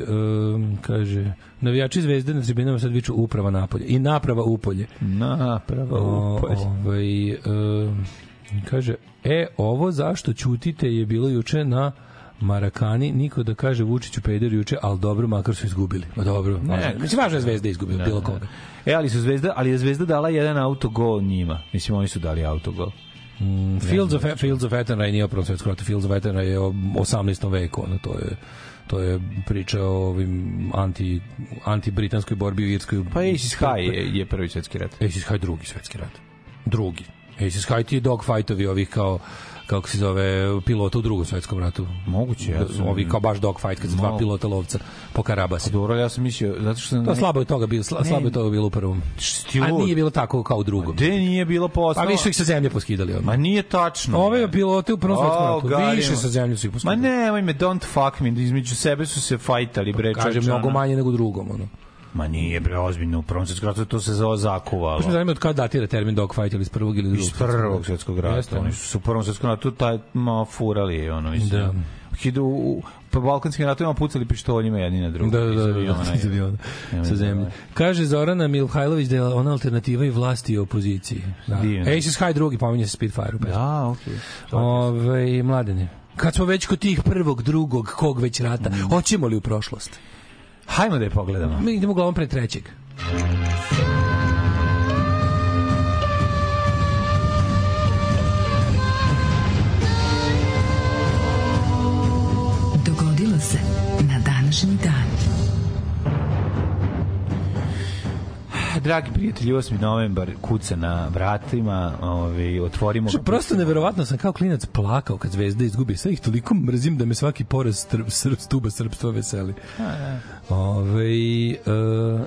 [SPEAKER 3] um, kaže, navijači zvezde na tribinama sad viču uprava napolje. I naprava upolje.
[SPEAKER 2] Naprava
[SPEAKER 3] O,
[SPEAKER 2] upolje.
[SPEAKER 3] Ovaj, um, kaže, e, ovo zašto ćutite je bilo juče na Marakani, niko da kaže Vučiću peder juče, ali dobro, makar su izgubili. Ma dobro, ne, mislim, važno je zvezda izgubila, bilo koga.
[SPEAKER 2] E, ali su Zvezda, ali je Zvezda dala jedan autogol njima. Mislim, oni su dali autogol.
[SPEAKER 3] Mm, Fields of, Fields of Athenry nije o prvom svetskom ratu, Fields of Athenry je o 18. veku, ono, to je to je priča o ovim anti, anti-britanskoj borbi u Irskoj.
[SPEAKER 2] Pa Aces High je, je prvi svetski rat.
[SPEAKER 3] Aces High drugi svetski rat. Drugi. Aces High ti je dogfightovi ovih kao kako se zove pilota u drugom svetskom ratu.
[SPEAKER 2] Moguće, ja sam-
[SPEAKER 3] Ovi kao baš dogfight kad se dva pilota lovca po Karabasi.
[SPEAKER 2] Dobro, ja sam mislio, zato što sam...
[SPEAKER 3] To slabo je toga bilo, sla, slabo je toga bilo u prvom.
[SPEAKER 2] ti
[SPEAKER 3] A nije bilo tako kao u drugom.
[SPEAKER 2] Gde nije bilo
[SPEAKER 3] Pa
[SPEAKER 2] posla?
[SPEAKER 3] više ih sa zemlje poskidali odmah.
[SPEAKER 2] Ma nije tačno.
[SPEAKER 3] Ove pilote u prvom svetskom ratu,
[SPEAKER 2] garimo.
[SPEAKER 3] više sa zemlje su ih
[SPEAKER 2] Ma
[SPEAKER 3] poskidali.
[SPEAKER 2] nemoj me, don't fuck me, između sebe su se fajtali, bre,
[SPEAKER 3] Kaže
[SPEAKER 2] čovječe,
[SPEAKER 3] mnogo manje nego u drugom, ono.
[SPEAKER 2] Ma nije, bre, ozbiljno, u prvom svetskom ratu to se zove zakuvalo.
[SPEAKER 3] Me zanima od kada datira termin dogfight ili iz prvog ili drugog.
[SPEAKER 2] Iz prvog svjetskog rata.
[SPEAKER 3] Jeste,
[SPEAKER 2] Oni su u prvom svjetskom ratu taj, ma, furali, ono, mislim.
[SPEAKER 3] Da.
[SPEAKER 2] Hidu, u, po balkanskim ratovima pucali pištoljima jedni na drugi.
[SPEAKER 3] Da, da,
[SPEAKER 2] iz
[SPEAKER 3] da, da, da, iz aviona,
[SPEAKER 2] Nemoj
[SPEAKER 3] sa
[SPEAKER 2] da
[SPEAKER 3] zemlje.
[SPEAKER 2] ovaj.
[SPEAKER 3] Kaže Zorana Milhajlović da je ona alternativa i vlasti i opoziciji. Da.
[SPEAKER 2] Divno.
[SPEAKER 3] Aces High drugi, pominje se Spitfire pesmi.
[SPEAKER 2] Da, okej.
[SPEAKER 3] Ove, mladene, kad smo već kod tih prvog, drugog, kog već rata,
[SPEAKER 2] Mm.
[SPEAKER 3] hoćemo li u prošlost?
[SPEAKER 2] Hajmo da je pogledamo.
[SPEAKER 3] Mi idemo glavom pre trećeg.
[SPEAKER 2] Dragi prijatelji, 8. novembar kuca na vratima, ovaj, otvorimo
[SPEAKER 3] Što
[SPEAKER 2] ga.
[SPEAKER 3] prosto neverovatno sam kao klinac plakao kad Zvezda izgubi. Sve ih toliko mrzim da me svaki poraz strb, strb, stuba srpstva veseli. Ove, uh,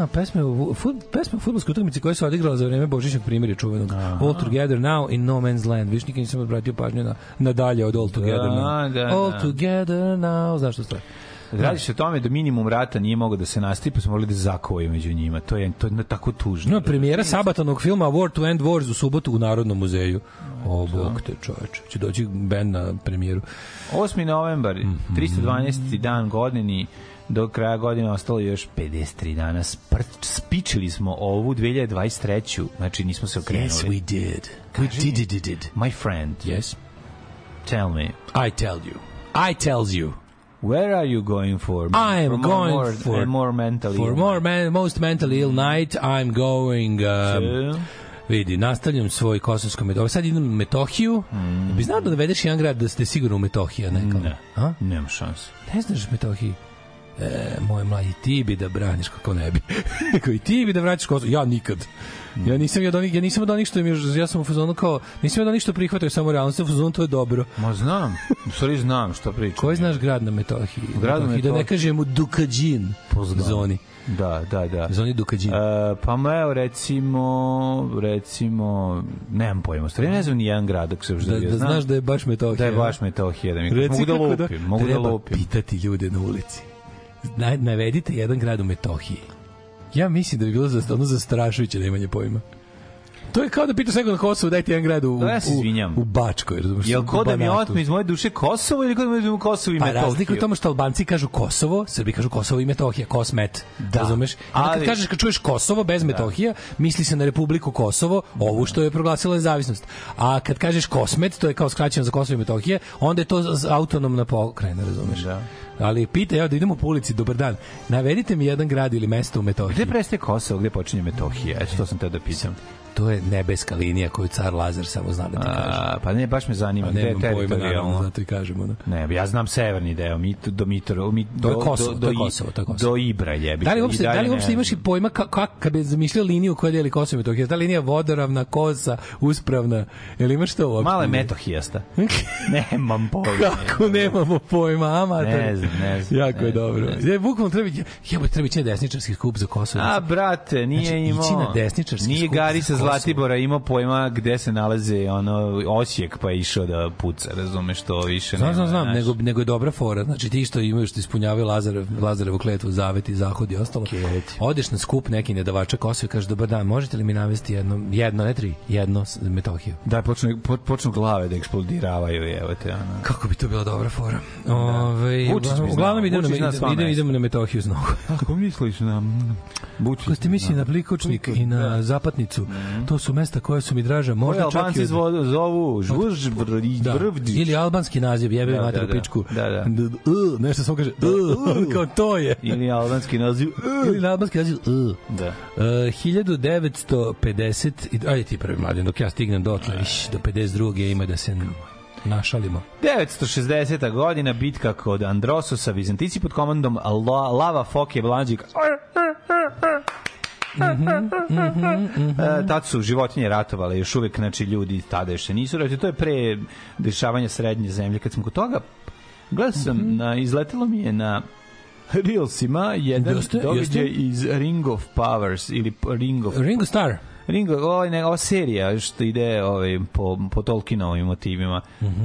[SPEAKER 3] a, pesme fut, pesme u futbolskoj utakmici koje se odigrala za vreme Božićnog primjerja čuvenog. All Together Now in No Man's Land. Viš nikad nisam obratio pažnju na, na dalje od All Together
[SPEAKER 2] Da,
[SPEAKER 3] Now.
[SPEAKER 2] da,
[SPEAKER 3] All
[SPEAKER 2] da.
[SPEAKER 3] Together Now. Znaš što stoje?
[SPEAKER 2] Radi se o tome da minimum rata nije mogao da se nastavi, pa smo morali da zakovaju među njima. To je, to je tako tužno.
[SPEAKER 3] No, premijera sabatanog filma War to End Wars u subotu u Narodnom muzeju. O, bog te čoveče. Će doći band na premijeru.
[SPEAKER 2] 8. novembar,
[SPEAKER 3] Mhm.
[SPEAKER 2] 312. dan godini, do kraja godine ostalo još 53 dana. Spičili smo ovu 2023. Znači nismo se okrenuli.
[SPEAKER 3] Yes, we did. We did, did, did.
[SPEAKER 2] My friend,
[SPEAKER 3] Yes.
[SPEAKER 2] tell me,
[SPEAKER 3] I tell you. I tells you.
[SPEAKER 2] Where are you going for?
[SPEAKER 3] I am
[SPEAKER 2] for
[SPEAKER 3] going
[SPEAKER 2] more,
[SPEAKER 3] for-
[SPEAKER 2] more mentally
[SPEAKER 3] For
[SPEAKER 2] ill?
[SPEAKER 3] more man, most mentally ill night, I'm going... Um,
[SPEAKER 2] To-
[SPEAKER 3] vidi, nastavljam svoj kosovsko metohiju. Sad idem u Metohiju. Mm. Bi znao da navedeš jedan grad da ste sigurno u Metohija neka?
[SPEAKER 2] Ne.
[SPEAKER 3] A?
[SPEAKER 2] Nemam šanse.
[SPEAKER 3] Ne znaš Metohiji? E, moj mlađi, ti bi da braniš kako ne bi. *laughs* Koji ti bi da vraćaš Kosovo. Ja nikad. Ja nisam od onih, ja nisam od onih što još, ja sam u fazonu kao, nisam od onih što prihvataju samo realnost, ja u fazonu to je dobro.
[SPEAKER 2] Ma znam, u stvari znam što pričam.
[SPEAKER 3] Koji znaš grad na Metohiji?
[SPEAKER 2] Grad na
[SPEAKER 3] Metohiji, Da ne
[SPEAKER 2] Metohiji.
[SPEAKER 3] kažemo Dukađin.
[SPEAKER 2] Poznam.
[SPEAKER 3] Zoni.
[SPEAKER 2] Da, da, da.
[SPEAKER 3] Zoni Dukađin.
[SPEAKER 2] E, pa ma evo recimo recimo nemam pojma stvari ne znam ni jedan grad ako se još
[SPEAKER 3] Da, da
[SPEAKER 2] znam
[SPEAKER 3] znaš da je baš Metohija.
[SPEAKER 2] da je baš Metohija da mi
[SPEAKER 3] Reci
[SPEAKER 2] mogu da
[SPEAKER 3] kako
[SPEAKER 2] lupim mogu da
[SPEAKER 3] treba
[SPEAKER 2] lupim
[SPEAKER 3] pitati ljude na ulici. Na, navedite jedan grad u Metohiji. Ja mislim da bi bilo za, ono zastrašujuće da imanje pojma. To je kao da pitaš nekog na Kosovu, dajte jedan grad u,
[SPEAKER 2] Da, ja se
[SPEAKER 3] u,
[SPEAKER 2] izvinjam.
[SPEAKER 3] u Bačkoj. Razumeš,
[SPEAKER 2] Jel
[SPEAKER 3] u
[SPEAKER 2] ko da mi otme iz moje duše Kosovo ili ko da mi otme Kosovo i
[SPEAKER 3] Pa
[SPEAKER 2] Metohiju?
[SPEAKER 3] razlika je u tome što Albanci kažu Kosovo, Srbi kažu Kosovo i Metohija, Kosmet.
[SPEAKER 2] Da.
[SPEAKER 3] Razumeš? I onda kad
[SPEAKER 2] Ali-
[SPEAKER 3] kažeš kad čuješ Kosovo bez Metohija, misli se na Republiku Kosovo, ovu što je proglasila nezavisnost. A kad kažeš Kosmet, to je kao skraćeno za Kosovo i Metohije, onda je to autonomna pokrajina, razumeš?
[SPEAKER 2] Da.
[SPEAKER 3] Ali pita, evo da idemo po ulici, dobar dan. Navedite mi jedan grad ili mesto u Metohiji.
[SPEAKER 2] Gde prestaje Kosovo, gde počinje Metohija? Eto, to sam te da pitam.
[SPEAKER 3] To je nebeska linija koju car Lazar samo zna da ti kaže.
[SPEAKER 2] A, pa ne, baš me zanima.
[SPEAKER 3] A
[SPEAKER 2] gde je
[SPEAKER 3] nemam pojma, naravno, zato i kažemo. Da.
[SPEAKER 2] Ne, ja znam severni deo, mit, do Mitro, mi,
[SPEAKER 3] je
[SPEAKER 2] do,
[SPEAKER 3] Kosovo,
[SPEAKER 2] do,
[SPEAKER 3] je
[SPEAKER 2] do,
[SPEAKER 3] Kosovo, je Kosovo.
[SPEAKER 2] Do Ibra jebi.
[SPEAKER 3] Da li
[SPEAKER 2] I
[SPEAKER 3] uopšte, da li uopšte imaš i pojma kako ka, kad bi zamišljao liniju koja deli Kosovo i Metohiju? Ta linija vodoravna, kosa, uspravna. Jel imaš to uopšte?
[SPEAKER 2] Mala je metohijasta. *laughs* Nemam pojma.
[SPEAKER 3] Kako nemamo pojma, amator.
[SPEAKER 2] Ne znam, ne znam,
[SPEAKER 3] Jako je dobro. Je, bukvalno treba, jebo, treba ići na desničarski skup za Kosovo.
[SPEAKER 2] A, brate, nije
[SPEAKER 3] Znači,
[SPEAKER 2] imao...
[SPEAKER 3] ići na desničarski
[SPEAKER 2] Nije
[SPEAKER 3] skup
[SPEAKER 2] Gari sa. Zlatibora imao pojma gde se nalaze ono, Osijek, pa je išao da puca, razumeš, to više
[SPEAKER 3] Znam, znam, znam, nego, nego je dobra fora. Znači ti što imaju, što ispunjavaju Lazarev, Lazarevu kletvu, zavet i zahod i ostalo.
[SPEAKER 2] Keti.
[SPEAKER 3] Odeš na skup neki nedavača Kosova i kažeš, dobar dan, možete li mi navesti jedno, jedno, ne tri, jedno Metohiju?
[SPEAKER 2] Da, počnu, po, počnu glave da eksplodiravaju, evo te, ono.
[SPEAKER 3] Kako bi to bila dobra fora. Ove,
[SPEAKER 2] Da. Vučić bi
[SPEAKER 3] uglavnom idemo na, idemo,
[SPEAKER 2] mesta.
[SPEAKER 3] idemo na Metohiju znovu.
[SPEAKER 2] Ako misliš na... Bučić,
[SPEAKER 3] Ako ste mislili na Plikočnik i na Zapatnicu, to su mesta koje su mi draža, možda čak i od...
[SPEAKER 2] zovu Žvuž
[SPEAKER 3] Da.
[SPEAKER 2] Vrvdić.
[SPEAKER 3] Ili albanski naziv, jebe
[SPEAKER 2] Da,
[SPEAKER 3] da, mater
[SPEAKER 2] da,
[SPEAKER 3] u
[SPEAKER 2] da.
[SPEAKER 3] pičku.
[SPEAKER 2] Da, da.
[SPEAKER 3] Uh, nešto samo kaže, uh, kao to je.
[SPEAKER 2] Ili albanski naziv.
[SPEAKER 3] Ili albanski naziv, uh.
[SPEAKER 2] Da.
[SPEAKER 3] Uh, 1950, i- ajde ti prvi mladen, dok ja stignem dotle, iš, do 52. ima da se našalimo.
[SPEAKER 2] 960. godina, bitka kod Andrososa, Vizantici pod komandom La, Lava Foke Blanđik. E, *laughs* tad su životinje ratovale, još uvek, znači, ljudi tada još se nisu ratovali. To je pre dešavanja srednje zemlje. Kad sam kod toga, gledao sam, na, izletelo mi je na Reelsima jedan
[SPEAKER 3] Jeste,
[SPEAKER 2] događaj
[SPEAKER 3] jeste.
[SPEAKER 2] iz Ring of Powers ili Ring of
[SPEAKER 3] Ringo Starr.
[SPEAKER 2] Ringo, ovaj, ne, ova serija što ide ovaj, po, po Tolkienovim motivima.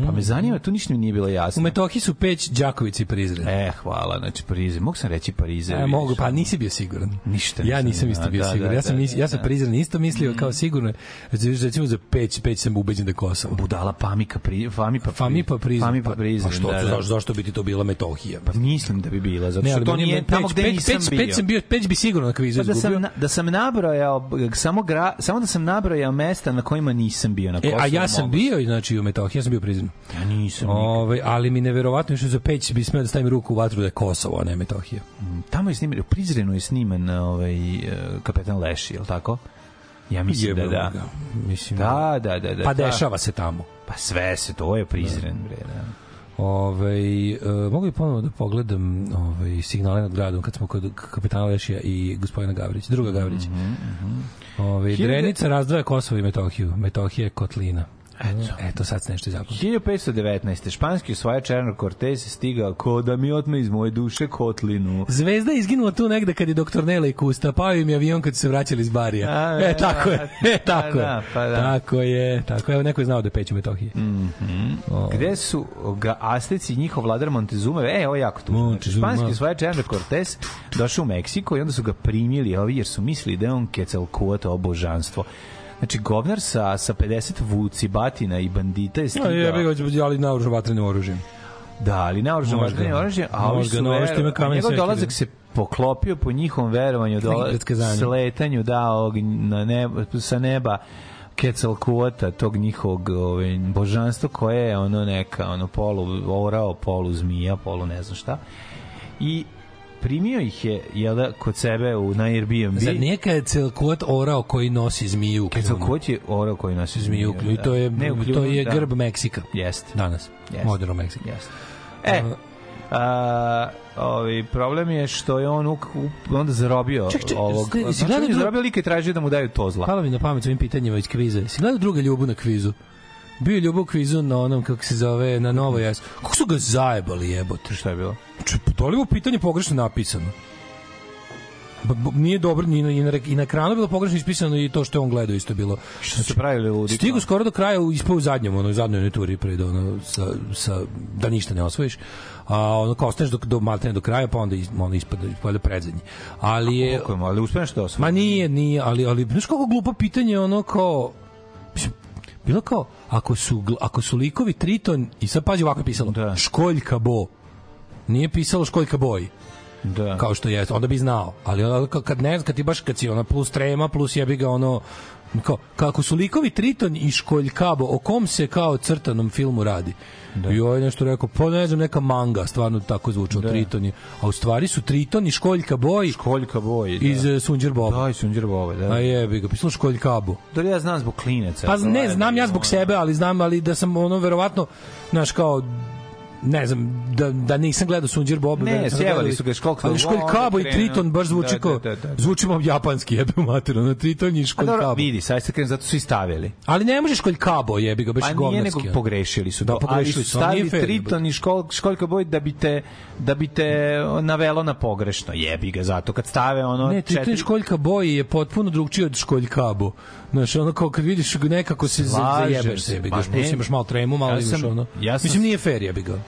[SPEAKER 2] Pa me zanima, tu ništa mi nije bilo
[SPEAKER 3] U
[SPEAKER 2] jasno.
[SPEAKER 3] Metohiji su Peć, Đaković i Prizren.
[SPEAKER 2] E, hvala, znači Parize. Mogu sam reći Parize.
[SPEAKER 3] E, mogu, pa nisi bio siguran.
[SPEAKER 2] Ništa
[SPEAKER 3] Ja
[SPEAKER 2] nisam
[SPEAKER 3] isto bio
[SPEAKER 2] da,
[SPEAKER 3] siguran.
[SPEAKER 2] da,
[SPEAKER 3] ja sam,
[SPEAKER 2] da,
[SPEAKER 3] mis, ja sam
[SPEAKER 2] da.
[SPEAKER 3] Prizren isto mislio kao sigurno. Recimo za Peć, Peć sam ubeđen da Kosovo.
[SPEAKER 2] Budala Pamika, pri, Famipa,
[SPEAKER 3] Famipa Prizren.
[SPEAKER 2] Famipa Prizren,
[SPEAKER 3] Pa što,
[SPEAKER 2] da, da.
[SPEAKER 3] zašto, zašto bi ti to bila Metohija?
[SPEAKER 2] Pa mislim da bi bila, zato
[SPEAKER 3] Ne,
[SPEAKER 2] što
[SPEAKER 3] ali
[SPEAKER 2] to nije
[SPEAKER 3] meni
[SPEAKER 2] tamo
[SPEAKER 3] Peć-
[SPEAKER 2] gde
[SPEAKER 3] Peć-
[SPEAKER 2] nisam
[SPEAKER 3] Peć-
[SPEAKER 2] bio.
[SPEAKER 3] Peć sam bio, Peć bi sigurno na kvizu
[SPEAKER 2] Pa da sam,
[SPEAKER 3] izgubio.
[SPEAKER 2] na, da sam nabrojao samo, gra, samo da sam nabrojao mesta na kojima nisam bio na
[SPEAKER 3] E,
[SPEAKER 2] Kosovu.
[SPEAKER 3] a ja sam
[SPEAKER 2] mogu.
[SPEAKER 3] bio, znači, u Metohiji, ja sam bio prizren.
[SPEAKER 2] Ja nisam.
[SPEAKER 3] Ove, ali mi neverovatno je što za Peć bi smeo da stavim ruku u vatru da je Kosovo, a ne Metohija.
[SPEAKER 2] Tamo je sniman, u Prizrenu je sniman ovaj, e, kapetan Leši, je li tako? Ja mislim da
[SPEAKER 3] Jebemo
[SPEAKER 2] da.
[SPEAKER 3] ga. Mislim,
[SPEAKER 2] Da, da, da. da
[SPEAKER 3] Pa
[SPEAKER 2] da.
[SPEAKER 3] dešava se tamo.
[SPEAKER 2] Pa sve se, to je Prizren, bre, da.
[SPEAKER 3] Ove, e, mogu bi ponovo da pogledam ove, signale nad gradom kad smo kod kapetana Lešija i gospodina Gavrića, druga Gavrića.
[SPEAKER 2] Mhm,
[SPEAKER 3] Ove,
[SPEAKER 2] Hiljade-
[SPEAKER 3] Drenica razdvaja Kosovo i Metohiju. Metohija je kotlina.
[SPEAKER 2] Eto.
[SPEAKER 3] Eto, sad se nešto izapalo.
[SPEAKER 2] 1519. Španski osvajač Hernán Cortés stigao ko da mi otme iz moje duše kotlinu.
[SPEAKER 3] Zvezda je izginula tu negde kad je doktor Nela i Kusta, pao im je avion kad su se vraćali iz Barija.
[SPEAKER 2] A,
[SPEAKER 3] e, tako je, *laughs* e, tako
[SPEAKER 2] pa
[SPEAKER 3] je.
[SPEAKER 2] da, pa da.
[SPEAKER 3] Tako je, tako je. Evo, neko je znao da je Peću Metohije.
[SPEAKER 2] Mm -hmm. Gde su ga Azteci i njihov vladar Montezuma, e, ovo je jako.
[SPEAKER 3] Montezuma.
[SPEAKER 2] Španski osvajač Hernán Cortés došao u Meksiko i onda su ga primili ovi jer su mislili da je on Quetzalcoatl ovo božanstvo. Znači, govnar sa, sa 50 vuci, batina i bandita je stigao.
[SPEAKER 3] je, bi ga ali naoružao vatrenim oružjem.
[SPEAKER 2] Da, ali naoružan
[SPEAKER 3] Možda.
[SPEAKER 2] vatrenim oružjem, a ovi
[SPEAKER 3] Možda,
[SPEAKER 2] su vero-
[SPEAKER 3] kamen
[SPEAKER 2] njegov dolazak se poklopio po njihovom verovanju dola, sletanju da ovog na neba, sa neba Quetzalcoatla, tog njihovog ovaj, božanstva koje je ono neka ono polu orao, polu zmija, polu ne znam šta. I primio ih je jel da, kod sebe u, na Airbnb.
[SPEAKER 3] Zar nije kad je Celkot orao koji nosi zmiju u kljunu?
[SPEAKER 2] Quetzalcoatl je orao koji nosi
[SPEAKER 3] Zmiju u kljunu. I to je,
[SPEAKER 2] Ne u
[SPEAKER 3] to
[SPEAKER 2] kljunu,
[SPEAKER 3] je
[SPEAKER 2] da.
[SPEAKER 3] grb Meksika.
[SPEAKER 2] Jeste.
[SPEAKER 3] Danas.
[SPEAKER 2] Jeste.
[SPEAKER 3] Moderno Meksika.
[SPEAKER 2] Jeste. E, a, ovi, problem je što je on uk, up, onda zarobio
[SPEAKER 3] Ček, ček,
[SPEAKER 2] ovog.
[SPEAKER 3] ste- jesi
[SPEAKER 2] Znači, on je
[SPEAKER 3] dru-
[SPEAKER 2] zarobio lika i tražio da mu daju zla.
[SPEAKER 3] Palo mi na pamet s ovim pitanjima iz kviza. Si gledao druga ljubu na kvizu? Bio u kvizu na onom, kako se zove, na Novo Jes. Kako su ga zajebali jebote?
[SPEAKER 2] Šta je bilo?
[SPEAKER 3] Če, je ovo pitanje pogrešno napisano? Ba, nije dobro, ni na, i, na, i na ekranu bilo pogrešno ispisano i to što je on gledao isto bilo.
[SPEAKER 2] Što su pravili ludi?
[SPEAKER 3] Stigu skoro do kraja, ispao u zadnjem, ono, u zadnjoj onoj turi pred, ono, sa, sa, da ništa ne osvojiš. A ono, kao ostaneš do, do maltene do kraja, pa onda, onda ispada, ispada predzadnji. Ali je...
[SPEAKER 2] Je, ali uspeš to osvoji?
[SPEAKER 3] Ma nije, nije, ali, ali znaš kako glupo pitanje, ono kao, mislim, bilo kao, ako su, ako su likovi Triton, i sad pazi ovako je pisalo,
[SPEAKER 2] Da.
[SPEAKER 3] Školjka Bo, nije pisalo Školjka Boj,
[SPEAKER 2] Da.
[SPEAKER 3] kao što je, onda bi znao, ali ono, ka- kad ne, kad ti baš, kad si ona plus trema, plus jebi ga ono, kao, kako su likovi Triton i Školjkabo, o kom se kao crtanom filmu radi? Da. I ovaj nešto rekao, pa ne znam, neka manga, stvarno tako zvučalo,
[SPEAKER 2] Da.
[SPEAKER 3] Triton je. A u stvari su Triton i Školjka Boj
[SPEAKER 2] Školjka boj. Da.
[SPEAKER 3] iz uh, Sunđer Boba.
[SPEAKER 2] Da, iz Sunđer Boba, da.
[SPEAKER 3] A jebi ga, pisalo Školjkabo.
[SPEAKER 2] Da li ja znam zbog klineca?
[SPEAKER 3] Pa ne, znam ja zbog sebe, ali znam ali da sam ono verovatno znaš kao ne znam, da, da nisam gledao Sunđer Bob.
[SPEAKER 2] Ne,
[SPEAKER 3] da
[SPEAKER 2] sjevali su ga Školjka
[SPEAKER 3] Ali
[SPEAKER 2] Bo,
[SPEAKER 3] Školjkabo i. Triton baš zvuči
[SPEAKER 2] Da,
[SPEAKER 3] kao,
[SPEAKER 2] da, da, da.
[SPEAKER 3] zvuči vam japanski, jebe mater, ono Triton i
[SPEAKER 2] A dobro,
[SPEAKER 3] Školjkabo.
[SPEAKER 2] vidi, sad ste krenuo, zato su i stavili.
[SPEAKER 3] Ali ne može Školjkabo, jebi ga, baš
[SPEAKER 2] Pa nije
[SPEAKER 3] govnarski.
[SPEAKER 2] nego pogrešili su
[SPEAKER 3] Da, pogrešili su, ali
[SPEAKER 2] stavili Triton i škol, školjka boj da bi te da bi te navelo na pogrešno. Jebi ga zato kad stave ono
[SPEAKER 3] Ne, Triton i Školjka Boji je potpuno drugčiji od Školjkabo. Znaš, ono kao kad vidiš nekako se
[SPEAKER 2] Slažem
[SPEAKER 3] zajebeš
[SPEAKER 2] se,
[SPEAKER 3] sebi,
[SPEAKER 2] pa
[SPEAKER 3] daš,
[SPEAKER 2] ne.
[SPEAKER 3] plus imaš malo tremu, malo
[SPEAKER 2] Ja
[SPEAKER 3] imaš
[SPEAKER 2] sam-
[SPEAKER 3] ono.
[SPEAKER 2] ja sam-
[SPEAKER 3] Mislim, nije fair, jebi ga.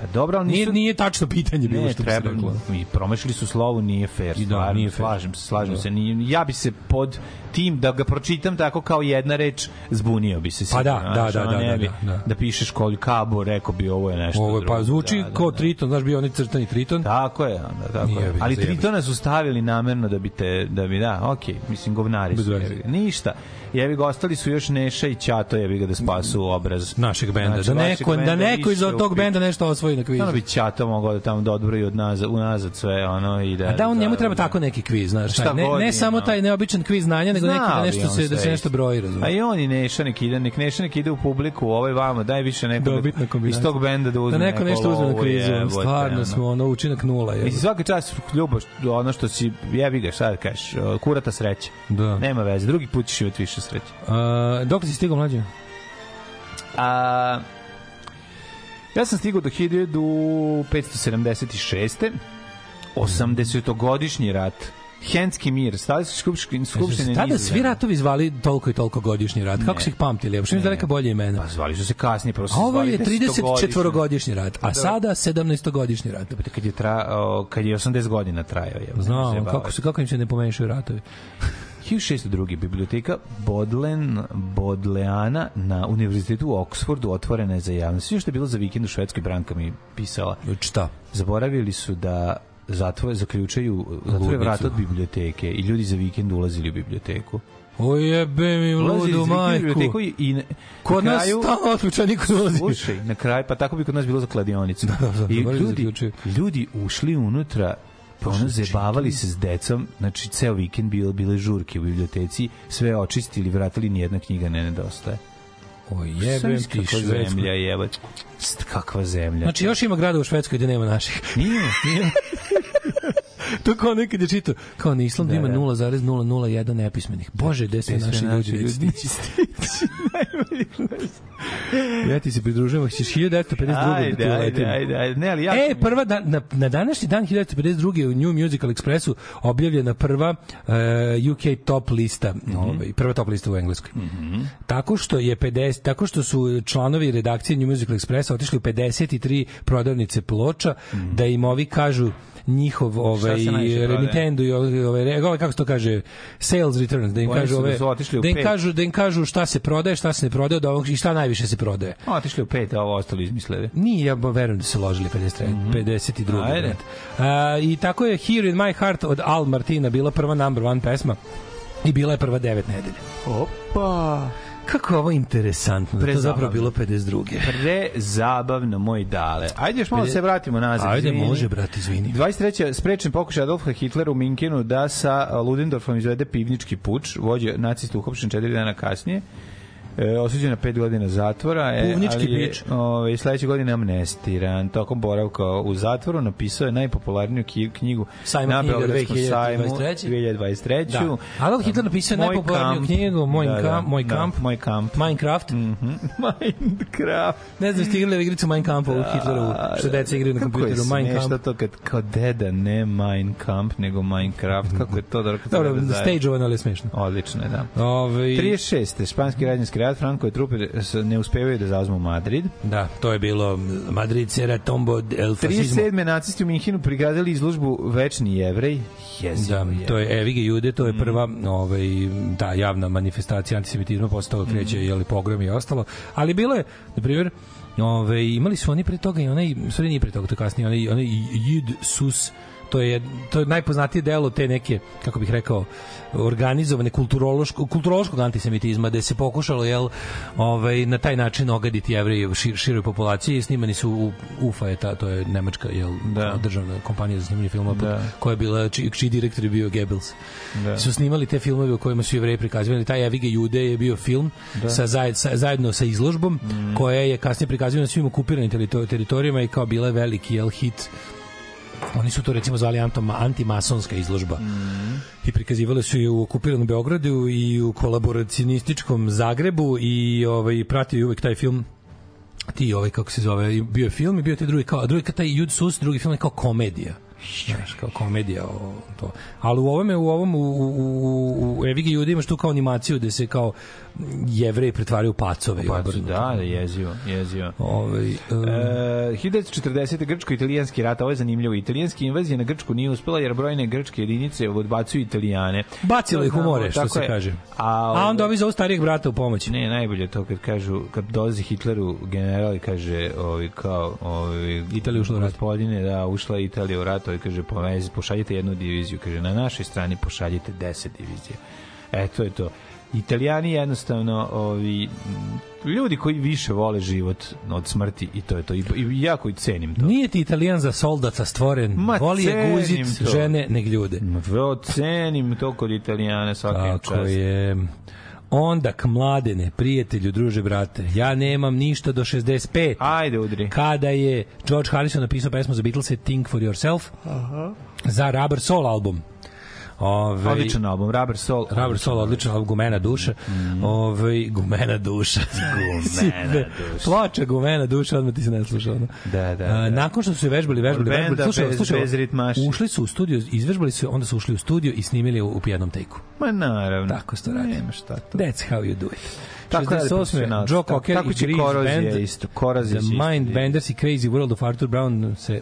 [SPEAKER 2] Pa dobro, ali
[SPEAKER 3] Nije,
[SPEAKER 2] nisu...
[SPEAKER 3] nije tačno pitanje bilo
[SPEAKER 2] ne,
[SPEAKER 3] što bi se
[SPEAKER 2] treba,
[SPEAKER 3] reklo.
[SPEAKER 2] i promašili su slovo, nije fair.
[SPEAKER 3] I da,
[SPEAKER 2] stvarno,
[SPEAKER 3] nije fair.
[SPEAKER 2] Slažem se, slažem
[SPEAKER 3] Da.
[SPEAKER 2] se. Nije, ja bi se pod tim da ga pročitam tako kao jedna reč zbunio bi se.
[SPEAKER 3] Pa da,
[SPEAKER 2] sigurno,
[SPEAKER 3] da,
[SPEAKER 2] znaš,
[SPEAKER 3] da, da,
[SPEAKER 2] ne
[SPEAKER 3] da,
[SPEAKER 2] bi,
[SPEAKER 3] da.
[SPEAKER 2] da pišeš koljkabo, rekao bi ovo je nešto
[SPEAKER 3] Ovo je,
[SPEAKER 2] drugo.
[SPEAKER 3] pa zvuči
[SPEAKER 2] Da, da,
[SPEAKER 3] kao
[SPEAKER 2] da.
[SPEAKER 3] Triton, znaš bio onaj crtani Triton.
[SPEAKER 2] Tako je, onda, tako
[SPEAKER 3] Nije
[SPEAKER 2] je. Ali. Tritona su stavili namerno da bi te, da bi, da, okej, mislim, govnari su. Ništa. Jevi ga, ostali su još Neša i Ćato, jevi ga da spasu obraz.
[SPEAKER 3] našeg benda.
[SPEAKER 2] Znači,
[SPEAKER 3] da neko, da neko iz tog
[SPEAKER 2] upi-
[SPEAKER 3] benda nešto osvoji na kvizu.
[SPEAKER 2] Ono bi Ćato mogao da tamo dodbroji od nazad, unazad sve, ono, i da...
[SPEAKER 3] A da, on njemu
[SPEAKER 2] da-
[SPEAKER 3] treba tako neki kviz, znaš.
[SPEAKER 2] Šta
[SPEAKER 3] ne, ne samo taj neobičan kviz znanja, nego neki da nešto se da se nešto broji,
[SPEAKER 2] A
[SPEAKER 3] razumiješ.
[SPEAKER 2] i on i Neša nek ide, nek Neša nek ide u publiku, ovaj vamo, daj više neko
[SPEAKER 3] Dobitna
[SPEAKER 2] da,
[SPEAKER 3] kombinacija.
[SPEAKER 2] iz tog benda da uzme
[SPEAKER 3] Da neko nešto uzme na kvizu. Stvarno smo ono učinak nula. Je.
[SPEAKER 2] Mislim, svaki čas ljubav, ono što si, jebi ga, šta da kažeš, kurata sreća.
[SPEAKER 3] Da.
[SPEAKER 2] Nema veze, drugi put ćeš imati više sreće.
[SPEAKER 3] A, dok si stigao mlađe?
[SPEAKER 2] A, ja sam stigao do 1576. 80-godišnji rat. Henski mir, stali su skupštine, skupštine
[SPEAKER 3] Tada
[SPEAKER 2] Nizozemske.
[SPEAKER 3] svi ratovi zvali toliko i toliko godišnji rat. Kako
[SPEAKER 2] Ne.
[SPEAKER 3] se ih pamtili? Što mi da neka bolje imena.
[SPEAKER 2] Pa zvali su se kasnije, prvo su
[SPEAKER 3] A ovo je
[SPEAKER 2] 10-godišnji.
[SPEAKER 3] 34-godišnji rat, a sada 17-godišnji rat.
[SPEAKER 2] Kad je, tra, o, kad je 80 godina trajao. Je,
[SPEAKER 3] Znam, kako, se, kako im se ne pomešaju ratovi.
[SPEAKER 2] 1602. biblioteka Bodlen Bodleana na univerzitetu u Oksfordu otvorena je za javnost. Sve što je bilo za vikend u Švedskoj Branka mi pisala.
[SPEAKER 3] Šta?
[SPEAKER 2] Zaboravili su da zatvore, zaključaju zatvore
[SPEAKER 3] Ludnicu.
[SPEAKER 2] vrata od biblioteke i ljudi za vikend ulazili u biblioteku.
[SPEAKER 3] O jebe mi ludu majku.
[SPEAKER 2] i, i na,
[SPEAKER 3] Kod
[SPEAKER 2] na
[SPEAKER 3] nas
[SPEAKER 2] kraju-
[SPEAKER 3] stalno otključa, niko ne ulazi.
[SPEAKER 2] Slušaj, na kraju, pa tako bi kod nas bilo za kladionicu.
[SPEAKER 3] da,
[SPEAKER 2] I
[SPEAKER 3] zaboravili
[SPEAKER 2] ljudi,
[SPEAKER 3] zaključuju.
[SPEAKER 2] ljudi ušli unutra, pa ono zebavali se s decom, znači ceo vikend bilo, bile žurke u biblioteci, sve očistili, vratili, nijedna knjiga ne nedostaje.
[SPEAKER 3] O jebem ti
[SPEAKER 2] kakva zemlja, jebać. St, kakva zemlja.
[SPEAKER 3] Znači još ima grada u Švedskoj gde nema naših.
[SPEAKER 2] nije, *laughs* nije.
[SPEAKER 3] To kao nekad je čito, kao na Islandu
[SPEAKER 2] Da,
[SPEAKER 3] ima
[SPEAKER 2] da.
[SPEAKER 3] 0,001 nepismenih. Bože, gde se naši ljudi neće stići. *laughs* Ja ti se pridružujem, ako ćeš 1952. da
[SPEAKER 2] Ajde,
[SPEAKER 3] ti
[SPEAKER 2] ajde, ajde, ajde. Ne, ali ja...
[SPEAKER 3] E, prva da, na, na današnji dan 1952. u New Musical Expressu objavljena prva uh, UK top lista,
[SPEAKER 2] Mhm.
[SPEAKER 3] ovaj, prva top lista u engleskoj. Tako što je 50, tako što su članovi redakcije New Musical Expressa otišli u 53 prodavnice ploča da im ovi kažu njihov ovaj
[SPEAKER 2] prodaje?
[SPEAKER 3] remitendo i ovaj, ovaj, kako se to kaže sales returns da im
[SPEAKER 2] Oni
[SPEAKER 3] kažu
[SPEAKER 2] da
[SPEAKER 3] ove
[SPEAKER 2] u
[SPEAKER 3] da im
[SPEAKER 2] pet.
[SPEAKER 3] kažu da im kažu šta se prodaje šta se ne prodaje od ovog i šta najviše se prodaje
[SPEAKER 2] Otišli u pet, a ovo ostalo izmislili.
[SPEAKER 3] nije, ja verujem da su ložili 53, 52.
[SPEAKER 2] Mhm. Ajde.
[SPEAKER 3] brate. A, I tako je Here in My Heart od Al Martina bila prva number one pesma i bila je prva devet nedelja.
[SPEAKER 2] Opa!
[SPEAKER 3] Kako je ovo interesantno, da to zapravo bilo 52.
[SPEAKER 2] Prezabavno, moj dale. Ajde još malo da se vratimo nazad.
[SPEAKER 3] Ajde,
[SPEAKER 2] izvini.
[SPEAKER 3] može, brate, izvini.
[SPEAKER 2] 23. sprečen pokušaj Adolfa Hitlera u Minkenu da sa Ludendorfom izvede pivnički puč. Vođe nacista uhopšen četiri dana kasnije. E, osuđen na pet godina zatvora. E, ali je,
[SPEAKER 3] pič.
[SPEAKER 2] Ove, sledeće godine amnestiran. Tokom boravka u zatvoru napisao je najpopularniju knjigu
[SPEAKER 3] Sajma
[SPEAKER 2] na Beogradskom sajmu
[SPEAKER 3] 2023.
[SPEAKER 2] 2023.
[SPEAKER 3] Da. Adolf Hitler napisao
[SPEAKER 2] Moj
[SPEAKER 3] najpopularniju
[SPEAKER 2] kamp.
[SPEAKER 3] knjigu Moj,
[SPEAKER 2] Da, da,
[SPEAKER 3] kamp, moj
[SPEAKER 2] da,
[SPEAKER 3] kamp,
[SPEAKER 2] Moj kamp.
[SPEAKER 3] Minecraft. *laughs*
[SPEAKER 2] Minecraft.
[SPEAKER 3] Ne znam, ste igrali igricu Mein Kamp u Hitleru, što deca igraju na kompjuteru Mein
[SPEAKER 2] Kako je to kad kao deda ne Kamp, nego Minecraft. Kako je to dobro
[SPEAKER 3] Dobro,
[SPEAKER 2] zajedno.
[SPEAKER 3] stage-ovano, ali je smešno.
[SPEAKER 2] Odlično je, da.
[SPEAKER 3] Ove,
[SPEAKER 2] 36. Španski radnjanski rat, Frankove trupe ne uspevaju da zauzmu Madrid.
[SPEAKER 3] Da, to je bilo Madrid Sera Tombo el fascismo.
[SPEAKER 2] 37. nacisti u Minhinu prigradili izložbu Večni jevrej. Jezivo
[SPEAKER 3] Da,
[SPEAKER 2] je.
[SPEAKER 3] to je Evige Jude, to je
[SPEAKER 2] Mm.
[SPEAKER 3] prva ovaj, ta javna manifestacija antisemitizma, toga kreće
[SPEAKER 2] Mm.
[SPEAKER 3] jeli, pogrom i ostalo. Ali bilo je, na primjer, Ove, imali su oni pre toga i onaj, sorry nije pre toga, to je kasnije, onaj, onaj Jud Sus, to je, to je najpoznatije delo te neke, kako bih rekao, organizovane kulturološko, kulturološkog antisemitizma, gde se pokušalo jel, ovaj, na taj način ogaditi jevreje šir, široj populaciji. Snimani su u UFA, je ta, to je nemačka jel,
[SPEAKER 2] Da.
[SPEAKER 3] državna kompanija za snimanje filmova,
[SPEAKER 2] Da.
[SPEAKER 3] koja je bila, čiji, čiji direktor je bio Goebbels.
[SPEAKER 2] Da.
[SPEAKER 3] Su snimali te filmove u kojima su jevreji prikazivali. Taj Evige Jude je bio film
[SPEAKER 2] Da.
[SPEAKER 3] sa, zajed, sa, zajedno sa izložbom, koja je kasnije prikazivana na svim okupiranim terito- teritorijama i kao bila veliki jel, hit oni su to recimo zvali antimasonska izložba. I prikazivali su je u okupiranom Beogradu i u kolaboracionističkom Zagrebu i ovaj pratio uvek taj film. Ti ovaj kako se zove bio je film i bio je taj drugi kao drugi kao taj Jud Sus drugi film je kao komedija Znaš, kao komedija o, to. Ali u ovome, u ovom, u, u, u, u Evigi Jude imaš tu kao animaciju gde se kao jevreji pretvaraju u pacove. i
[SPEAKER 2] Pa,
[SPEAKER 3] obrnuto.
[SPEAKER 2] da, da, jezivo, jezivo.
[SPEAKER 3] Ovaj,
[SPEAKER 2] E, 1940. Grčko-italijanski rat, ovo je zanimljivo. Italijanski invazija na Grčku nije uspela jer brojne grčke jedinice odbacuju Italijane.
[SPEAKER 3] Bacilo ih u more, što se
[SPEAKER 2] je.
[SPEAKER 3] kaže.
[SPEAKER 2] A,
[SPEAKER 3] A onda ovi zovu starijeg brata u pomoć.
[SPEAKER 2] Ne, najbolje je to kad kažu, kad dolazi Hitleru general i kaže, ovi, kao, ovi,
[SPEAKER 3] Italija ušla u rat.
[SPEAKER 2] Gospodine, da, ušla Italija u rat, ovi kaže, povezi, pošaljite jednu diviziju, kaže, na našoj strani pošaljite 10 divizija. E, to je to. Italijani jednostavno, ovi, ljudi koji više vole život od smrti i to je to. I, i ja koji cenim to.
[SPEAKER 3] Nije ti italijan za soldaca stvoren.
[SPEAKER 2] Ma,
[SPEAKER 3] Voli je guzit
[SPEAKER 2] to.
[SPEAKER 3] žene neg ljude.
[SPEAKER 2] Vrlo cenim to kod Italijana svakim
[SPEAKER 3] Tako
[SPEAKER 2] čast.
[SPEAKER 3] je. Onda k mladene, prijatelju, druže, brate, ja nemam ništa do 65.
[SPEAKER 2] Ajde, udri.
[SPEAKER 3] Kada je George Harrison napisao pesmu za Beatles Think for Yourself za Rubber Soul album. Ove,
[SPEAKER 2] Odličan album, Rubber Soul.
[SPEAKER 3] Rubber Soul, odličan album, gumena duša.
[SPEAKER 2] Mhm.
[SPEAKER 3] Ove, gumena duša. *laughs*
[SPEAKER 2] Gumena duša.
[SPEAKER 3] Ploča gumena duša, odmah ti se ne sluša. Ono.
[SPEAKER 2] Da, da, da.
[SPEAKER 3] nakon što su je vežbali, vežbali,
[SPEAKER 2] Od
[SPEAKER 3] vežbali, slušaj,
[SPEAKER 2] bez-
[SPEAKER 3] slušaj,
[SPEAKER 2] bez
[SPEAKER 3] ušli su u studio, izvežbali su, onda su ušli u studio i snimili u, u jednom tejku.
[SPEAKER 2] Ma naravno.
[SPEAKER 3] Tako se to radi.
[SPEAKER 2] Nema šta to.
[SPEAKER 3] That's how you do it.
[SPEAKER 2] Tako rade
[SPEAKER 3] 68.
[SPEAKER 2] profesionalci.
[SPEAKER 3] Joe
[SPEAKER 2] Tako-
[SPEAKER 3] Cocker
[SPEAKER 2] tako
[SPEAKER 3] i
[SPEAKER 2] će
[SPEAKER 3] Grease
[SPEAKER 2] Korozija
[SPEAKER 3] Band,
[SPEAKER 2] isto. Korozija
[SPEAKER 3] The Mind. Benders i Crazy World of Arthur Brown se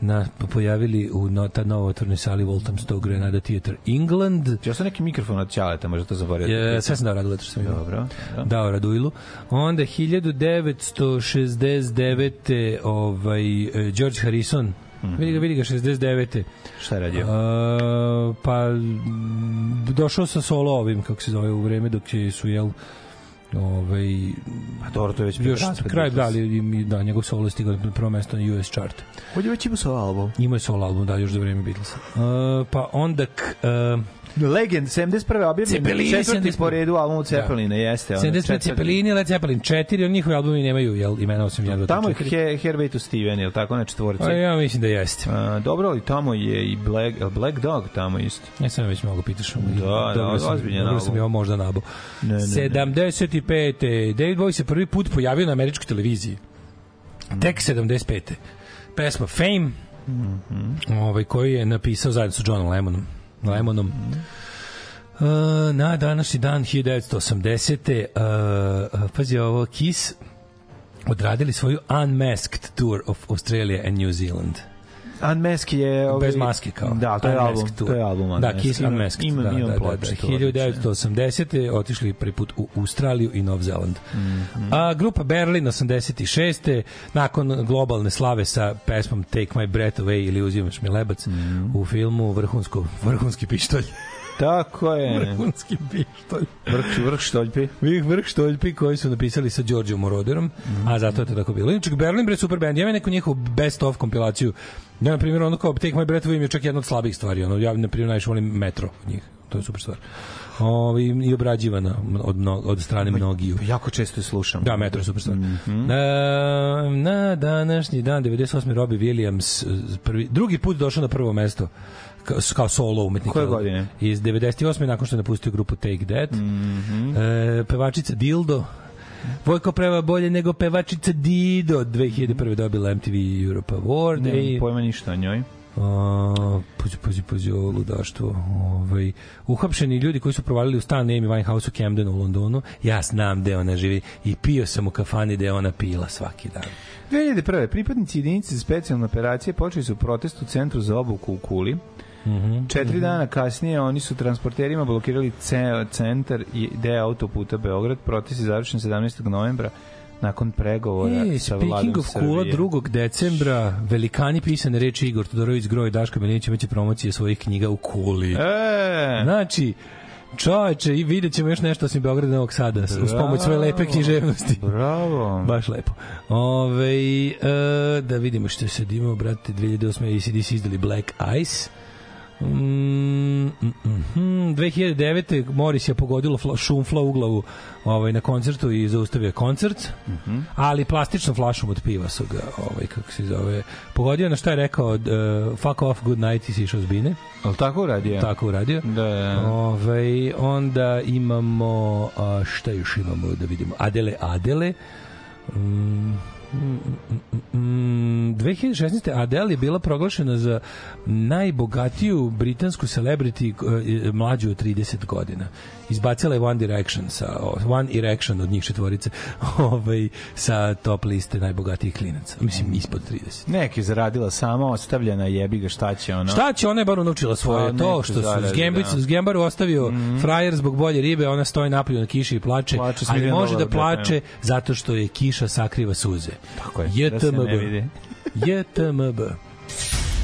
[SPEAKER 3] na, pojavili u no, ta novo otvornoj sali Walthamstow Granada Theatre England.
[SPEAKER 2] Ja sam neki mikrofon od Ćaleta, možda to zaboravio.
[SPEAKER 3] Je, sve sam dao Raduletu što sam imao.
[SPEAKER 2] Dobro. dobro.
[SPEAKER 3] Dao Raduilu. Onda 1969. ovaj, eh, George Harrison Vidi ga, vidi ga, 69.
[SPEAKER 2] Šta je radio?
[SPEAKER 3] Uh, pa došao sa solo ovim, kako se zove, u vreme dok su, jel, Ovaj
[SPEAKER 2] Pa dobro, to je već
[SPEAKER 3] još kraj da ali da njegov solo je stigao na prvo mesto na US chart.
[SPEAKER 2] Je već imao svoj album.
[SPEAKER 3] Imao je solo album da još za vreme Beatlesa. Uh, pa onda k, uh,
[SPEAKER 2] Legend, 71. objavljen, četvrti
[SPEAKER 3] 71.
[SPEAKER 2] po redu album Cepelina, jeste. ono,
[SPEAKER 3] 75
[SPEAKER 2] četvrti.
[SPEAKER 3] Cepelini, Led Zeppelin 4, on njihovi albumi nemaju jel, imena osim 1, 2, 3,
[SPEAKER 2] Tamo je
[SPEAKER 3] 4.
[SPEAKER 2] He, Hervey to Steven, je li tako, na četvorci?
[SPEAKER 3] Pa ja mislim da jeste.
[SPEAKER 2] A, dobro, ali tamo je i Black, Black Dog tamo isto.
[SPEAKER 3] Ja sam već mnogo pitaš.
[SPEAKER 2] Da, da,
[SPEAKER 3] sam,
[SPEAKER 2] ozbiljan
[SPEAKER 3] dobro sam ja možda nabo.
[SPEAKER 2] Ne, ne, ne.
[SPEAKER 3] 75. David Bowie se prvi put pojavio na američkoj televiziji. Tek 75. Pesma Fame, ovaj, koji je napisao zajedno sa Johnom Lennonom. Lennonom. Uh, na današnji dan 1980. Uh, uh, pazi ovo, Kiss odradili svoju Unmasked Tour of Australia and New Zealand.
[SPEAKER 2] Unmask je... Ovaj,
[SPEAKER 3] Bez maske kao.
[SPEAKER 2] Da, to je album.
[SPEAKER 3] Tour.
[SPEAKER 2] To je album
[SPEAKER 3] Da,
[SPEAKER 2] Unmasked.
[SPEAKER 3] Kiss Unmasked.
[SPEAKER 2] Imam,
[SPEAKER 3] da,
[SPEAKER 2] imam
[SPEAKER 3] da, da,
[SPEAKER 2] ploče,
[SPEAKER 3] da.
[SPEAKER 2] odlično.
[SPEAKER 3] 1980. otišli prvi put u Australiju i Nov Zeland.
[SPEAKER 2] Mhm.
[SPEAKER 3] A, grupa Berlin 86. nakon globalne slave sa pesmom Take My Breath Away ili Uzimaš mi lebac
[SPEAKER 2] Mhm.
[SPEAKER 3] u filmu vrhunsko, vrhunski pištolj.
[SPEAKER 2] Tako je.
[SPEAKER 3] vrhunski pištolj.
[SPEAKER 2] Vrh, vrh štoljpi.
[SPEAKER 3] Vih vrh štoljpi koji su napisali sa Đorđom Moroderom, a zato je to tako bilo. Inače, Berlin bre super band. Ja imam neku njihovu best of kompilaciju. Ja, na primjer, ono kao Take My Breath mi je čak jedna od slabih stvari. Ono, ja, na primjer, najviše volim Metro od njih. To je super stvar. Ovi, I obrađivana od, mno, od strane mnogiju.
[SPEAKER 2] Jako često je slušam.
[SPEAKER 3] Da, Metro je super stvar.
[SPEAKER 2] Mhm.
[SPEAKER 3] na, na današnji dan, 98. Robbie Williams, prvi, drugi put došao na prvo mesto kao, solo umetnik.
[SPEAKER 2] Koje godine?
[SPEAKER 3] Iz 98. nakon što je napustio grupu Take That.
[SPEAKER 2] Mhm.
[SPEAKER 3] e, pevačica Dildo, Vojko preva bolje nego pevačica Dido 2001. dobila MTV Europe Award
[SPEAKER 2] Nemam
[SPEAKER 3] i
[SPEAKER 2] pojma ništa o njoj.
[SPEAKER 3] A, pazi, pazi, pazi, ovo ludaštvo. Ovaj, uhapšeni ljudi koji su provalili u stan Amy Winehouse u Camdenu u Londonu, ja znam gde ona živi i pio sam u kafani gde ona pila svaki dan.
[SPEAKER 2] 2001. pripadnici jedinice za specijalne operacije počeli su protest u centru za obuku u Kuli.
[SPEAKER 3] Mhm.
[SPEAKER 2] Četiri dana kasnije oni su transporterima blokirali ceo centar i deo autoputa Beograd. Protest je završen 17. novembra nakon pregovora
[SPEAKER 3] E,
[SPEAKER 2] sa vladom
[SPEAKER 3] speaking of
[SPEAKER 2] Srbije.
[SPEAKER 3] Kula, 2. decembra, velikani pisane reči Igor Todorović, Groj, Daško Milinić imaće promocije svojih knjiga u Kuli.
[SPEAKER 2] E,
[SPEAKER 3] Znači, čoveče, i vidjet ćemo još nešto osim Beograda Novog Sada, uz pomoć svoje lepe književnosti.
[SPEAKER 2] Bravo.
[SPEAKER 3] Baš lepo. Ove, e, da vidimo što se imamo, brate, 2008. ACDC izdali Black Ice. Mm, mm, mm, 2009. Morris je pogodilo fla, šumfla u glavu ovaj, na koncertu i zaustavio koncert, ali plastičnom flašom od piva su ga, ovaj, kako se zove, pogodio na šta je rekao uh, fuck off, good night i si išao zbine.
[SPEAKER 2] Ali tako uradio?
[SPEAKER 3] Tako uradio.
[SPEAKER 2] Da, da.
[SPEAKER 3] Ovaj onda imamo a, šta još imamo da vidimo Adele Adele mm, mm, mm, mm, 2016. Adele je bila proglašena za najbogatiju britansku celebrity eh, mlađu od 30 godina. Izbacila je One Direction sa One Erection od njih četvorice *laughs* ovaj, sa top liste najbogatijih klinaca. Mislim, ispod 30.
[SPEAKER 2] Neki zaradila sama, ostavljena, jebi ga, šta će ono?
[SPEAKER 3] Šta će ona je bar naučila svoje
[SPEAKER 2] Pa,
[SPEAKER 3] to što su
[SPEAKER 2] zaradu,
[SPEAKER 3] Zgembicu,
[SPEAKER 2] da. Mhm.
[SPEAKER 3] Zgembaru ostavio frajer zbog bolje ribe, ona stoji napolju na kiši i plače,
[SPEAKER 2] Plače s
[SPEAKER 3] ali može da
[SPEAKER 2] dolara
[SPEAKER 3] plače zato što je kiša sakriva suze.
[SPEAKER 2] Tako je, da
[SPEAKER 3] JTMB.
[SPEAKER 2] vidi. *laughs*
[SPEAKER 3] JTMB.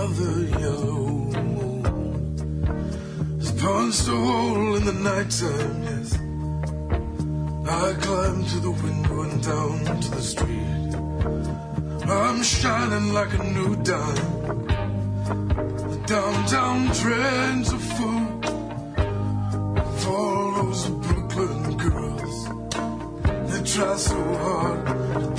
[SPEAKER 10] Another yellow moon punched a hole in the nighttime, yes. I climbed to the window and down to the street. I'm shining like a new dime. The downtown trends are full of all those Brooklyn girls. They try so hard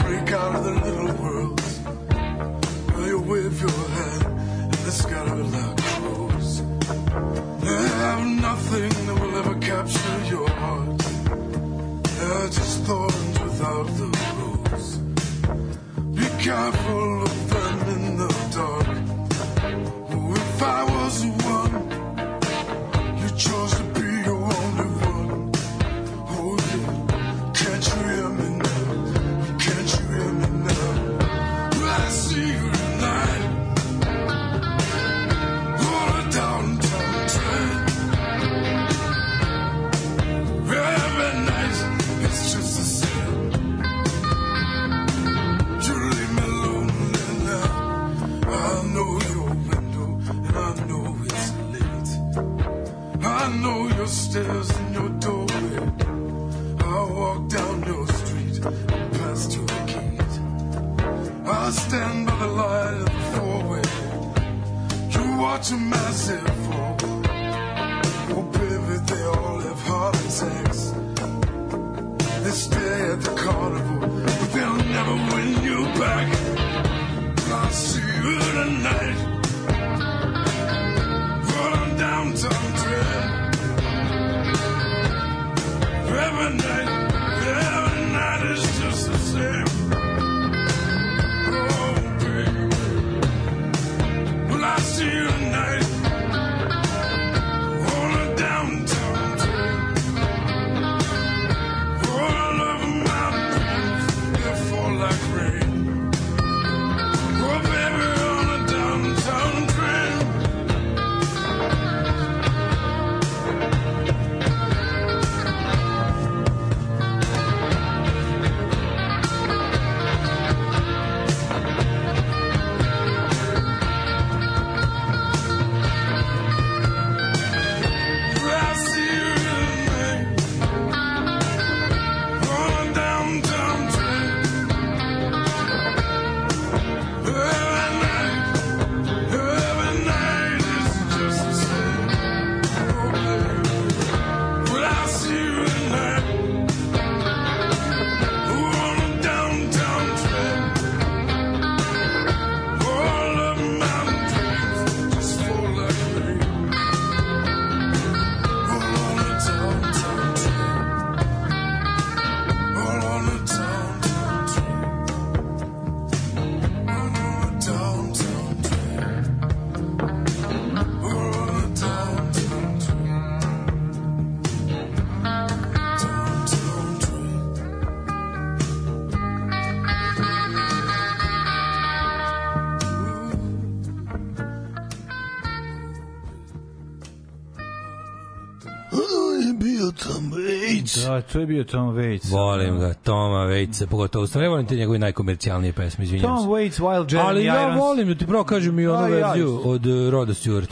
[SPEAKER 2] Da, to je bio Tom Waits.
[SPEAKER 3] Volim ga, Toma Waitsa, pogotovo stvarno volim te njegove najkomercijalnije pesme, izvinjam
[SPEAKER 2] Tom
[SPEAKER 3] se.
[SPEAKER 2] Waits, Wild Jeremy
[SPEAKER 3] Ali ja
[SPEAKER 2] Irons.
[SPEAKER 3] volim da ti pravo kažem i onu
[SPEAKER 2] A, ja
[SPEAKER 3] verziju
[SPEAKER 2] isto.
[SPEAKER 3] od uh, Roda Stewart.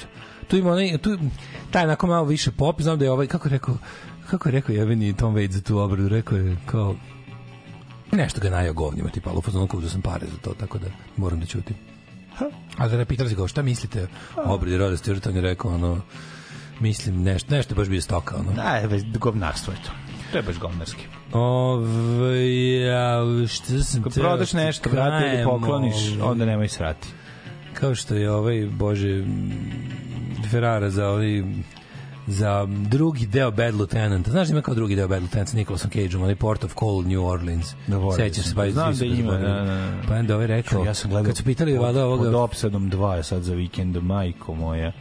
[SPEAKER 3] Tu ima onaj, tu, taj onako malo više pop, znam da je ovaj, kako je rekao, kako je rekao jeveni Tom Waits za tu obradu, rekao je kao, nešto ga najao govnjima, tipa, ali u fazonu kao da sam pare za to, tako da moram da ćutim. A da ne pitali se kao, šta mislite o obradi Roda Stewart, on je rekao, ono, mislim, nešto, nešto je baš bio stoka, ono.
[SPEAKER 2] Da, je, govnarstvo je to. To je baš govnarski.
[SPEAKER 3] Ove, ja, šta sam
[SPEAKER 2] Kad
[SPEAKER 3] teo
[SPEAKER 2] prodaš
[SPEAKER 3] ti
[SPEAKER 2] nešto, vrati ili pokloniš,
[SPEAKER 3] ovaj,
[SPEAKER 2] onda nemoj srati.
[SPEAKER 3] kao što je ovaj bože Ferrara za ovaj za drugi deo Bad Lieutenant. Znaš da ima kao drugi deo Bad Lieutenant sa Nicolasom Cageom, onaj Port of Call, New Orleans. Sećam se,
[SPEAKER 2] sam.
[SPEAKER 3] pa
[SPEAKER 2] Znam da
[SPEAKER 3] su
[SPEAKER 2] ima, da, da, da.
[SPEAKER 3] Pa onda ovaj rekao,
[SPEAKER 2] ja sam gledao
[SPEAKER 3] kad su pitali
[SPEAKER 2] pod,
[SPEAKER 3] valjda
[SPEAKER 2] pod
[SPEAKER 3] ovoga,
[SPEAKER 2] opsadom 2 sad za vikend, majko moja.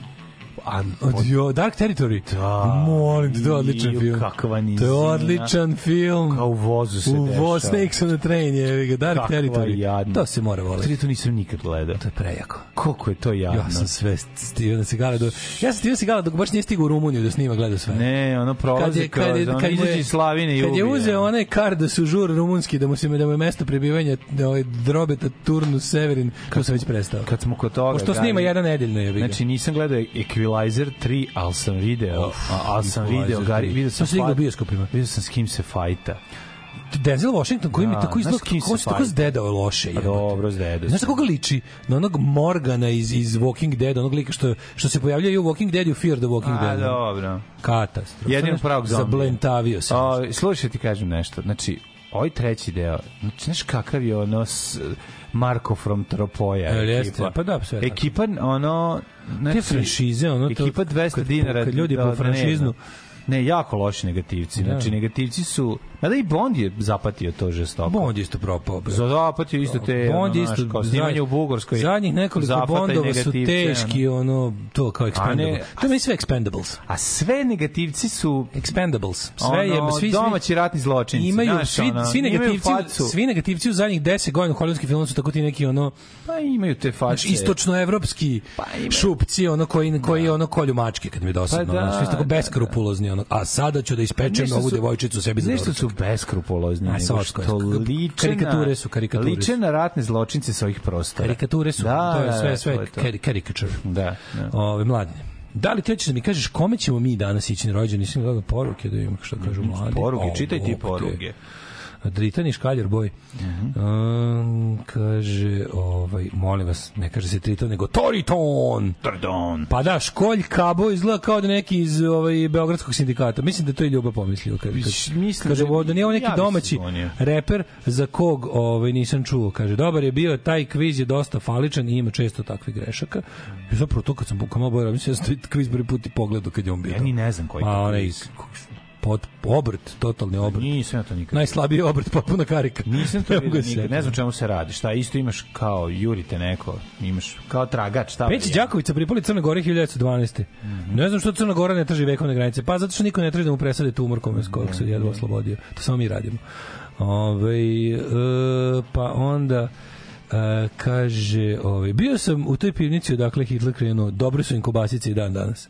[SPEAKER 2] A,
[SPEAKER 3] Od, jo, Dark Territory?
[SPEAKER 2] Da.
[SPEAKER 3] Molim te, to je odličan film.
[SPEAKER 2] kakva
[SPEAKER 3] To je
[SPEAKER 2] nizina.
[SPEAKER 3] odličan film.
[SPEAKER 2] Kao u vozu se
[SPEAKER 3] U
[SPEAKER 2] dešava.
[SPEAKER 3] voz Snakes on the Train je Dark
[SPEAKER 2] Kakva
[SPEAKER 3] Territory.
[SPEAKER 2] jadna.
[SPEAKER 3] To se mora voleti.
[SPEAKER 2] Tri, to nisam nikad gledao.
[SPEAKER 3] To je prejako.
[SPEAKER 2] Koliko je to jadno.
[SPEAKER 3] Ja sam sve Steven Segala do Ja sam Steven Segala dok baš nije stigao u Rumuniju da snima gleda sve.
[SPEAKER 2] Ne, ono prolazi kad je, kad je, izađe iz Slavine i
[SPEAKER 3] kad je uzeo onaj kar da su žur rumunski da mu se da mu je mesto prebivanja da ovaj Drobeta Turnus Severin kako sam već prestao.
[SPEAKER 2] Kad smo kod toga...
[SPEAKER 3] Pošto snima jedan nedeljno je.
[SPEAKER 2] Znači nisam gledao Equalizer 3, ali sam video, a, ali sam video, Gari,
[SPEAKER 3] 3.
[SPEAKER 2] video sam
[SPEAKER 3] bioskopima.
[SPEAKER 2] Video sam s kim se fajta.
[SPEAKER 3] Denzel Washington koji mi
[SPEAKER 2] Da,
[SPEAKER 3] tako izgleda kako se tako zdedao loše.
[SPEAKER 2] Pa dobro, zdedo.
[SPEAKER 3] Znaš na koga liči? Na onog Morgana iz, iz Walking Dead, onog lika što, što se pojavljaju i u Walking Dead i u Fear the Walking
[SPEAKER 2] A,
[SPEAKER 3] Dead.
[SPEAKER 2] dobro.
[SPEAKER 3] Katastrofa.
[SPEAKER 2] Jedino pravog zombija.
[SPEAKER 3] Zablentavio se.
[SPEAKER 2] O, slušaj ti kažem nešto. Znači, ovaj treći deo, znači, znaš kakav je ono s, Marko from Tropoja
[SPEAKER 3] Jel
[SPEAKER 2] ekipa.
[SPEAKER 3] Pa da, sve.
[SPEAKER 2] Ekipa, ono...
[SPEAKER 3] Te franšize, ono to-
[SPEAKER 2] Ekipa 200
[SPEAKER 3] kad-
[SPEAKER 2] dinara.
[SPEAKER 3] kad ljudi
[SPEAKER 2] da,
[SPEAKER 3] po
[SPEAKER 2] da,
[SPEAKER 3] franšiznu-
[SPEAKER 2] Ne, jako loši negativci.
[SPEAKER 3] Da.
[SPEAKER 2] Znači, negativci su... Mada i Bond je zapatio to žestoko.
[SPEAKER 3] Bond je isto propao. bre.
[SPEAKER 2] Za zapatio isto te...
[SPEAKER 3] Bond
[SPEAKER 2] ono,
[SPEAKER 3] isto
[SPEAKER 2] kao snimanje u Bugarskoj.
[SPEAKER 3] Zadnjih nekoliko Bondova su teški, ono, to kao Expendables.
[SPEAKER 2] ne,
[SPEAKER 3] to je meni sve Expendables.
[SPEAKER 2] A sve negativci su
[SPEAKER 3] Expendables. Sve je,
[SPEAKER 2] ono,
[SPEAKER 3] svi, svi,
[SPEAKER 2] domaći ratni zločinci.
[SPEAKER 3] imaju
[SPEAKER 2] znaš,
[SPEAKER 3] svi,
[SPEAKER 2] ono,
[SPEAKER 3] svi negativci, svi negativci u zadnjih 10 godina u hollywoodskim filmu su tako ti neki ono
[SPEAKER 2] Pa imaju te
[SPEAKER 3] znači, istočnoevropski
[SPEAKER 2] Pa
[SPEAKER 3] šupci ono koji koji ono kolju mačke kad mi je dosadno
[SPEAKER 2] Pa da,
[SPEAKER 3] ono, svi su tako
[SPEAKER 2] da,
[SPEAKER 3] beskrupulozni ono a sada ću da ispečem ovu
[SPEAKER 2] su-
[SPEAKER 3] devojčicu sebi za
[SPEAKER 2] Nešto
[SPEAKER 3] doručak.
[SPEAKER 2] Su beskrupulozni.
[SPEAKER 3] A, je.
[SPEAKER 2] što liče
[SPEAKER 3] Karikature su, karikature.
[SPEAKER 2] Liče na ratne zločince sa ovih prostora.
[SPEAKER 3] karikature su
[SPEAKER 2] Da,
[SPEAKER 3] to je
[SPEAKER 2] da,
[SPEAKER 3] sve
[SPEAKER 2] da,
[SPEAKER 3] sve caricature
[SPEAKER 2] Da, da.
[SPEAKER 3] Ove mladine. Da li ti hoćeš da mi kažeš kome ćemo mi danas ići na rođendan? Nisam gledao poruke da imam šta kažu mladi.
[SPEAKER 2] Poruke, čitaj ti
[SPEAKER 3] Bog te.
[SPEAKER 2] Poruke.
[SPEAKER 3] Dritani škaljer boj. Um, kaže, ovaj, molim vas, ne kaže se Triton, nego Toriton.
[SPEAKER 2] Toriton.
[SPEAKER 3] Pa da, školj kabo izgleda kao da neki iz ovaj, Beogradskog sindikata. Mislim da to je Ljuba pomislio. Kad, kad,
[SPEAKER 2] Mislim
[SPEAKER 3] kaže,
[SPEAKER 2] da-
[SPEAKER 3] da nije ovo neki
[SPEAKER 2] ja
[SPEAKER 3] domaći
[SPEAKER 2] zbunio.
[SPEAKER 3] reper za kog ovaj, nisam čuo. Kaže, dobar je bio, taj kviz je dosta faličan i ima često takvih grešaka. I zapravo to kad sam malo bolje, mislim da sam kviz prvi put i pogledao kad je on bio.
[SPEAKER 2] Ja ni ne znam koji je
[SPEAKER 3] A
[SPEAKER 2] to
[SPEAKER 3] onaj. Pod, obrt, totalni obrt.
[SPEAKER 2] Nisam ja to nikad.
[SPEAKER 3] Najslabiji obrt, potpuna karika.
[SPEAKER 2] Nisam to *laughs* vidio
[SPEAKER 3] se
[SPEAKER 2] nikad. Ne znam čemu se radi. Šta isto imaš kao jurite neko, imaš kao tragač, šta?
[SPEAKER 3] Peći Đakovića pripali Crne Gore 1912. Ne znam što Crna Gora ne traži vekovne granice. Pa zato što niko ne traži da mu presade tumor kome s kojeg se jedva oslobodio. To samo mi radimo. Ove, e, pa onda e, kaže, ove, bio sam u toj pivnici odakle Hitler krenuo. Dobre su im kobasice i dan danas.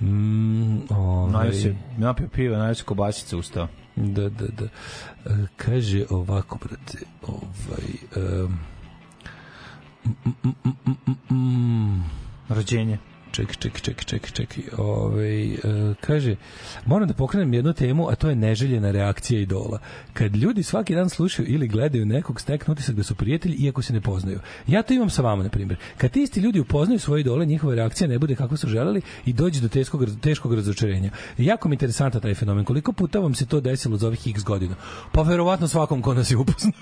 [SPEAKER 3] Mm, ove,
[SPEAKER 2] Najio se, napio piva, najio se kobasica ustao.
[SPEAKER 3] Da, da, da. E, kaže ovako, brate, ovaj... Um, mm, mm, mm, mm, mm, mm.
[SPEAKER 2] Rođenje.
[SPEAKER 3] Ček, ček, ček, ček, ček. Ovaj, e, kaže, moram da pokrenem jednu temu, a to je neželjena reakcija idola. Kad ljudi svaki dan slušaju ili gledaju nekog, steknu utisak da su prijatelji, iako se ne poznaju. Ja to imam sa vama, na primjer. Kad ti isti ljudi upoznaju svoje idole, njihova reakcija ne bude kako su želeli i dođe do teškog, teškog razočarenja. Jako mi je interesantan taj fenomen. Koliko puta vam se to desilo za ovih x godina? Pa verovatno svakom ko nas je upoznao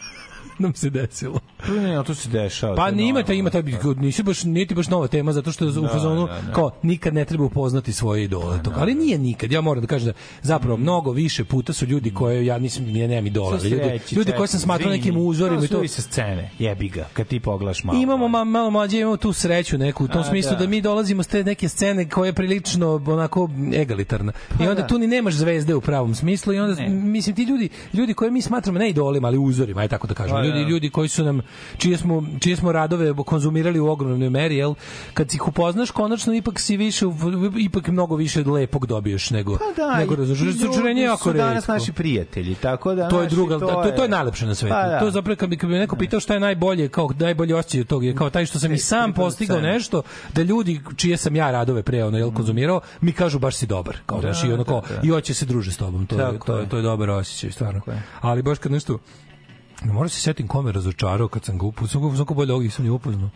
[SPEAKER 3] nam se desilo.
[SPEAKER 2] Pa ne, to se dešava.
[SPEAKER 3] Pa
[SPEAKER 2] to
[SPEAKER 3] ni ima taj ima taj nisi baš niti baš nova tema zato što je u
[SPEAKER 2] Da,
[SPEAKER 3] fazonu
[SPEAKER 2] da, da.
[SPEAKER 3] kao nikad ne treba upoznati svoje idole tog. Ali nije nikad. Ja moram da kažem da zapravo mnogo više puta su ljudi koje ja nisam ja nemam idola, ljudi, ljudi koje sam smatrao nekim uzorima i
[SPEAKER 2] To
[SPEAKER 3] to
[SPEAKER 2] i sa scene, jebi ga, kad ti pogledaš malo.
[SPEAKER 3] Imamo ma, malo mlađe, imamo tu sreću neku u tom smislu da.
[SPEAKER 2] da.
[SPEAKER 3] mi dolazimo s te neke scene koja je prilično onako egalitarna. I onda
[SPEAKER 2] da.
[SPEAKER 3] tu ni nemaš zvezde u pravom smislu i onda
[SPEAKER 2] Ne.
[SPEAKER 3] mislim ti ljudi ljudi koje mi smatramo ne idolima, ali uzorima, aj tako da kažemo. Ljudi
[SPEAKER 2] da.
[SPEAKER 3] ljudi koji su nam čije smo čije smo radove konzumirali u ogromnoj meri, jel kad ih upoznaš konačno ipak si više ipak mnogo više lepog dobiješ nego
[SPEAKER 2] Pa da,
[SPEAKER 3] nego razočarenje. Razočarenje je jako
[SPEAKER 2] su danas naši prijatelji, tako da...
[SPEAKER 3] To je druga, to, to, to je najlepše na svetu.
[SPEAKER 2] Pa da.
[SPEAKER 3] To je zapravo kad bi, kad bi neko pitao šta je najbolje, kao najbolji osjećaj od toga, je kao taj što sam i sam postigao nešto, da ljudi čije sam ja radove pre ono jel konzumirao, mi kažu baš si dobar. Kao
[SPEAKER 2] Da,
[SPEAKER 3] znaš, i ono kao,
[SPEAKER 2] da, da.
[SPEAKER 3] i hoće se druže s tobom. To, je, to, je,
[SPEAKER 2] je.
[SPEAKER 3] to je dobar osjećaj, stvarno.
[SPEAKER 2] je.
[SPEAKER 3] Ali baš kad nešto Ne moram se setim kome razočarao kad sam ga upoznao. Sam ga bolje ovih sam ni upoznao.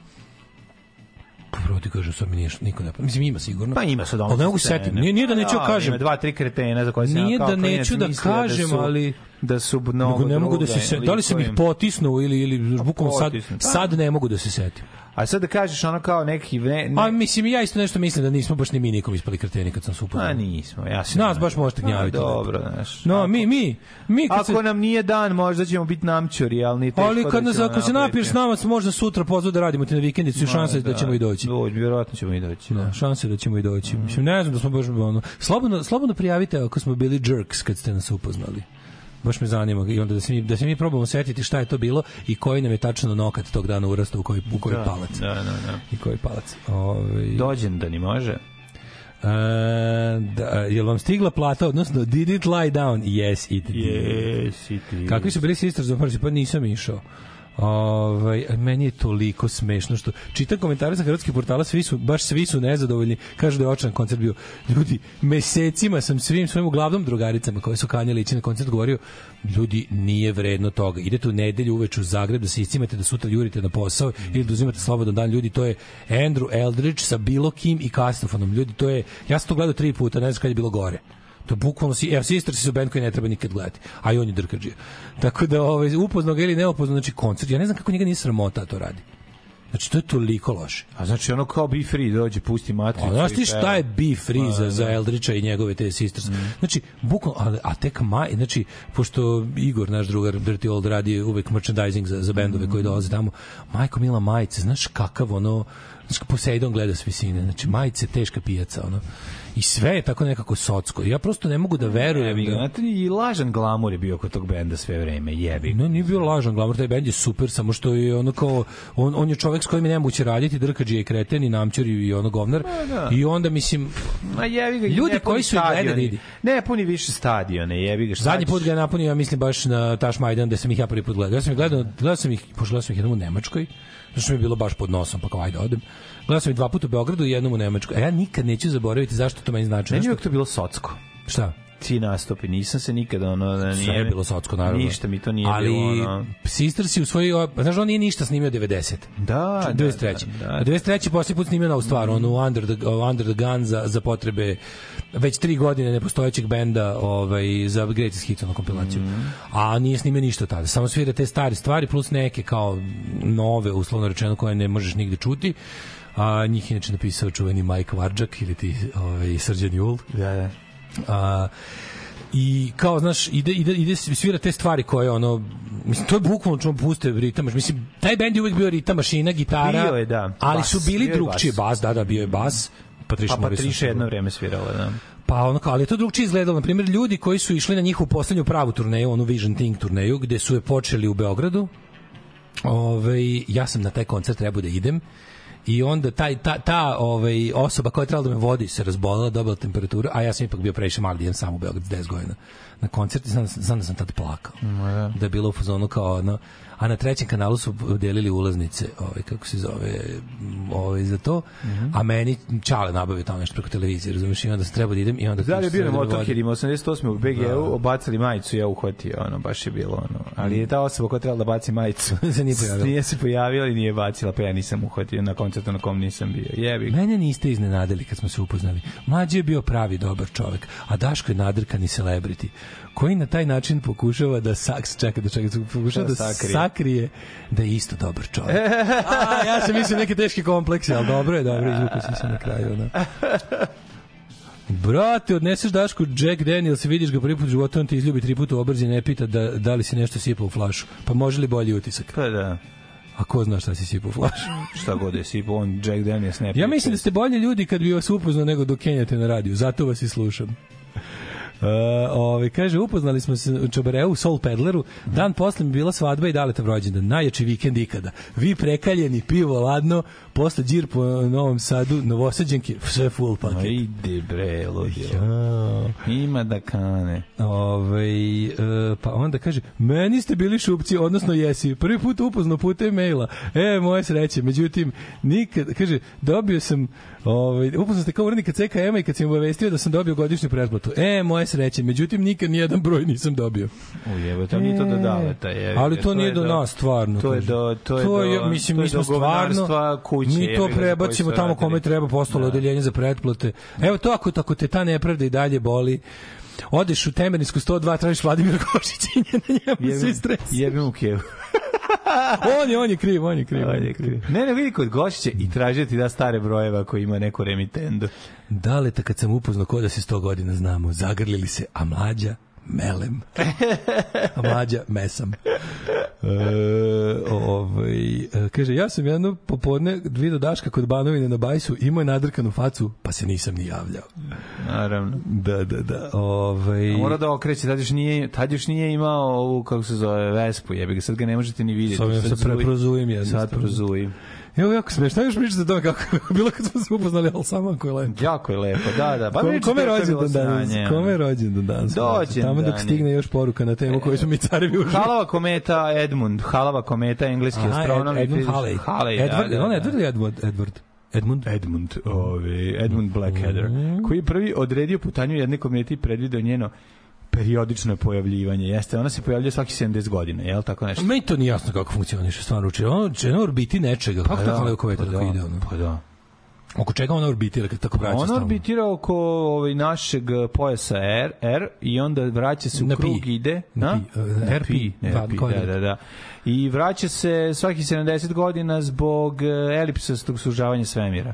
[SPEAKER 3] Pa prvo ti kažem, sad mi nije, niko ne... Mislim, ima sigurno.
[SPEAKER 2] Pa ima sad
[SPEAKER 3] Ali ne mogu se setim. Nije, nije da neću da kažem.
[SPEAKER 2] Ima dva, tri kretena za koje sam
[SPEAKER 3] Nije da neću da
[SPEAKER 2] mislio
[SPEAKER 3] kažem, ali-
[SPEAKER 2] Da su mnogo
[SPEAKER 3] Nego ne mogu da se setim. Da li sam ih
[SPEAKER 2] likove.
[SPEAKER 3] potisnuo ili, ili bukvalno sad,
[SPEAKER 2] pa.
[SPEAKER 3] sad ne mogu da se setim.
[SPEAKER 2] A sad da kažeš ono kao neki... Ne, ne,
[SPEAKER 3] A mislim, ja isto nešto mislim da nismo baš ni mi nikom ispali kreteni kad sam se upoznao.
[SPEAKER 2] Pa nismo, ja se...
[SPEAKER 3] Nas baš možete gnjaviti.
[SPEAKER 2] A, Dobro, znaš.
[SPEAKER 3] No, mi, mi, mi kad
[SPEAKER 2] Ako
[SPEAKER 3] se...
[SPEAKER 2] nam nije dan, možda ćemo biti namćori, ali ni teško
[SPEAKER 3] Ali kad
[SPEAKER 2] da
[SPEAKER 3] nas,
[SPEAKER 2] ćemo
[SPEAKER 3] ako se napiješ s nama, možda sutra pozvu da radimo ti na vikendicu i šanse da, ćemo i doći.
[SPEAKER 2] Doći, vjerojatno ćemo i doći.
[SPEAKER 3] Da, šanse da ćemo i doći. Mislim, ne znam da smo baš ono... Slobodno, slobodno prijavite ako smo bili jerks kad ste nas upoznali. Baš me zanima i onda da se mi, da se mi probamo setiti šta je to bilo i koji nam je tačno nokat tog dana urastao u koji, u koji
[SPEAKER 2] Da,
[SPEAKER 3] palac.
[SPEAKER 2] Da, da, da.
[SPEAKER 3] I koji palac. Ove,
[SPEAKER 2] Dođen da ni može.
[SPEAKER 3] E, da, je vam stigla plata, odnosno did it lie down? Yes, it did.
[SPEAKER 2] Yes, it is.
[SPEAKER 3] Kakvi su bili sisters za prvi pa nisam išao. Ovaj meni je toliko smešno što čitam komentare sa hrvatskih portala, svi su baš svi su nezadovoljni. Kažu da je očan koncert bio. Ljudi, mesecima sam svim svojim uglavnom drugaricama koje su kanjali ići na koncert govorio, ljudi nije vredno toga. Idete u nedelju uveče u Zagreb da se iscimate da sutra jurite na posao ili da uzimate slobodan dan. Ljudi, to je Andrew Eldridge sa bilo kim i kastofonom. Ljudi, to je ja sam to gledao tri puta, ne znam kad je bilo gore. To je bukvalno si, evo Sisters su band koji ne treba nikad gledati, a i on je drkađija. Tako da ovaj upoznao ga ili neupoznao, znači koncert, ja ne znam kako njega nije sramota da to radi. Znači to je toliko loše.
[SPEAKER 2] A znači ono kao Be Free dođe, pusti matricu.
[SPEAKER 3] A znaš ti šta je Be Free
[SPEAKER 2] Pa,
[SPEAKER 3] za, za
[SPEAKER 2] da.
[SPEAKER 3] Eldriča i njegove te sisters? Znači, bukvalno, a, a tek maj, znači, pošto Igor, naš drugar Dirty Old, radi uvek merchandising za, za bendove koji dolaze tamo, majko mila majice, znaš kakav ono, znaš Poseidon gleda s visine, znači majice teška pijaca, ono. I sve je tako nekako socko. Ja prosto ne mogu da verujem
[SPEAKER 2] Jebi ga,
[SPEAKER 3] da...
[SPEAKER 2] znate, i lažan glamur je bio kod tog benda sve vreme, jebi.
[SPEAKER 3] Ne, nije bio lažan glamur, taj bend je super, samo što je ono kao, on, on je čovek s kojim je nemoguće raditi, drkađi je kreten i namćer i ono govnar.
[SPEAKER 2] da.
[SPEAKER 3] I onda, mislim,
[SPEAKER 2] Ma jebi ga,
[SPEAKER 3] Ljudi koji su ih gledali, vidi.
[SPEAKER 2] Ne puni više stadione, jebi ga.
[SPEAKER 3] Zadnji put ga je napunio, ja mislim, baš na Taš Majdan, gde sam ih ja prvi put gledao. Ja sam ih gledao, gledao sam ih, pošto gledao sam ih jednom u Nemačkoj, zato što mi je bilo baš pod nosom, pa kao ajde odem. Gledao sam i dva puta u Beogradu i jednom u Nemačkoj. A ja nikad neću zaboraviti zašto to meni znači.
[SPEAKER 2] Meni je uvijek to bilo socko.
[SPEAKER 3] Šta?
[SPEAKER 2] Ti nastupi, nisam se nikada ono da nije
[SPEAKER 3] Sve je bilo socko, naravno.
[SPEAKER 2] Ništa mi to nije
[SPEAKER 3] Ali,
[SPEAKER 2] bilo ono.
[SPEAKER 3] Sister si u svojoj... Znaš, on nije ništa snimio 90.
[SPEAKER 2] Da, da,
[SPEAKER 3] 93.
[SPEAKER 2] da,
[SPEAKER 3] Da, 93. posljednji put snimio novu stvar, onu Under the, Under the Gun za, za potrebe već tri godine nepostojećeg benda ovaj, za Greatest Hits, ono kompilaciju.
[SPEAKER 2] Mhm.
[SPEAKER 3] A nije snimio ništa tada. Samo svira te stare stvari plus neke kao nove, uslovno rečeno, koje ne možeš nigde čuti. A njih je inače napisao čuveni Mike Varđak ili ti ovaj, Srđan Jul.
[SPEAKER 2] Da, da.
[SPEAKER 3] A, i kao znaš ide ide ide svira te stvari koje ono mislim to je bukvalno čemu puste ritam mislim taj bend je uvek bio ritam mašina gitara
[SPEAKER 2] Bio je, da.
[SPEAKER 3] ali
[SPEAKER 2] Bas,
[SPEAKER 3] su bili drugčije
[SPEAKER 2] bas.
[SPEAKER 3] bas da da bio je bas Patricia
[SPEAKER 2] Pa Patriša jedno vreme svirala, da.
[SPEAKER 3] Pa ono kao, ali je to drugčije izgledalo. Na primjer, ljudi koji su išli na njihovu poslednju pravu turneju, onu Vision Thing turneju, gde su je počeli u Beogradu, Ove, ja sam na taj koncert trebao da idem i onda taj, ta, ta ovaj, osoba koja je trebala da me vodi se razbolila, dobila temperaturu, a ja sam ipak bio previše mali, da idem sam u Beograd s 10 godina na koncert i znam, znam da sam tad plakao.
[SPEAKER 2] da.
[SPEAKER 3] Da je bilo u fazonu kao ono, a na trećem kanalu su delili ulaznice, ovaj kako se zove, ovaj za to, a meni Čale nabavio tamo nešto preko televizije, razumiješ, i onda sam trebao da idem i onda
[SPEAKER 2] Da li je bio na
[SPEAKER 3] da
[SPEAKER 2] motokerima 88. u BG-u,
[SPEAKER 3] Da.
[SPEAKER 2] obacali majicu, ja uhvatio, ono, baš je bilo, ono. Ali je ta osoba koja trebala da baci majicu, *laughs*
[SPEAKER 3] Se nije pojavila.
[SPEAKER 2] nije se pojavila i nije bacila, pa ja nisam uhvatio na koncertu na kom nisam bio. Jebi.
[SPEAKER 3] Mene niste iznenadili kad smo se upoznali. Mlađi je bio pravi dobar čovek, a Daško je nadrkani celebrity, koji na taj način pokušava da saks, čeka da čeka, pokušava da,
[SPEAKER 2] Da sakrije.
[SPEAKER 3] sakrije. da je isto dobar čovek. *laughs* a, ja sam mislio neke teške komplekse, ali dobro je, dobro, izvukao sam se na kraju. Ono. Brate, odneseš Dašku Jack Daniels vidiš ga prvi put u životu, on ti izljubi tri puta u obrzi ne pita da, da li si nešto sipao u flašu. Pa može li bolji utisak?
[SPEAKER 2] Pa da,
[SPEAKER 3] A ko zna šta si sipao u flašu?
[SPEAKER 2] šta god je sipo, on Jack Daniels ne
[SPEAKER 3] Ja mislim da ste bolji ljudi kad bi vas upoznao nego dok kenjate na radiju. Zato vas i slušam. Uh, ove, kaže, upoznali smo se u Čabareu, u Soul Pedleru. Dan posle mi bila svadba i daletav rođendan. Najjači vikend ikada. Vi prekaljeni, pivo ladno, posle džir po Novom Sadu, novosađenke, sve full paket.
[SPEAKER 2] ide bre, ludilo.
[SPEAKER 3] Ja.
[SPEAKER 2] Ima da kane.
[SPEAKER 3] Ove, e, pa onda kaže, meni ste bili šupci, odnosno jesi. Prvi put upoznao putem maila. E, moje sreće. Međutim, nikad, kaže, dobio sam, ovaj, upoznao ste kao urednika CKM-a i kad sam obavestio da sam dobio godišnju pretplatu. E, moje sreće. Međutim, nikad nijedan broj nisam dobio.
[SPEAKER 2] Ujebe, to nije to do daleta. Je,
[SPEAKER 3] Ali to nije
[SPEAKER 2] je
[SPEAKER 3] do nas, stvarno.
[SPEAKER 2] To je do, to je do,
[SPEAKER 3] mislim,
[SPEAKER 2] to je
[SPEAKER 3] mi smo stvarno,
[SPEAKER 2] kuće.
[SPEAKER 3] mi to prebacimo
[SPEAKER 2] koji
[SPEAKER 3] tamo kome treba, postalo
[SPEAKER 2] Da.
[SPEAKER 3] odeljenje za pretplate. Evo to ako, ako te ta nepravda i dalje boli, odeš u Temerinsku 102, tražiš Vladimira Košića i na njemu svi
[SPEAKER 2] Jebem,
[SPEAKER 3] stres.
[SPEAKER 2] jebem u kevu. *laughs*
[SPEAKER 3] on je, on je kriv, on je kriv. On je kriv.
[SPEAKER 2] Ne, ne, vidi kod Gošića i traži da ti da stare brojeve ako ima neku remitendu.
[SPEAKER 3] Daleta kad sam upoznao ko da se 100 godina znamo, zagrlili se, a mlađa melem. *laughs* a mlađa mesam. E, ovaj, e, kaže, ja sam jedno popodne vidio Daška kod Banovine na bajsu, imao je nadrkanu facu, pa se nisam ni javljao.
[SPEAKER 2] Naravno.
[SPEAKER 3] Da, da, da. Ovaj,
[SPEAKER 2] A Mora da okreće, tad još nije, tad još nije imao ovu, kako se zove, Vespu, jebi ga, sad ga ne možete ni vidjeti.
[SPEAKER 3] Sad ja se
[SPEAKER 2] zuji.
[SPEAKER 3] preprozujem jednostavno.
[SPEAKER 2] Sad prozujim.
[SPEAKER 3] Evo jako smešno, još pričate o tome kako je *laughs* bilo kad smo se upoznali, ali samo ako je lepo.
[SPEAKER 2] Jako je lepo, da, da. Pa
[SPEAKER 3] Kom, kome je rođendan danas? Kome je rođendan danas?
[SPEAKER 2] Dođendan
[SPEAKER 3] Tamo dok stigne još poruka na temu koju smo mi carevi užili.
[SPEAKER 2] Halava kometa Edmund, Halava kometa, engleski
[SPEAKER 3] Aha,
[SPEAKER 2] astronom.
[SPEAKER 3] Ed, Edmund. Halley.
[SPEAKER 2] Halley,
[SPEAKER 3] Edward,
[SPEAKER 2] da, da,
[SPEAKER 3] on
[SPEAKER 2] da.
[SPEAKER 3] Edward ili Edward? Edward. Edmund?
[SPEAKER 2] Edmund, ovaj, Edmund Blackadder, koji je prvi odredio putanju jedne komete i predvideo njeno periodično pojavljivanje. Jeste, ona se pojavljuje svaki 70 godina, je li tako nešto?
[SPEAKER 3] Meni to nije jasno kako funkcioniše stvarno uče. Ono će na orbiti nečega. Kako tako lepo kometa
[SPEAKER 2] pa
[SPEAKER 3] tako ide? Ono?
[SPEAKER 2] Pa da.
[SPEAKER 3] Oko čega ona orbitira kad tako vraća
[SPEAKER 2] On
[SPEAKER 3] stalno?
[SPEAKER 2] orbitira oko ovaj, našeg pojasa R, R i onda vraća se u
[SPEAKER 3] Na pi.
[SPEAKER 2] krug, ide.
[SPEAKER 3] Na
[SPEAKER 2] Na,
[SPEAKER 3] pi, uh, RP,
[SPEAKER 2] pi, pi,
[SPEAKER 3] kvadrat.
[SPEAKER 2] da, da, da. I vraća se svaki 70 godina zbog eh, elipsastog sužavanja svemira.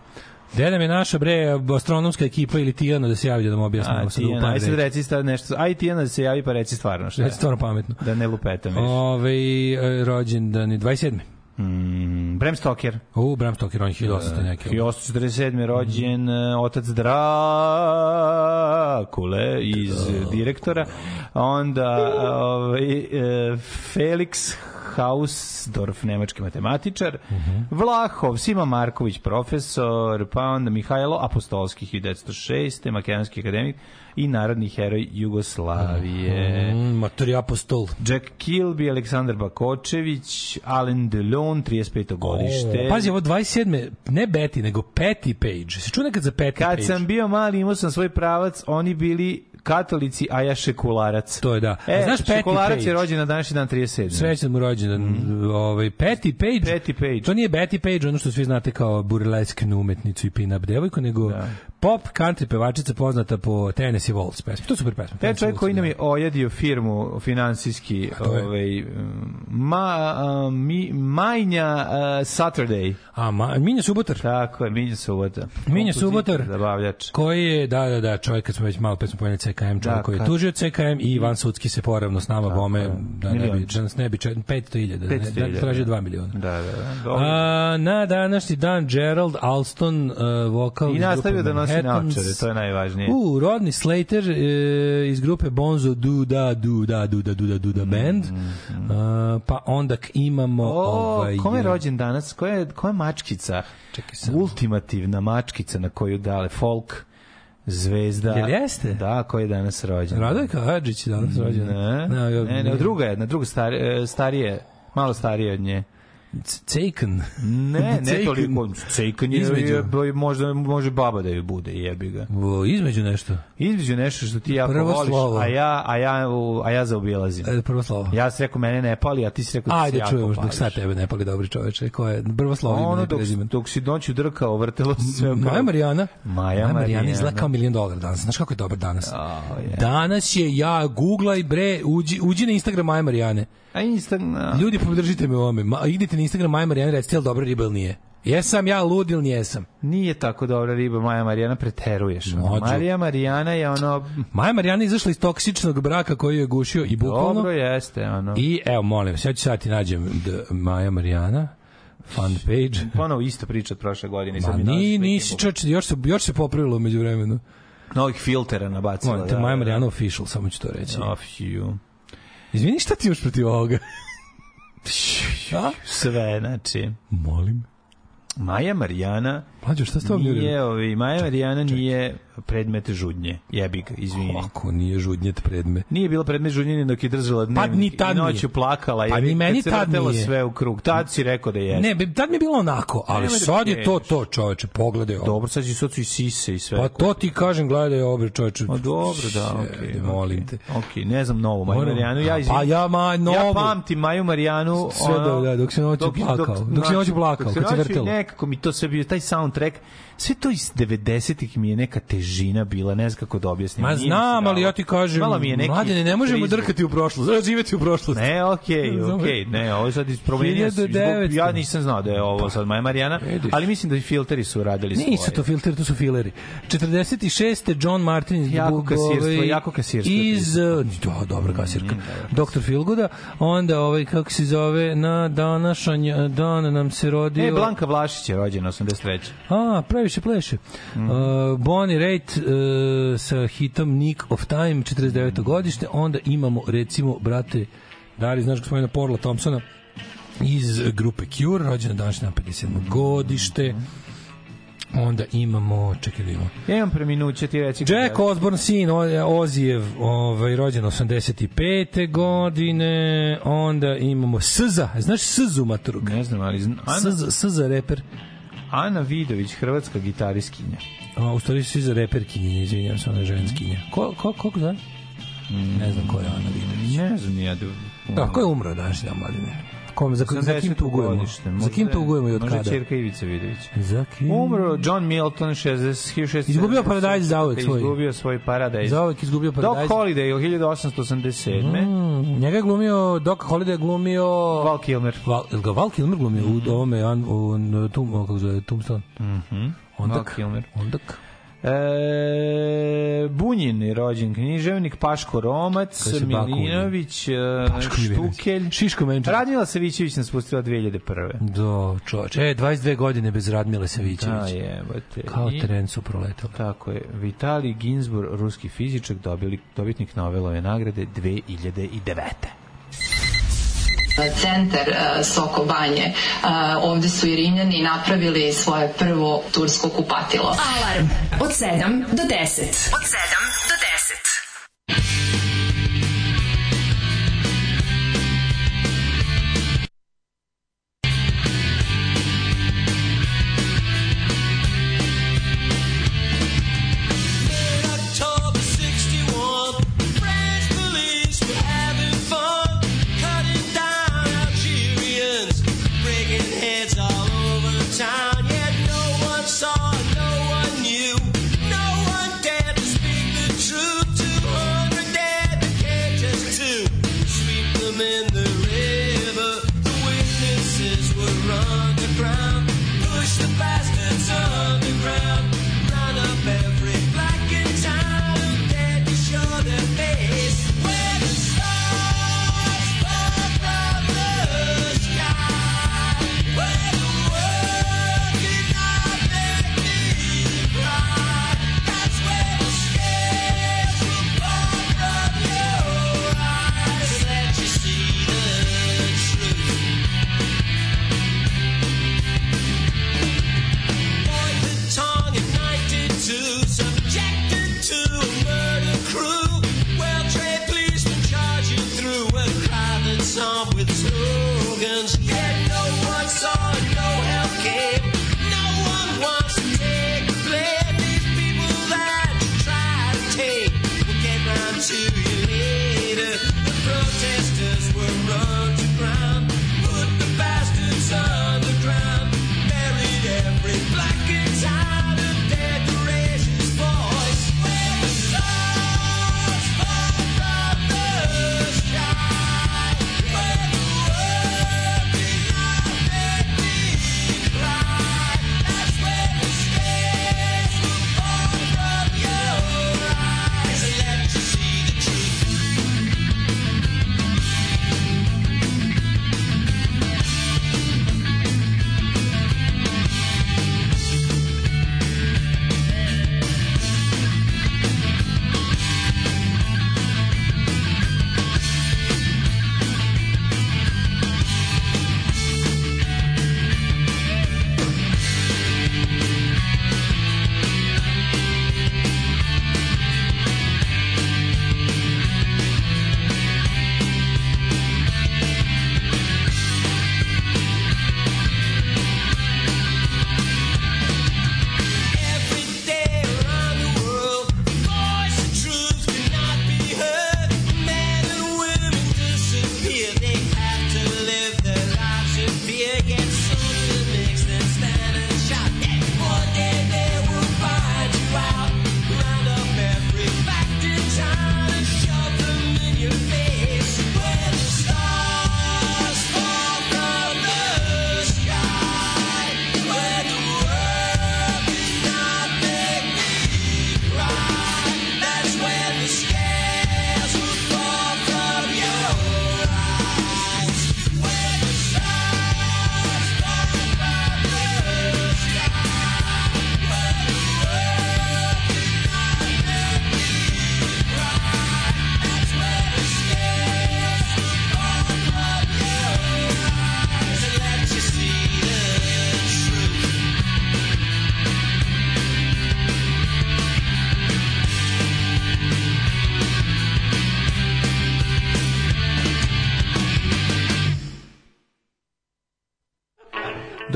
[SPEAKER 3] Gde nam je naša bre astronomska ekipa ili Tijana da se javi da nam objasni ovo sad u
[SPEAKER 2] Tijana,
[SPEAKER 3] par
[SPEAKER 2] aj sad
[SPEAKER 3] reči.
[SPEAKER 2] reci sad nešto. Aj Tijana da se javi pa reci stvarno šta.
[SPEAKER 3] Reci stvarno pametno.
[SPEAKER 2] Da ne lupetam više.
[SPEAKER 3] Ove, e, rođendan je 27.
[SPEAKER 2] Mm, Bram Stoker.
[SPEAKER 3] U, Bram Stoker, on je 1800 neki.
[SPEAKER 2] 1847. rođen mm. otac Drakule iz direktora. Onda ovaj, e, Felix Hausdorf, nemački matematičar, Vlahov, Sima Marković, profesor, pa onda Mihajlo Apostolski, 1906. makedonski akademik i narodni heroj Jugoslavije.
[SPEAKER 3] Mm, Matori apostol.
[SPEAKER 2] Jack Kilby, Aleksandar Bakočević, Alain Delon, 35. godište.
[SPEAKER 3] O, pazi, ovo 27. Ne Betty, nego Petty Page. Se čuo nekad za Petty
[SPEAKER 2] Kad
[SPEAKER 3] Page?
[SPEAKER 2] sam bio mali, imao sam svoj pravac, oni bili katolici, a ja šekularac.
[SPEAKER 3] To je da.
[SPEAKER 2] E,
[SPEAKER 3] A znaš Petty
[SPEAKER 2] šekularac
[SPEAKER 3] Page?
[SPEAKER 2] je rođen na današnji dan 37.
[SPEAKER 3] Srećan mu rođendan. Ovaj Petty Page.
[SPEAKER 2] Petty Page.
[SPEAKER 3] To nije Betty Page, ono što svi znate kao burlesknu umetnicu i pin-up devojku, nego
[SPEAKER 2] Da.
[SPEAKER 3] Pop country pevačica poznata po Tennessee Waltz pesmi. To je super pesma. Tennessee
[SPEAKER 2] čovjek koji nam
[SPEAKER 3] da.
[SPEAKER 2] je ojedio firmu finansijski, ovaj, ma, a, mi, Majnja a, Saturday.
[SPEAKER 3] A, ma, Minja Subotar.
[SPEAKER 2] Tako je, Minja Subota.
[SPEAKER 3] Minja Subotar.
[SPEAKER 2] Zabavljač.
[SPEAKER 3] koji je, da, da, da, čovjek, kad smo već malo, pet smo pojeli CKM, čovjek
[SPEAKER 2] Da,
[SPEAKER 3] koji je tužio CKM i Van Sudski se poravno s nama bome, da, ne bi, da nas ne bi, čet- 500.000, da, ne,
[SPEAKER 2] 500.000,
[SPEAKER 3] da traži
[SPEAKER 2] da.
[SPEAKER 3] 2 miliona.
[SPEAKER 2] Da, da, da. Dobro.
[SPEAKER 3] A, na današnji dan Gerald Alston, uh, vokal
[SPEAKER 2] I nastavio da nosi
[SPEAKER 3] Manhattans.
[SPEAKER 2] Naočare, to je najvažnije.
[SPEAKER 3] U, Rodney Slater e, iz grupe Bonzo Du Da Du Da Du Da Du Da Du Da Band. A, pa onda imamo
[SPEAKER 2] Mm, O,
[SPEAKER 3] ovaj
[SPEAKER 2] kome je rođen danas? Koja je, koja je mačkica?
[SPEAKER 3] Čekaj samo.
[SPEAKER 2] Ultimativna mačkica na koju dale folk zvezda.
[SPEAKER 3] Jel jeste?
[SPEAKER 2] Da, koji je danas rođen.
[SPEAKER 3] Radojka Hadžić je danas rođena.
[SPEAKER 2] Ne,
[SPEAKER 3] Ne,
[SPEAKER 2] ne, ne, druga je, na druga stari, e, starije, malo starije od nje.
[SPEAKER 3] Cejkan.
[SPEAKER 2] Ne, ne toliko. Cejkan je,
[SPEAKER 3] Između.
[SPEAKER 2] je, možda može baba da ju bude, jebi ga.
[SPEAKER 3] O, između nešto.
[SPEAKER 2] Između nešto što ti jako
[SPEAKER 3] Prvo
[SPEAKER 2] voliš,
[SPEAKER 3] slovo.
[SPEAKER 2] a ja, a ja, a ja zaobilazim.
[SPEAKER 3] E, prvo slovo.
[SPEAKER 2] Ja sam rekao, mene ne pali, a ti si rekao da se
[SPEAKER 3] Ajde,
[SPEAKER 2] jako
[SPEAKER 3] čujemo dok sad tebe ne pali dobri čoveče. Ko je prvo slovo ime
[SPEAKER 2] Ono
[SPEAKER 3] ne
[SPEAKER 2] dok,
[SPEAKER 3] prezime.
[SPEAKER 2] dok si noću drkao, vrtelo se sve
[SPEAKER 3] Maja Marijana.
[SPEAKER 2] Maja Marijana.
[SPEAKER 3] izgleda kao milion dolara danas. Znaš kako je dobar danas?
[SPEAKER 2] A, je.
[SPEAKER 3] Danas je ja, googlaj bre, uđi, uđi na Instagram Maja Marijane.
[SPEAKER 2] A Insta...
[SPEAKER 3] Ljudi, podržite me u ovome. Ma, idite na Instagram Maja Marijane, recite je li dobra riba ili nije. Jesam ja lud ili nijesam?
[SPEAKER 2] Nije tako dobra riba, Maja Marijana, preteruješ. ono.
[SPEAKER 3] Mlađo.
[SPEAKER 2] Marija Marijana je ono...
[SPEAKER 3] Maja Marijana je izašla iz toksičnog braka koji je gušio i bukvalno.
[SPEAKER 2] Dobro jeste, ono.
[SPEAKER 3] I evo, molim ja ću sad ti nađem d, Maja Marijana, fan page. *laughs*
[SPEAKER 2] Ponovo isto priča od prošle godine. sad
[SPEAKER 3] Ma ni, nisi čoč, još se, još se popravilo među vremenu.
[SPEAKER 2] Novih filtera nabacila.
[SPEAKER 3] Molim te, Maja Marijana official, samo ću to reći.
[SPEAKER 2] Off you.
[SPEAKER 3] Izvini, šta ti imaš protiv ovoga? *laughs* A?
[SPEAKER 2] Sve, znači.
[SPEAKER 3] Molim.
[SPEAKER 2] Maja Marijana
[SPEAKER 3] Mlađo, šta s tobom
[SPEAKER 2] nije,
[SPEAKER 3] nije?
[SPEAKER 2] ovi, Maja Marijana nije predmet žudnje. Jebi ga, izvini.
[SPEAKER 3] Ako nije žudnjet predme.
[SPEAKER 2] Nije bila predmet žudnje ni dok je držala dnevnik.
[SPEAKER 3] ni tad
[SPEAKER 2] I noću plakala.
[SPEAKER 3] Pa ni meni tad nije.
[SPEAKER 2] sve u krug. Tad si rekao da je.
[SPEAKER 3] Ne, tad mi je bilo onako, ali
[SPEAKER 2] Nemoj da
[SPEAKER 3] sad je to to, čoveče, pogledaj ovo.
[SPEAKER 2] Dobro, sad će sad su i sise i sve.
[SPEAKER 3] Pa to ti kažem, gledaj ovo, čoveče.
[SPEAKER 2] Ma dobro, da, okej.
[SPEAKER 3] molim
[SPEAKER 2] okej.
[SPEAKER 3] te.
[SPEAKER 2] Okej, ne znam novu Maju Marijanu. Ja, izvini,
[SPEAKER 3] Pa ja, ma, novu.
[SPEAKER 2] ja pamtim Maju Marijanu.
[SPEAKER 3] Sve do- da, dok se noću plakao. Dok se noću plakao,
[SPEAKER 2] se
[SPEAKER 3] kad se
[SPEAKER 2] noću-
[SPEAKER 3] vrtelo.
[SPEAKER 2] Nekako mi to sve bio, taj soundtrack, sve to iz 90-ih mi je neka težina bila, ne znam kako da objasnim.
[SPEAKER 3] Ma znam, ali ja ti kažem,
[SPEAKER 2] Malo mi je neki
[SPEAKER 3] mladene, ne možemo
[SPEAKER 2] prizvuk.
[SPEAKER 3] drkati u prošlost, znači živeti u prošlosti.
[SPEAKER 2] Ne, okej, *laughs*
[SPEAKER 3] Razumeš?
[SPEAKER 2] okej, ne, ovo sad ispromenio. se.
[SPEAKER 3] 1900.
[SPEAKER 2] Ja nisam znao da je ovo sad Maja Marijana, ali mislim da i filteri su radili svoje.
[SPEAKER 3] Nisu to filteri, to su fileri. 46. John Martin iz
[SPEAKER 2] Jako kasirstvo, jako kasirstvo.
[SPEAKER 3] Iz, uh, da, dobra kasirka. Dr. Filguda. Onda, ovaj, kako se zove, na današanj dan nam se rodio...
[SPEAKER 2] E, Blanka Vlašić je rođena 83.
[SPEAKER 3] A, previše pleše.
[SPEAKER 2] Mhm.
[SPEAKER 3] Uh, Bonnie Raitt uh, sa hitom Nick of Time, 49. godište. Onda imamo, recimo, brate, Dari, znaš gospodina Porla Thompsona, iz grupe Cure, rođena današnja 57. godište. Onda imamo, čekaj da imamo,
[SPEAKER 2] Ja imam preminuće, ti reći.
[SPEAKER 3] Jack Osborne, sin Ozijev, ovaj, rođen 85. godine. Onda imamo Sza, znaš Szu Maturug?
[SPEAKER 2] Ne znam, ali... zna- Ana,
[SPEAKER 3] Sza, Sza reper.
[SPEAKER 2] Ana Vidović, hrvatska gitariskinja.
[SPEAKER 3] A, u stvari su iza reperkinje, izvinjam se, ona je ženskinja. Ko, ko, koliko zna? Ne znam ko je Ana Vidović.
[SPEAKER 2] Ne znam, ja...
[SPEAKER 3] Da, ko je umro danas dan mladine? Kom, za, za kim tugujemo? Za kim tugujemo i od
[SPEAKER 2] Možda
[SPEAKER 3] kada?
[SPEAKER 2] čerka Ivica Vidović.
[SPEAKER 3] Za kim?
[SPEAKER 2] Umro John Milton, 60, 1600.
[SPEAKER 3] Izgubio Paradise zauvek svoj.
[SPEAKER 2] Izgubio svoj paradajz.
[SPEAKER 3] Zauvek izgubio
[SPEAKER 2] Doc
[SPEAKER 3] Paradise.
[SPEAKER 2] Holiday, 1887.
[SPEAKER 3] Mm, njega je glumio, Doc Holliday je glumio...
[SPEAKER 2] Val Kilmer.
[SPEAKER 3] Val, ga Val Kilmer glumio u ovome, an, u, u, kako zove, Tombstone?
[SPEAKER 2] Mhm. Val
[SPEAKER 3] Ondak.
[SPEAKER 2] Kilmer.
[SPEAKER 3] Ondak.
[SPEAKER 2] E, Bunjin je rođen književnik, Paško Romac, Milinović, e,
[SPEAKER 3] Paško.
[SPEAKER 2] Štukelj.
[SPEAKER 3] Šiško Menčar.
[SPEAKER 2] Radmila Savićević nas pustila 2001.
[SPEAKER 3] Do, čoveč. E, 22 godine bez Radmile Savićević.
[SPEAKER 2] Da, jebote.
[SPEAKER 3] Kao
[SPEAKER 2] I-
[SPEAKER 3] teren su proletali.
[SPEAKER 2] Tako je. Vitali Ginsburg, ruski fizičak, dobili, dobitnik Nobelove nagrade 2009.
[SPEAKER 11] centar e, Soko Banje. E, Ovde su i Rimljani napravili svoje prvo tursko kupatilo.
[SPEAKER 8] Alarm od 7 do 10. Od 7 do 10.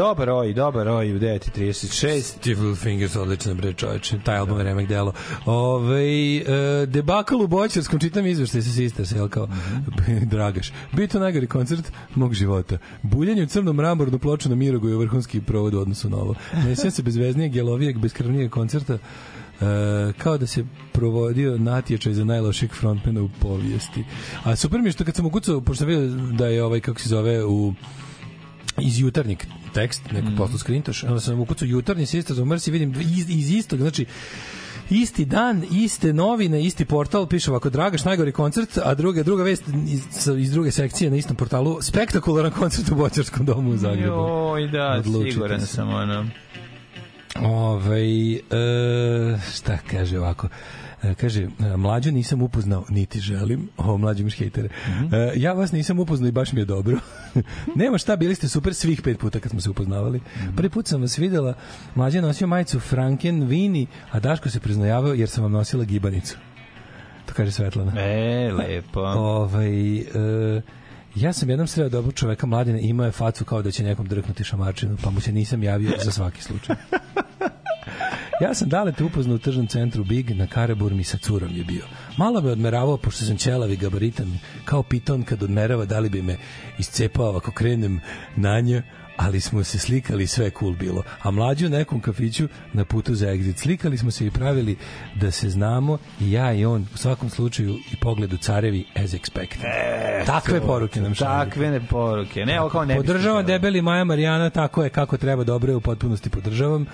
[SPEAKER 2] Dobar oj, dobar oj, u 9.36.
[SPEAKER 3] Steve Fingers, odlična bre čoveče, taj album je remek delo. Ove, e, debakal u Boćarskom, čitam izveštaj sa Sisters, jel kao, *laughs* Dragaš. Bito najgori koncert mog života. Buljanje u crnom mramornu ploču na Mirogu je vrhunski provod u odnosu na ovo. Ne sjećam se bezveznijeg, jelovijeg, beskrvnijeg koncerta, E, kao da se provodio natječaj za najlošijeg frontmana u povijesti. A super mi je što kad sam ukucao, pošto sam vidio da je ovaj, kako se zove, u iz jutarnjeg tekst, neko mm. poslu skrintoš, onda sam ukucao jutarnji Sisters of Mercy, vidim iz, iz istog, znači isti dan, iste novine, isti portal, piše ovako, Dragaš, najgori koncert, a druga, druga vest iz, iz druge sekcije na istom portalu, spektakularan koncert u Boćarskom domu u Zagrebu.
[SPEAKER 2] Joj, da,
[SPEAKER 3] Odlučite
[SPEAKER 2] siguran
[SPEAKER 3] se.
[SPEAKER 2] sam, ono.
[SPEAKER 3] Ovaj e, šta kaže ovako? E, kaže, e, mlađu nisam upoznao, niti želim. Ovo mlađi imaš hejtere. E, ja vas nisam upoznao i baš mi je dobro. *laughs* Nema šta, bili ste super svih pet puta kad smo se upoznavali. Prvi put sam vas videla, mlađa je nosio majicu Franken Vini, a Daško se priznajavao jer sam vam nosila gibanicu. To kaže Svetlana.
[SPEAKER 2] E, lepo.
[SPEAKER 3] Ovaj, e, ja sam jednom sreo dobrog čoveka mladine, imao je facu kao da će nekom drknuti šamarčinu, pa mu se nisam javio za svaki slučaj. *laughs* Ja sam dale te upoznao u tržnom centru Big na Karaburmi sa curom je bio. Malo me odmeravao, pošto sam ćelav i gabaritan, kao piton kad odmerava, da li bi me iscepao ako krenem na nje, ali smo se slikali sve cool bilo. A mlađi u nekom kafiću na putu za exit. Slikali smo se i pravili da se znamo i ja i on u svakom slučaju i pogledu carevi as expected.
[SPEAKER 2] E,
[SPEAKER 3] Takve
[SPEAKER 2] to,
[SPEAKER 3] poruke nam šalju.
[SPEAKER 2] Takve ne poruke. Ne, ovo kao ne htjela.
[SPEAKER 3] debeli Maja Marijana, tako je kako treba, dobro je, u potpunosti podržavam.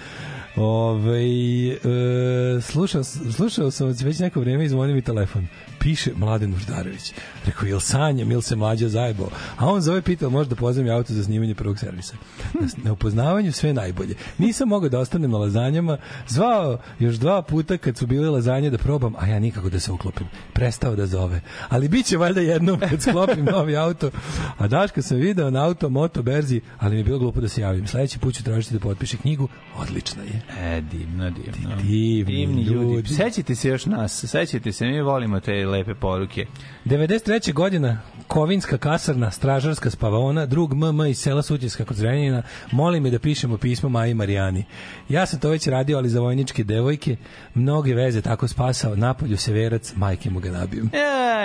[SPEAKER 3] Ove, e, slušao, slušao sam već neko vreme i zvoni mi telefon. Piše Mladen Uždarević. Rekao, jel sanjam, ili se mlađa zajebao? A on zove pitao, možda pozvam auto za snimanje prvog servisa. Na, na upoznavanju sve najbolje. Nisam mogao da ostanem na lazanjama. Zvao još dva puta kad su bile lazanje da probam, a ja nikako da se uklopim. Prestao da zove. Ali bit će valjda jednom kad sklopim *laughs* novi auto. A Daška sam video na auto moto berzi, ali mi je bilo glupo da se javim. Sledeći put ću tražiti da potpiše knjigu. Odlična je.
[SPEAKER 2] E, divno, divno.
[SPEAKER 3] Divni
[SPEAKER 2] Divni ljudi.
[SPEAKER 3] ljudi.
[SPEAKER 2] Sećate se još nas, sećate se, mi volimo te lepe poruke.
[SPEAKER 3] 93. godina, Kovinska kasarna, stražarska spavaona, drug MM iz sela Sutjeska kod Zrenjanina, moli me da pišemo pismo Maji Marijani. Ja sam to već radio, ali za vojničke devojke, mnoge veze tako spasao, napolju severac, majke mu ga nabijem.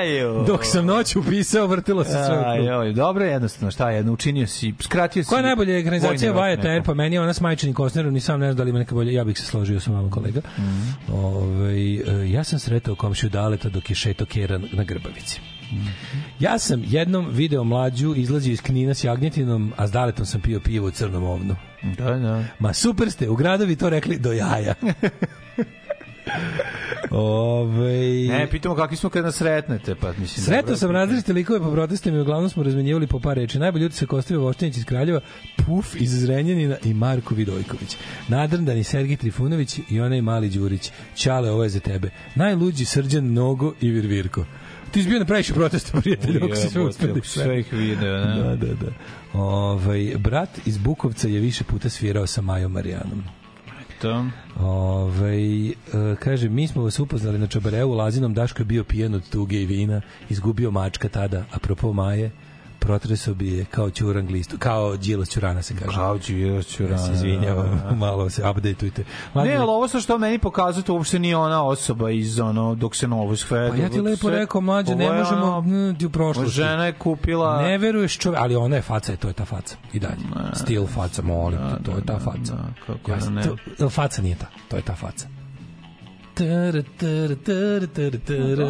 [SPEAKER 2] Ejo.
[SPEAKER 3] Dok sam noć upisao, vrtilo se sve. u krug.
[SPEAKER 2] Joj, dobro je jednostavno, šta je učinio si, skratio si.
[SPEAKER 3] Koja je najbolja
[SPEAKER 2] rok
[SPEAKER 3] Vajeta. Air? Pa meni je ona s Majčinim Kostnerom, ni sam ne znam da li ima neka bolja. Ja bih se složio sa vama kolega.
[SPEAKER 2] Mhm.
[SPEAKER 3] Ovaj, e, ja sam sretao komšiju Daleta dok je šeto Kera na Grbavici. Ja sam jednom video mlađu izlazi iz Knina s jagnjetinom, a s Daletom sam pio pivo u crnom ovnu.
[SPEAKER 2] Da, da.
[SPEAKER 3] Ma super ste, u gradovi to rekli do jaja. *laughs* Ove,
[SPEAKER 2] Ne, pitamo kakvi smo kad nas sretnete, pa mislim.
[SPEAKER 3] Sretao
[SPEAKER 2] dobro,
[SPEAKER 3] sam različite likove po protestima i uglavnom smo razmenjivali po par reči. Najbolji utisak ostavio Voštinić iz Kraljeva, Puf iz Zrenjanina i Marko Vidojković. Nadrndani Sergij Trifunović i onaj mali Đurić. Ćale, ovo je za tebe. Najluđi Srđan Nogo i Virvirko. Ti si bio na previše protesta, prijatelju, ako si sve uspeli.
[SPEAKER 2] sve ih video, ne?
[SPEAKER 3] Da, da, da. Ovaj, brat iz Bukovca je više puta svirao sa Majom Marijanom.
[SPEAKER 2] To.
[SPEAKER 3] Ove, e, kaže, mi smo vas upoznali na Čabareu, Lazinom Daško je bio pijan od tuge i vina, izgubio mačka tada, apropo Maje, protresao bi je kao ćuran glistu, kao Đilas ćurana se kaže.
[SPEAKER 2] Kao Đilas Ćurana,
[SPEAKER 3] Ja se izvinjavam,
[SPEAKER 2] da, da. *laughs*
[SPEAKER 3] malo se updateujte.
[SPEAKER 2] Ne, ali ovo sa što meni pokazuje, to uopšte nije ona osoba iz ono, dok se novo sve...
[SPEAKER 3] Pa ja ti lepo rekao, mlađe, ne
[SPEAKER 2] je
[SPEAKER 3] možemo
[SPEAKER 2] ono-
[SPEAKER 3] u prošlosti.
[SPEAKER 2] Žena je kupila...
[SPEAKER 3] Ne veruješ čove, ali ona je faca, to je ta faca. I dalje. Stil faca, molim te, to je ta faca.
[SPEAKER 2] da, kako
[SPEAKER 3] Ja,
[SPEAKER 2] da ne.
[SPEAKER 3] to, faca nije ta, to je ta faca.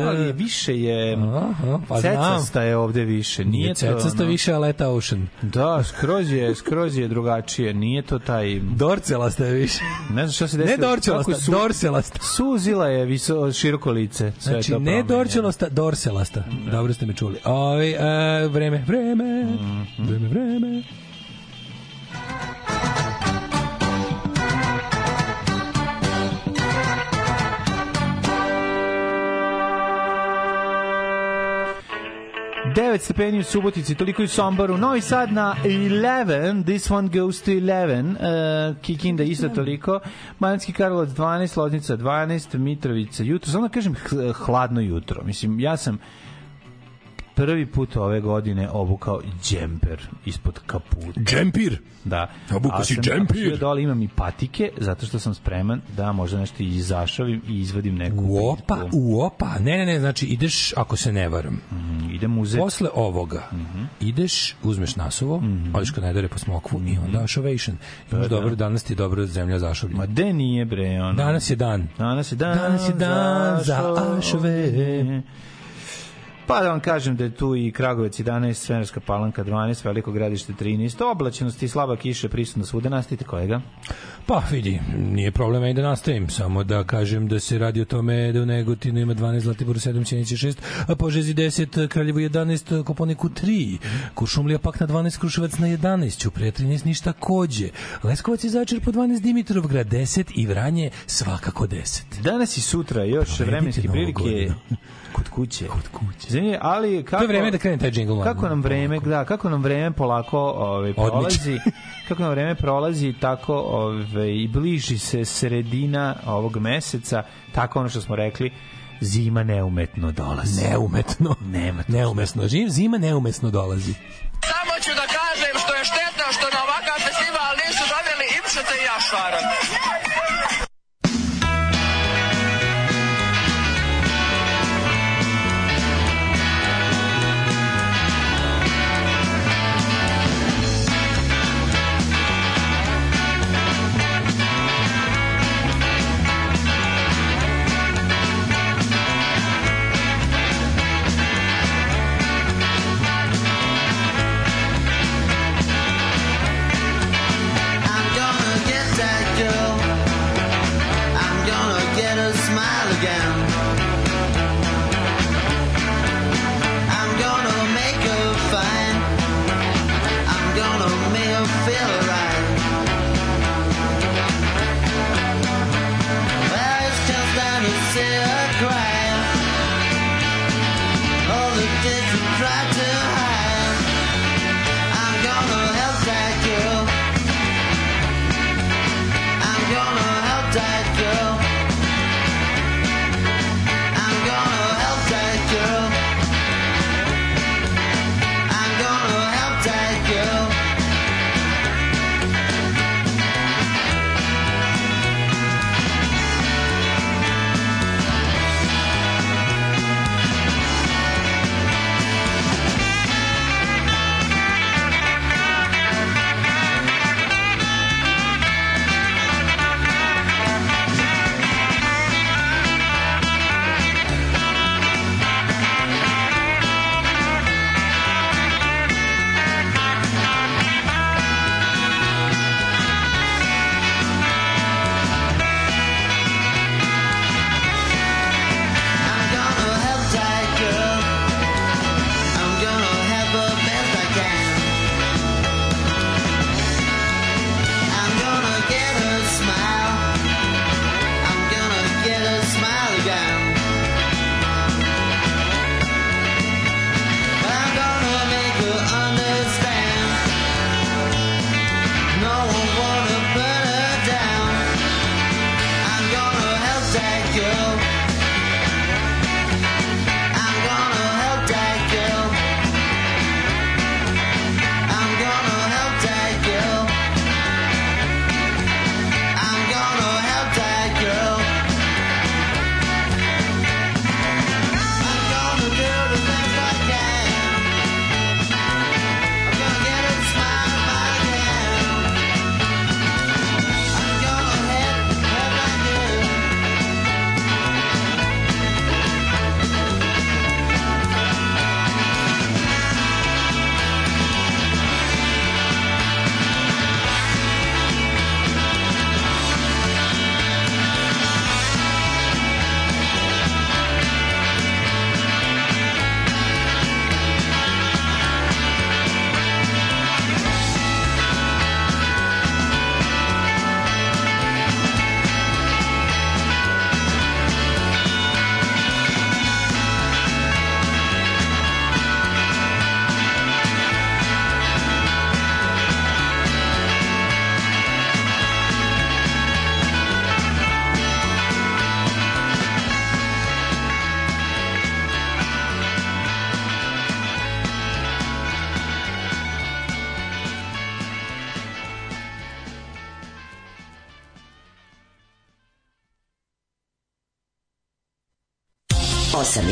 [SPEAKER 2] Ali više je...
[SPEAKER 3] Aha, pa.
[SPEAKER 2] Cecasta je ovde više. Nije,
[SPEAKER 3] Nije
[SPEAKER 2] to,
[SPEAKER 3] cecasta više Aleta Ocean.
[SPEAKER 2] Da, skroz je, skroz je drugačije. Nije to taj...
[SPEAKER 3] Dorcelasta je više.
[SPEAKER 2] Ne znam šta se
[SPEAKER 3] Ne
[SPEAKER 2] desilo.
[SPEAKER 3] dorčelasta,
[SPEAKER 2] Kako su-
[SPEAKER 3] dorselasta.
[SPEAKER 2] Suzila je viso, široko lice. Sve
[SPEAKER 3] Znači,
[SPEAKER 2] to
[SPEAKER 3] ne
[SPEAKER 2] promenjeno.
[SPEAKER 3] dorčelasta, dorselasta. Dobro ste me čuli. Oj, e, vreme, vreme,
[SPEAKER 2] Mhm.
[SPEAKER 3] vreme, vreme.
[SPEAKER 2] Devet stepeni u Subotici, toliko i u Somboru. Novi Sad na 11, this one goes to 11. Uh, Kikinda isto toliko. Banjski Karlovac 12, Loznica 12, Mitrovica jutro. Samo da kažem hladno jutro. Mislim, ja sam prvi put ove godine obukao džemper ispod kaputa.
[SPEAKER 3] Džempir?
[SPEAKER 2] Da.
[SPEAKER 3] Obukao si džempir?
[SPEAKER 2] Dole imam i patike, zato što sam spreman da možda nešto izašavim i izvadim neku
[SPEAKER 3] U opa,
[SPEAKER 2] bitku.
[SPEAKER 3] u opa. Ne, ne, ne, znači ideš, ako se ne varam,
[SPEAKER 2] Mm, Idem uzeti.
[SPEAKER 3] posle ovoga
[SPEAKER 2] Mhm.
[SPEAKER 3] ideš, uzmeš nasuvo, odeš kod najdore po smokvu i onda ovation. Imaš
[SPEAKER 2] da.
[SPEAKER 3] dobro, danas ti je dobro zemlja zašavljena.
[SPEAKER 2] Ma de nije bre, ono.
[SPEAKER 3] Danas je dan.
[SPEAKER 2] Danas je dan,
[SPEAKER 3] Danas je dan za ašove.
[SPEAKER 2] Pa da vam kažem da je tu i Kragovec 11, Svenerska palanka 12, Veliko gradište 13, oblačenost i slaba kiša prisutna svuda, nastavite kolega.
[SPEAKER 3] Pa vidi, nije problema i da nastavim, samo da kažem da se radi o tome da u Negotinu ima 12, Zlatiboru 7, Sjenici 6, a Požezi 10, Kraljevo 11, Koponiku 3, Kuršumlija pak na 12, Kruševac na 11, Ćuprija 13, Ništa Kođe, Leskovac i Začer po 12, Dimitrovgrad 10 i Vranje svakako 10.
[SPEAKER 2] Danas i sutra još
[SPEAKER 3] Provedite
[SPEAKER 2] vremenske prilike
[SPEAKER 3] godinu.
[SPEAKER 2] Kod kuće. Kod kuće. Zanimljivo, ali kako
[SPEAKER 3] To je vreme da krene taj džingl.
[SPEAKER 2] Kako nam vreme, da, kako nam vreme polako ovaj prolazi, *laughs* kako nam vreme prolazi, tako ovaj i bliži se sredina ovog meseca, tako ono što smo rekli, zima neumetno dolazi.
[SPEAKER 3] Neumetno.
[SPEAKER 2] Nema.
[SPEAKER 3] Neumesno. Živ zima neumesno dolazi.
[SPEAKER 12] Samo ću da kažem što je štetno što na ovakav festival nisu doveli Ipšete i Jašvaran.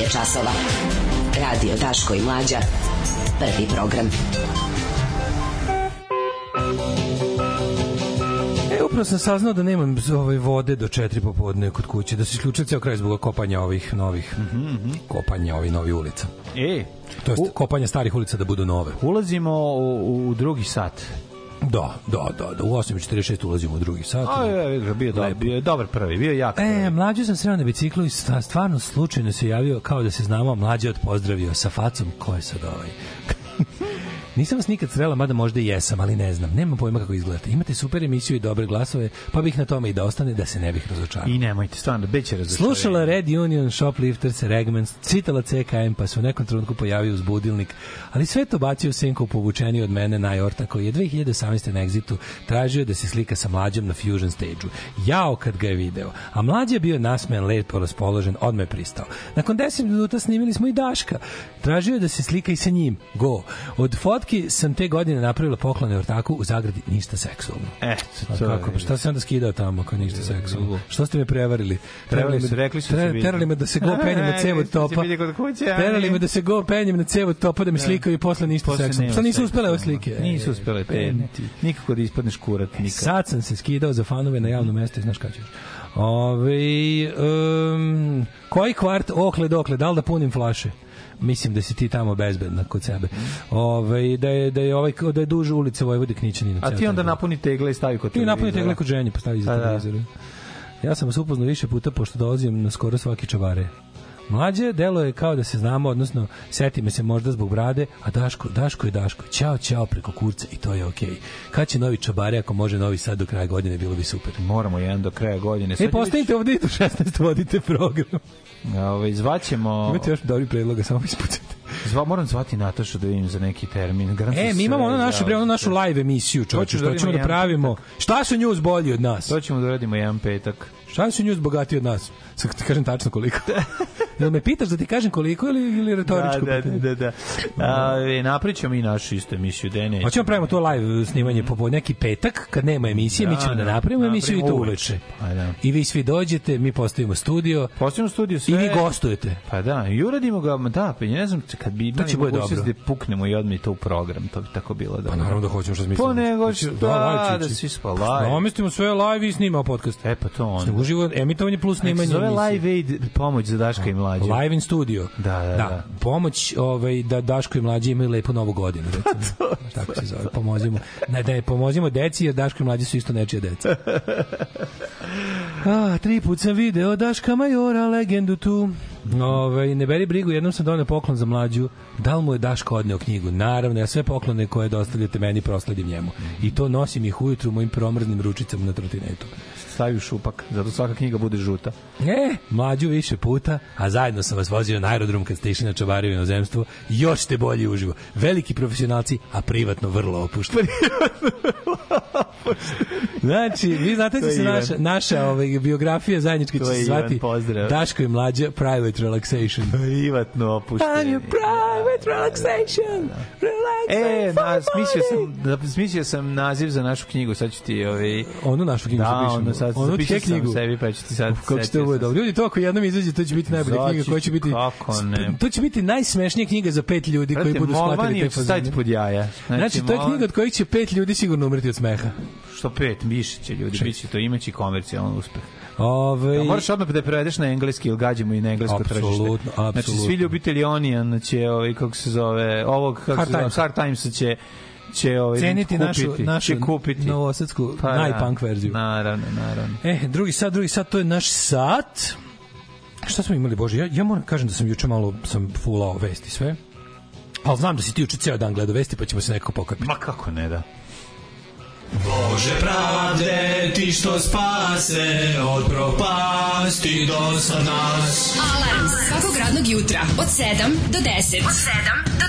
[SPEAKER 13] Je časova. Radio Daško i Mlađa. Prvi program.
[SPEAKER 3] upravo sam saznao da nemam ovaj vode do 4 popodne kod kuće, da se isključio ceo kraj zbog kopanja ovih novih kopanja ovih novih ulica.
[SPEAKER 2] E,
[SPEAKER 3] To jest kopanja starih ulica da budu nove.
[SPEAKER 2] ulazimo u, u drugi sat.
[SPEAKER 3] Da, da, da, da. U 8.46 ulazimo u drugi sat.
[SPEAKER 2] A, je, je, bio, dobar, bio je dobar prvi, bio je jak prvi.
[SPEAKER 3] E, mlađe sam sreo na biciklu i stvarno slučajno se javio kao da se znamo, mlađe od pozdravio sa facom, ko je sad ovaj? Nisam vas nikad srela, mada možda i jesam, ali ne znam. Nemam pojma kako izgledate. Imate super emisiju i dobre glasove, pa bih na tome i da ostane da se ne bih razočarao.
[SPEAKER 2] I nemojte, stvarno, beće razočarenje.
[SPEAKER 3] Slušala Red Union, Shoplifters, Regmans, citala CKM, pa se u nekom trenutku pojavio uzbudilnik, ali sve to bacio u senku povučeni od mene Najorta, koji je 2018. na Exitu tražio da se slika sa mlađom na Fusion stage-u. Jao kad ga je video. A mlađa je bio nasmejan, lepo raspoložen, odme pristao. Nakon 10 minuta snimili smo i Daška. Tražio je da se slika i sa njim. Go. Od fotki sam te godine napravila poklone ortaku u zagradi ništa seksualno. A
[SPEAKER 2] to
[SPEAKER 3] kako,
[SPEAKER 2] je-
[SPEAKER 3] šta se onda skidao tamo ako ništa seksualno? Što ste me prevarili?
[SPEAKER 2] Prevarili su, rekli su
[SPEAKER 3] tre-
[SPEAKER 2] vidi.
[SPEAKER 3] Terali me da se go penjem na cevu
[SPEAKER 2] da
[SPEAKER 3] topa. Terali me da se go penjem na cevu topa da mi slikaju i posle ništa seksualno. Šta nisu uspele ove slike?
[SPEAKER 2] Nisu uspele te. Nikako da ispadneš kurat, nikad.
[SPEAKER 3] Sad sam se skidao za fanove na javnom mestu i znaš kada ćeš. Ove, um, koji kvart, okle dokle, da li da punim flaše? Mislim da si ti tamo bezbedna kod sebe. Ove, da je da je ovaj da je duže ulice Vojvode Knićanina.
[SPEAKER 2] A ti onda napuni tegle i stavi kod
[SPEAKER 3] Ti napuni tegle kod ženje, pa stavi za
[SPEAKER 2] da.
[SPEAKER 3] televizor. Ja sam vas upoznao više puta pošto dolazim na skoro svaki čavare. Mlađe delo je kao da se znamo, odnosno seti me se možda zbog brade, a Daško, Daško je Daško. Ćao, ćao preko kurca i to je okej. Kad će novi čabare, ako može novi sad do kraja godine, bilo bi super.
[SPEAKER 2] Moramo jedan do kraja godine.
[SPEAKER 3] E, postanite ovde i do 16 vodite program.
[SPEAKER 2] Ovaj zvaćemo
[SPEAKER 3] Imate još dobri predloga, samo ispucajte.
[SPEAKER 2] Zva, moram zvati Natašu da vidim za neki termin. Garant
[SPEAKER 3] E, mi imamo ono našu, bre, ono našu live emisiju, čovječe,
[SPEAKER 2] da
[SPEAKER 3] što ćemo da pravimo. Šta su news bolji od nas?
[SPEAKER 2] To ćemo da uradimo jedan petak.
[SPEAKER 3] Šta su news bogati od nas? Sad kažem tačno koliko. *laughs* Jel me pitaš da ti kažem koliko ili, ili retoričko
[SPEAKER 2] Da, da,
[SPEAKER 3] pitanje?
[SPEAKER 2] da, da. A, e, napričamo i našu isto emisiju, da ne.
[SPEAKER 3] Hoćemo pravimo to live snimanje po neki petak kad nema emisije, mi
[SPEAKER 2] Da,
[SPEAKER 3] ćemo da,
[SPEAKER 2] da,
[SPEAKER 3] napravimo emisiju i to uveče.
[SPEAKER 2] Pa da.
[SPEAKER 3] I vi svi dođete, mi postavimo studio
[SPEAKER 2] Postavimo studio sve.
[SPEAKER 3] i vi gostujete.
[SPEAKER 2] Pa da, i uradimo ga, da, pa ne znam, kad bi imali mogućnost da puknemo i odmi to u program, to bi tako bilo da.
[SPEAKER 3] Pa naravno da hoćemo što smislimo.
[SPEAKER 2] Pa nego šta,
[SPEAKER 3] live
[SPEAKER 2] da
[SPEAKER 3] će-
[SPEAKER 2] svi spa live.
[SPEAKER 3] Namestimo sve live i snimamo podcast.
[SPEAKER 2] E pa to on.
[SPEAKER 3] Uživo emitovanje plus snimanje.
[SPEAKER 2] zove. Live Aid pomoć za Daška i mlađe.
[SPEAKER 3] Live in studio.
[SPEAKER 2] Da, da, da.
[SPEAKER 3] Pomoć ovaj, da Daško i mlađi imaju lepu novu godinu. *laughs* Recimo. Tako se zove. Pomozimo. Ne, da je pomozimo deci, jer Daško i mlađi su isto nečije deca. *laughs* A, tri put sam video Daška Majora, legendu tu. Ove, ne beri brigu, jednom sam donio poklon za mlađu. Da li mu je Daško odneo knjigu? Naravno, ja sve poklone koje dostavljate meni prosledim njemu. I to nosim ih ujutru mojim promrznim ručicama na trotinetu.
[SPEAKER 2] Stavi u šupak, zato svaka knjiga bude žuta.
[SPEAKER 3] E, mlađu više puta, a zajedno sam vas vozio na aerodrom kad ste išli na čavari u inozemstvo, još ste bolji uživo. Veliki profesionalci, a privatno vrlo opušteni. *laughs* znači, vi znate da se naša, naša ovaj, biografija zajednička će se zvati
[SPEAKER 2] pozdrav.
[SPEAKER 3] Daško i mlađa Private Relaxation.
[SPEAKER 2] Privatno
[SPEAKER 3] I'm
[SPEAKER 2] opušteni.
[SPEAKER 3] your private relaxation. Relaxation
[SPEAKER 2] E, na, smislio sam, da, smislio sam naziv za našu knjigu, sad ću ti ovaj
[SPEAKER 3] Onu našu knjigu
[SPEAKER 2] Da, ono sad
[SPEAKER 3] Onu
[SPEAKER 2] zapisao
[SPEAKER 3] tje
[SPEAKER 2] sam
[SPEAKER 3] knjigu.
[SPEAKER 2] sebi, pa ću ti sad
[SPEAKER 3] Kako će
[SPEAKER 2] setio
[SPEAKER 3] to bude dobro. Ljudi, to ako jednom izađe, to će biti najbolja
[SPEAKER 2] Zaći
[SPEAKER 3] knjiga koja će biti...
[SPEAKER 2] kako ne.
[SPEAKER 3] To će biti najsmešnija knjiga za pet ljudi koji
[SPEAKER 2] Brate,
[SPEAKER 3] budu shvatili te fazone.
[SPEAKER 2] pod jaja.
[SPEAKER 3] Znači, to je knjiga od kojih će pet ljudi sigurno umreti od smeha.
[SPEAKER 2] Što pet, više će ljudi, bit će to, imaće komercijalan uspeh.
[SPEAKER 3] Ove,
[SPEAKER 2] A moraš odmah da prevedeš na engleski, ili gađamo i na englesko
[SPEAKER 3] Apsolutno,
[SPEAKER 2] tržište. Znači,
[SPEAKER 3] apsolutno.
[SPEAKER 2] svi ljubitelji Onion će, ovaj, kako se zove, ovog, kako
[SPEAKER 3] Hard
[SPEAKER 2] se zove,
[SPEAKER 3] Times.
[SPEAKER 2] Hard Times će će ovaj
[SPEAKER 3] ceniti našu,
[SPEAKER 2] kupiti,
[SPEAKER 3] našu
[SPEAKER 2] će kupiti.
[SPEAKER 3] novosadsku
[SPEAKER 2] Pa da.
[SPEAKER 3] najpunk verziju.
[SPEAKER 2] Naravno, naravno.
[SPEAKER 3] E, drugi sat, drugi sat, to je naš sat. Šta smo imali, Bože? Ja, ja moram kažem da sam juče malo sam fulao vesti sve. Ali znam da si ti juče ceo dan gledao vesti, pa ćemo se nekako pokapiti.
[SPEAKER 2] Ma kako ne da.
[SPEAKER 1] Bože pravde, ti što spase od propasti do sad nas.
[SPEAKER 7] Alarm svakog radnog jutra od 7 do 10. Od 7 do 10.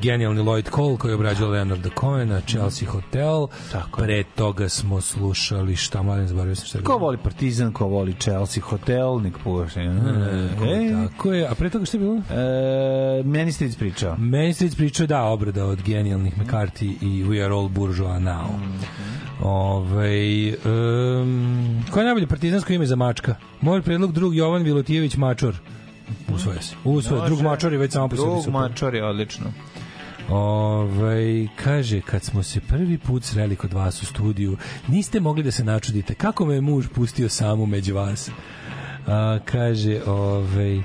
[SPEAKER 3] Genijalni Lloyd Cole koji je obrađao Leonarda Cohena, Chelsea Hotel. Tako Pre toga smo slušali šta mladen zaboravio sam šta
[SPEAKER 2] Ko voli Partizan, ko voli Chelsea Hotel, nek puše.
[SPEAKER 3] E, tako je. A pre toga šta je bilo?
[SPEAKER 2] E, meni ste ispričao.
[SPEAKER 3] Meni se pričao da obrada od genijalnih McCarthy i We Are All Bourgeois Now. Ovaj um, koje je najbolje partizansko ime za mačka? Moj predlog drug Jovan Vilotijević Mačor. Usvoje se. Usvoje. Drug Mačor je već samo po sebi
[SPEAKER 2] Drug
[SPEAKER 3] super.
[SPEAKER 2] Mačor je odlično.
[SPEAKER 3] Ovaj kaže, kad smo se prvi put sreli kod vas u studiju, niste mogli da se načudite kako me je muž pustio samu među vas. A, kaže, ovaj,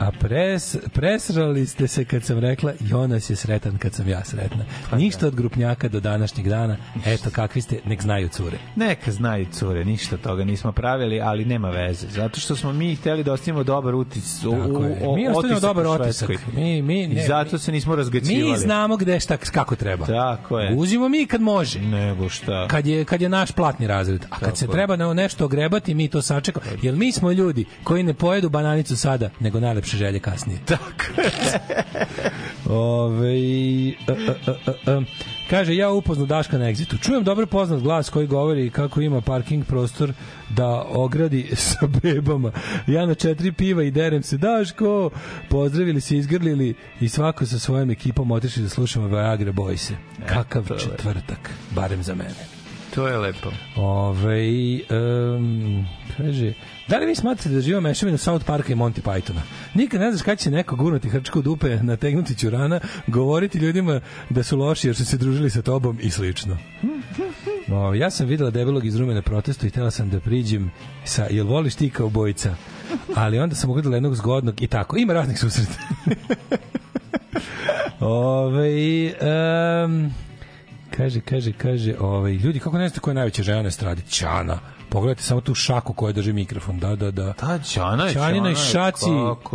[SPEAKER 3] a pres, presrali ste se kad sam rekla Jonas je sretan kad sam ja sretna. Ništa od grupnjaka do današnjeg dana. Eto, kakvi ste, nek znaju cure.
[SPEAKER 2] Neka znaju cure, ništa toga nismo pravili, ali nema veze. Zato što smo mi hteli da ostavimo dobar utis, u,
[SPEAKER 3] Tako je. Mi ostavimo dobar otisak. Mi- mi-
[SPEAKER 2] I
[SPEAKER 3] ne,
[SPEAKER 2] zato
[SPEAKER 3] mi-
[SPEAKER 2] se nismo razgacivali.
[SPEAKER 3] Mi znamo gde šta kako treba.
[SPEAKER 2] Tako je.
[SPEAKER 3] Uzimo mi kad može.
[SPEAKER 2] Nego šta.
[SPEAKER 3] Kad je kad je naš platni razred, a kad
[SPEAKER 2] Tako
[SPEAKER 3] se
[SPEAKER 2] je.
[SPEAKER 3] treba na nešto ogrebati, mi to sačekamo. Jer mi smo ljudi koji ne pojedu bananicu sada, nego najlepše najlepše želje kasnije. *laughs* Tako. Ove, a, a, a, a, a. Kaže, ja upoznu Daška na egzitu. Čujem dobro poznat glas koji govori kako ima parking prostor da ogradi *laughs* sa bebama. Ja na četiri piva i derem se. Daško! Pozdravili se, izgrlili i svako sa svojom ekipom otišli da slušamo Viagra Boyse. Kakav
[SPEAKER 2] je lepo.
[SPEAKER 3] četvrtak, barem za mene.
[SPEAKER 2] To je lepo.
[SPEAKER 3] Ove, um, kaže, da li vi smatrate da živa mešavina South Parka i Monty Pythona? Nikad ne znaš kada će neko gurnuti hrčku u dupe, nategnuti ćurana, govoriti ljudima da su loši jer su se družili sa tobom i slično. *laughs* O, ja sam videla debelog iz rume na protestu i htela sam da priđem sa jel voliš ti kao bojica? Ali onda sam ugledala jednog zgodnog i tako. Ima raznih susreta. *laughs* Ove, um, kaže, kaže, kaže, ovaj, ljudi, kako ne znate ko je najveća žena na estradi? Ćana. Pogledajte samo tu šaku koja drži mikrofon. Da, da, da.
[SPEAKER 2] Ta Ćana je
[SPEAKER 3] Ćanina
[SPEAKER 2] Ćana
[SPEAKER 3] i šaci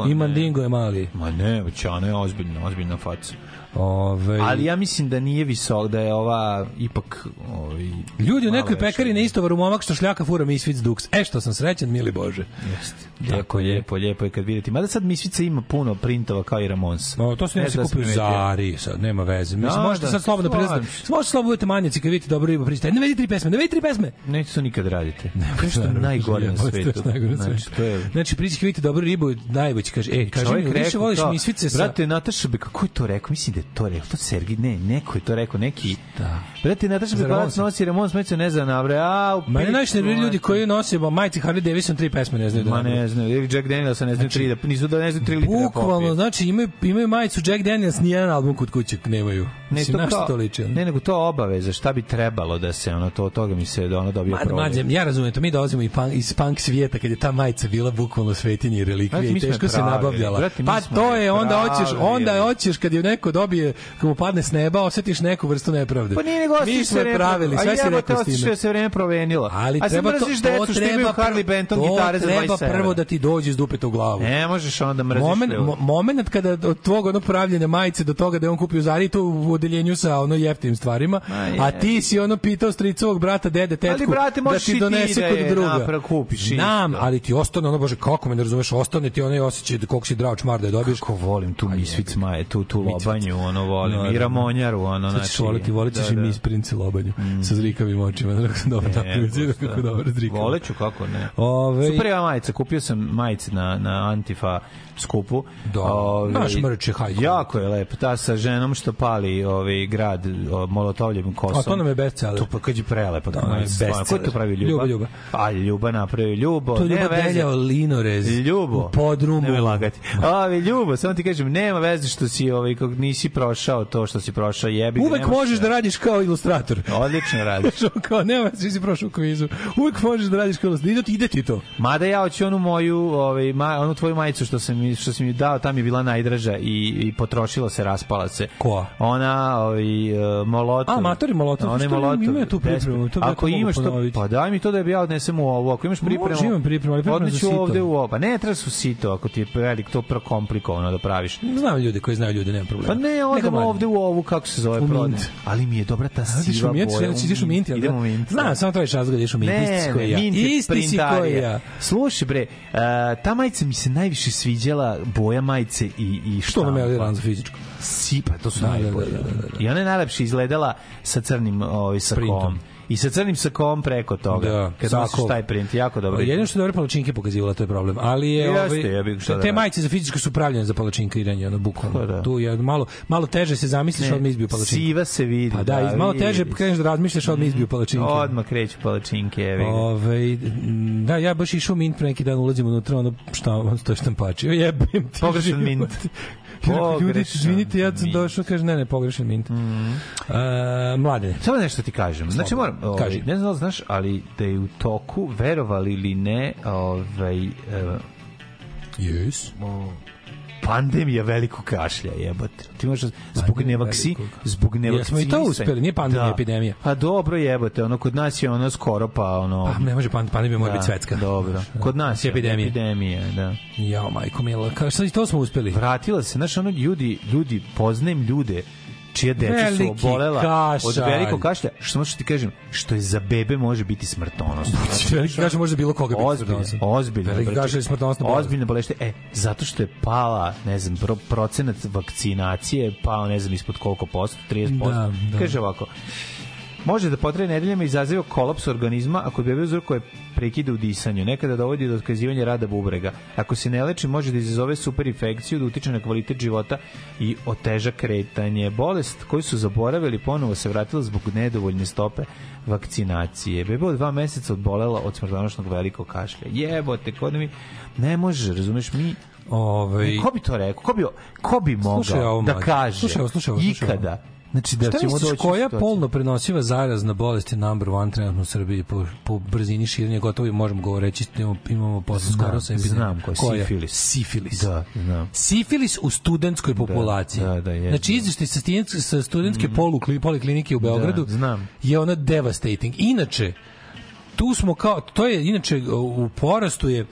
[SPEAKER 3] i mandingo je mali.
[SPEAKER 2] Ma ne, Ćana je ozbiljna, ozbiljna faca.
[SPEAKER 3] Ove,
[SPEAKER 2] Ali ja mislim da nije visok, da je ova ipak... Ovaj,
[SPEAKER 3] Ljudi u nekoj pekari na istovaru momak što šljaka fura Misfits Dux. E što sam srećan, mili Bože.
[SPEAKER 2] Jeste. Lijepo, lijepo, lijepo je kad vidite. Mada sad Misvica ima puno printova kao i Ramons.
[SPEAKER 3] No, to se ne se
[SPEAKER 2] da
[SPEAKER 3] kupi u
[SPEAKER 2] si primetio.
[SPEAKER 3] Zari, sad nema veze. Mislim,
[SPEAKER 2] Da,
[SPEAKER 3] možete
[SPEAKER 2] da,
[SPEAKER 3] sad slobodno priznati.
[SPEAKER 2] se.
[SPEAKER 3] Možete slobodno budete manjaci kad vidite dobro ribu pristaje. Ne vedi tri pesme, ne vedi tri pesme.
[SPEAKER 2] Neće to nikad radite. To je što najgore na *laughs*
[SPEAKER 3] to
[SPEAKER 2] svetu. Znači, to je...
[SPEAKER 3] Znači, priđi kad vidite dobru ribu, najbolje kaže, e, kaži mi, više voliš
[SPEAKER 2] kao,
[SPEAKER 3] misvice sa...
[SPEAKER 2] Brate, Nataša kako je to rekao? Mislim da to rekao. To Sergij, ne, neko je to rekao, neki... Da. Brate, Nataša
[SPEAKER 3] Ramonsa.
[SPEAKER 2] nosi Ramon Smeća, ne zna nabre, a... pičku,
[SPEAKER 3] najviše nerviraju ljudi
[SPEAKER 2] znači.
[SPEAKER 3] koji nose ba, majice Harley Davidson tri pesme ne znaju da
[SPEAKER 2] Ma ne znaju, ili Jack Danielsa ne znaju tri, da, nisu da ne znaju tri litra da
[SPEAKER 3] Bukvalno, znači imaju, imaju majicu Jack Daniels, nijedan album kod kuće nemaju.
[SPEAKER 2] Ne,
[SPEAKER 3] Mislim,
[SPEAKER 2] to kao,
[SPEAKER 3] to liči?
[SPEAKER 2] ne, nego to obaveza, šta bi trebalo da se ono to toga mi se da ono dobije problem.
[SPEAKER 3] mlađe, ja razumem to, mi dolazimo i punk, iz punk svijeta kad je ta majica bila bukvalno svetinje i relikvija
[SPEAKER 2] Brate,
[SPEAKER 3] i teško se nabavljala. pa to
[SPEAKER 2] je
[SPEAKER 3] onda hoćeš, onda hoćeš kad je neko dobije, kad mu padne s neba, osetiš neku vrstu nepravde.
[SPEAKER 2] Pa nije nego
[SPEAKER 3] Mi smo
[SPEAKER 2] se
[SPEAKER 3] je pravili, sve si rekao s time.
[SPEAKER 2] da se vreme provenilo.
[SPEAKER 3] Ali
[SPEAKER 2] A
[SPEAKER 3] treba to, to
[SPEAKER 2] imaju
[SPEAKER 3] treba,
[SPEAKER 2] Harley Benton
[SPEAKER 3] to
[SPEAKER 2] gitare za 27
[SPEAKER 3] treba prvo da ti dođe iz dupeta u glavu.
[SPEAKER 2] Ne možeš onda mrziš.
[SPEAKER 3] Moment, moment kada od tvog onog pravljenja majice do toga da je on kupio Zari to u odeljenju sa ono jeftinim stvarima, a ti si ono pitao stricovog brata, dede, tetku
[SPEAKER 2] Ali, brate,
[SPEAKER 3] da ti
[SPEAKER 2] ti
[SPEAKER 3] donese
[SPEAKER 2] da
[SPEAKER 3] kod druga.
[SPEAKER 2] naprav kupiš
[SPEAKER 3] Znam, ali ti ostane ono, bože, kako me ne razumeš, ostane ti onaj osjećaj da koliko si drao čmar da je dobiješ.
[SPEAKER 2] Kako volim tu misvic maje, tu, tu lobanju, ono volim.
[SPEAKER 3] No,
[SPEAKER 2] I
[SPEAKER 3] da.
[SPEAKER 2] Ramonjaru, ono,
[SPEAKER 3] Sad ćeš
[SPEAKER 2] znači...
[SPEAKER 3] voliti, volit ćeš i mis prince lobanju sa zrikavim očima. *laughs* Znači, kako sam dobro
[SPEAKER 2] Ne,
[SPEAKER 3] napravio,
[SPEAKER 2] gusta.
[SPEAKER 3] kako dobro zrikavo.
[SPEAKER 2] Voleću, kako ne.
[SPEAKER 3] Ove,
[SPEAKER 2] Super je majica, kupio sam majice na, na Antifa skupu.
[SPEAKER 3] Da,
[SPEAKER 2] Ove,
[SPEAKER 3] naš mrč je hajko.
[SPEAKER 2] Jako je lepo, ta sa ženom što pali ovaj grad o, molotovljevim kosom.
[SPEAKER 3] A to nam je bestseller.
[SPEAKER 2] To pa kad je prelepo
[SPEAKER 3] je
[SPEAKER 2] majica. stvarno. Ko to
[SPEAKER 3] bestseller.
[SPEAKER 2] pravi Ljuba?
[SPEAKER 3] Ljuba, Ljuba.
[SPEAKER 2] A, Ljuba napravi Ljubo.
[SPEAKER 3] To je
[SPEAKER 2] veze.
[SPEAKER 3] deljao linorez
[SPEAKER 2] Ljubo.
[SPEAKER 3] u podrumu.
[SPEAKER 2] Nemoj lagati. Ovi, Ljubo, samo ti kažem, nema veze što si, ovaj, kako nisi prošao to što si prošao, jebi
[SPEAKER 3] Uvek možeš da radiš kao ilustrator.
[SPEAKER 2] Odlično radiš. *laughs*
[SPEAKER 3] Kao nema, svi si prošao kvizu. Uvek možeš da radiš kao ilustrator. Ide ti, ide ti to.
[SPEAKER 2] Mada ja hoću onu moju, ovaj, ma, onu tvoju majicu što sam, mi- što si mi dao, tam je bila najdraža i, i potrošila se, raspala se.
[SPEAKER 3] Koja?
[SPEAKER 2] Ona, ovaj, uh, Molotov.
[SPEAKER 3] A, Matori Molotov.
[SPEAKER 2] Ona je Molotov.
[SPEAKER 3] ima tu pripremu, to bi
[SPEAKER 2] Ako imaš to, pa daj mi to da ja odnesem u ovo. Ako imaš pripremu,
[SPEAKER 3] Može, imam pripremu, ali pripremu za sito.
[SPEAKER 2] ovde u ovo. Pa ne treba su sito, ako ti je velik, to prekomplikovano da praviš.
[SPEAKER 3] Znam ljude koji znaju ljude, nema problema.
[SPEAKER 2] Pa ne, odemo ovde u ovu, kako se zove.
[SPEAKER 3] Mint.
[SPEAKER 2] Ali mi je dobra ta siva boja.
[SPEAKER 3] znači ideš u Mint, jel da?
[SPEAKER 2] Idemo u Mint.
[SPEAKER 3] Znam, samo to je razlog da ideš u Mint. Isti si
[SPEAKER 2] Ne, ne,
[SPEAKER 3] ja.
[SPEAKER 2] Mint je
[SPEAKER 3] Isti si
[SPEAKER 2] printarija.
[SPEAKER 3] koji ja.
[SPEAKER 2] Slušaj bre, uh, ta majica mi se najviše sviđala boja majice i i
[SPEAKER 3] Što nam je. Eliran za fizičku?
[SPEAKER 2] Sipa, to su
[SPEAKER 3] Da, da,
[SPEAKER 2] najbolje.
[SPEAKER 3] da, da, da, da.
[SPEAKER 2] I ona je najlepše izgledala sa crnim ovaj sakom.
[SPEAKER 3] Printom.
[SPEAKER 2] I sa crnim sakom preko toga.
[SPEAKER 3] Da,
[SPEAKER 2] kad
[SPEAKER 3] sako.
[SPEAKER 2] nosiš taj print, jako dobro.
[SPEAKER 3] Jedino što je dobre palačinke pokazivala, to je problem. Ali je
[SPEAKER 2] Jeste,
[SPEAKER 3] ovaj,
[SPEAKER 2] šta da
[SPEAKER 3] te
[SPEAKER 2] radim.
[SPEAKER 3] majice za fizičko su pravljene za palačinkiranje, ono bukvalno.
[SPEAKER 2] Pa da.
[SPEAKER 3] Tu je malo malo teže se zamisliš,
[SPEAKER 2] Ne,
[SPEAKER 3] odmah izbiju palačinku.
[SPEAKER 2] Siva se vidi.
[SPEAKER 3] Pa da, iz- malo teže kreneš da razmišljaš, odmah izbiju palačinke.
[SPEAKER 2] Odmah kreću palačinke, evi.
[SPEAKER 3] Ove, da, ja baš išao mint pre neki dan, ulazim unutra, ono, šta, on stoje štampači. O, *laughs* jebem ti.
[SPEAKER 2] Pogrešan
[SPEAKER 3] život. *laughs*
[SPEAKER 2] mint.
[SPEAKER 3] Ljudi,
[SPEAKER 2] Pogrešan
[SPEAKER 3] izvinite, ja sam došao, kaže, ne, ne, pogrešan mint.
[SPEAKER 2] Mhm.
[SPEAKER 3] E, mladene.
[SPEAKER 2] Samo nešto ti kažem. Znači moram, ovaj,
[SPEAKER 3] Kaži.
[SPEAKER 2] ne znam da znaš, ali da je u toku, verovali ili ne, ovaj, uh,
[SPEAKER 3] yes.
[SPEAKER 2] Pandemija velikog kašlja, jebote. Ti možeš zbog nevaksi, zbog
[SPEAKER 3] Jesmo
[SPEAKER 2] nevakcinisanja.
[SPEAKER 3] i to uspeli, nije pandemija, epidemija.
[SPEAKER 2] A dobro jebote, ono kod nas je ono skoro pa ono
[SPEAKER 3] Pa ne može pan, pandemija mora
[SPEAKER 2] Da,
[SPEAKER 3] biti svetska.
[SPEAKER 2] Dobro. Kod nas je
[SPEAKER 3] epidemija.
[SPEAKER 2] epidemija, da.
[SPEAKER 3] Jao, majko mila, kao šta i to smo uspeli?
[SPEAKER 2] Vratila se, znaš, ono ljudi, ljudi, poznajem ljude čija deca su obolela od
[SPEAKER 3] kašalj.
[SPEAKER 2] velikog kašlja, što možeš ti kažem, što je za bebe može biti smrtonosno. *laughs*
[SPEAKER 3] Veliki kašalj može bilo koga biti
[SPEAKER 2] ozbiljno,
[SPEAKER 3] smrtonosan.
[SPEAKER 2] ozbiljno.
[SPEAKER 3] Veliki kašalj je smrtonosna bolest.
[SPEAKER 2] Ozbiljno bolest. E, zato što je pala, ne znam, pro, procenat vakcinacije je pao, ne znam, ispod koliko posto, 30%.
[SPEAKER 3] Da, da.
[SPEAKER 2] Kaže ovako, može da potraje nedeljama i izaziva kolaps organizma ako bebe uzrokuje prekide u disanju. Nekada dovodi do otkazivanja rada bubrega. Ako se ne leči, može da izazove superinfekciju, da utiče na kvalitet života i oteža kretanje. Bolest koju su zaboravili ponovo se vratila zbog nedovoljne stope vakcinacije. Beba od dva meseca odbolela od smrtonošnog velikog kašlja. Jebote, kod mi ne može, razumeš, mi
[SPEAKER 3] Ovaj
[SPEAKER 2] Ko bi to rekao? Ko bi, ko bi mogao
[SPEAKER 3] Slušaj ovo,
[SPEAKER 2] da kaže
[SPEAKER 3] Slušaj ovo, slušaj ovo, slušaj ovo.
[SPEAKER 2] ikada Znači da
[SPEAKER 3] Šta
[SPEAKER 2] ćemo
[SPEAKER 3] misliš,
[SPEAKER 2] doći
[SPEAKER 3] koja polno prenosiva zarazna bolest je number one trenutno u Srbiji po, po brzini širenja, gotovo možemo govoreći, imamo, imamo posle skoro sa epidemijom.
[SPEAKER 2] znam koja je sifilis.
[SPEAKER 3] Sifilis.
[SPEAKER 2] Da, znam.
[SPEAKER 3] Sifilis u studentskoj populaciji.
[SPEAKER 2] da, da, je.
[SPEAKER 3] Znači, izveštaj sa, sa studentske polu, poliklinike u Beogradu
[SPEAKER 2] Da, znam.
[SPEAKER 3] je ona devastating. Inače, tu smo kao, to je inače u porastu je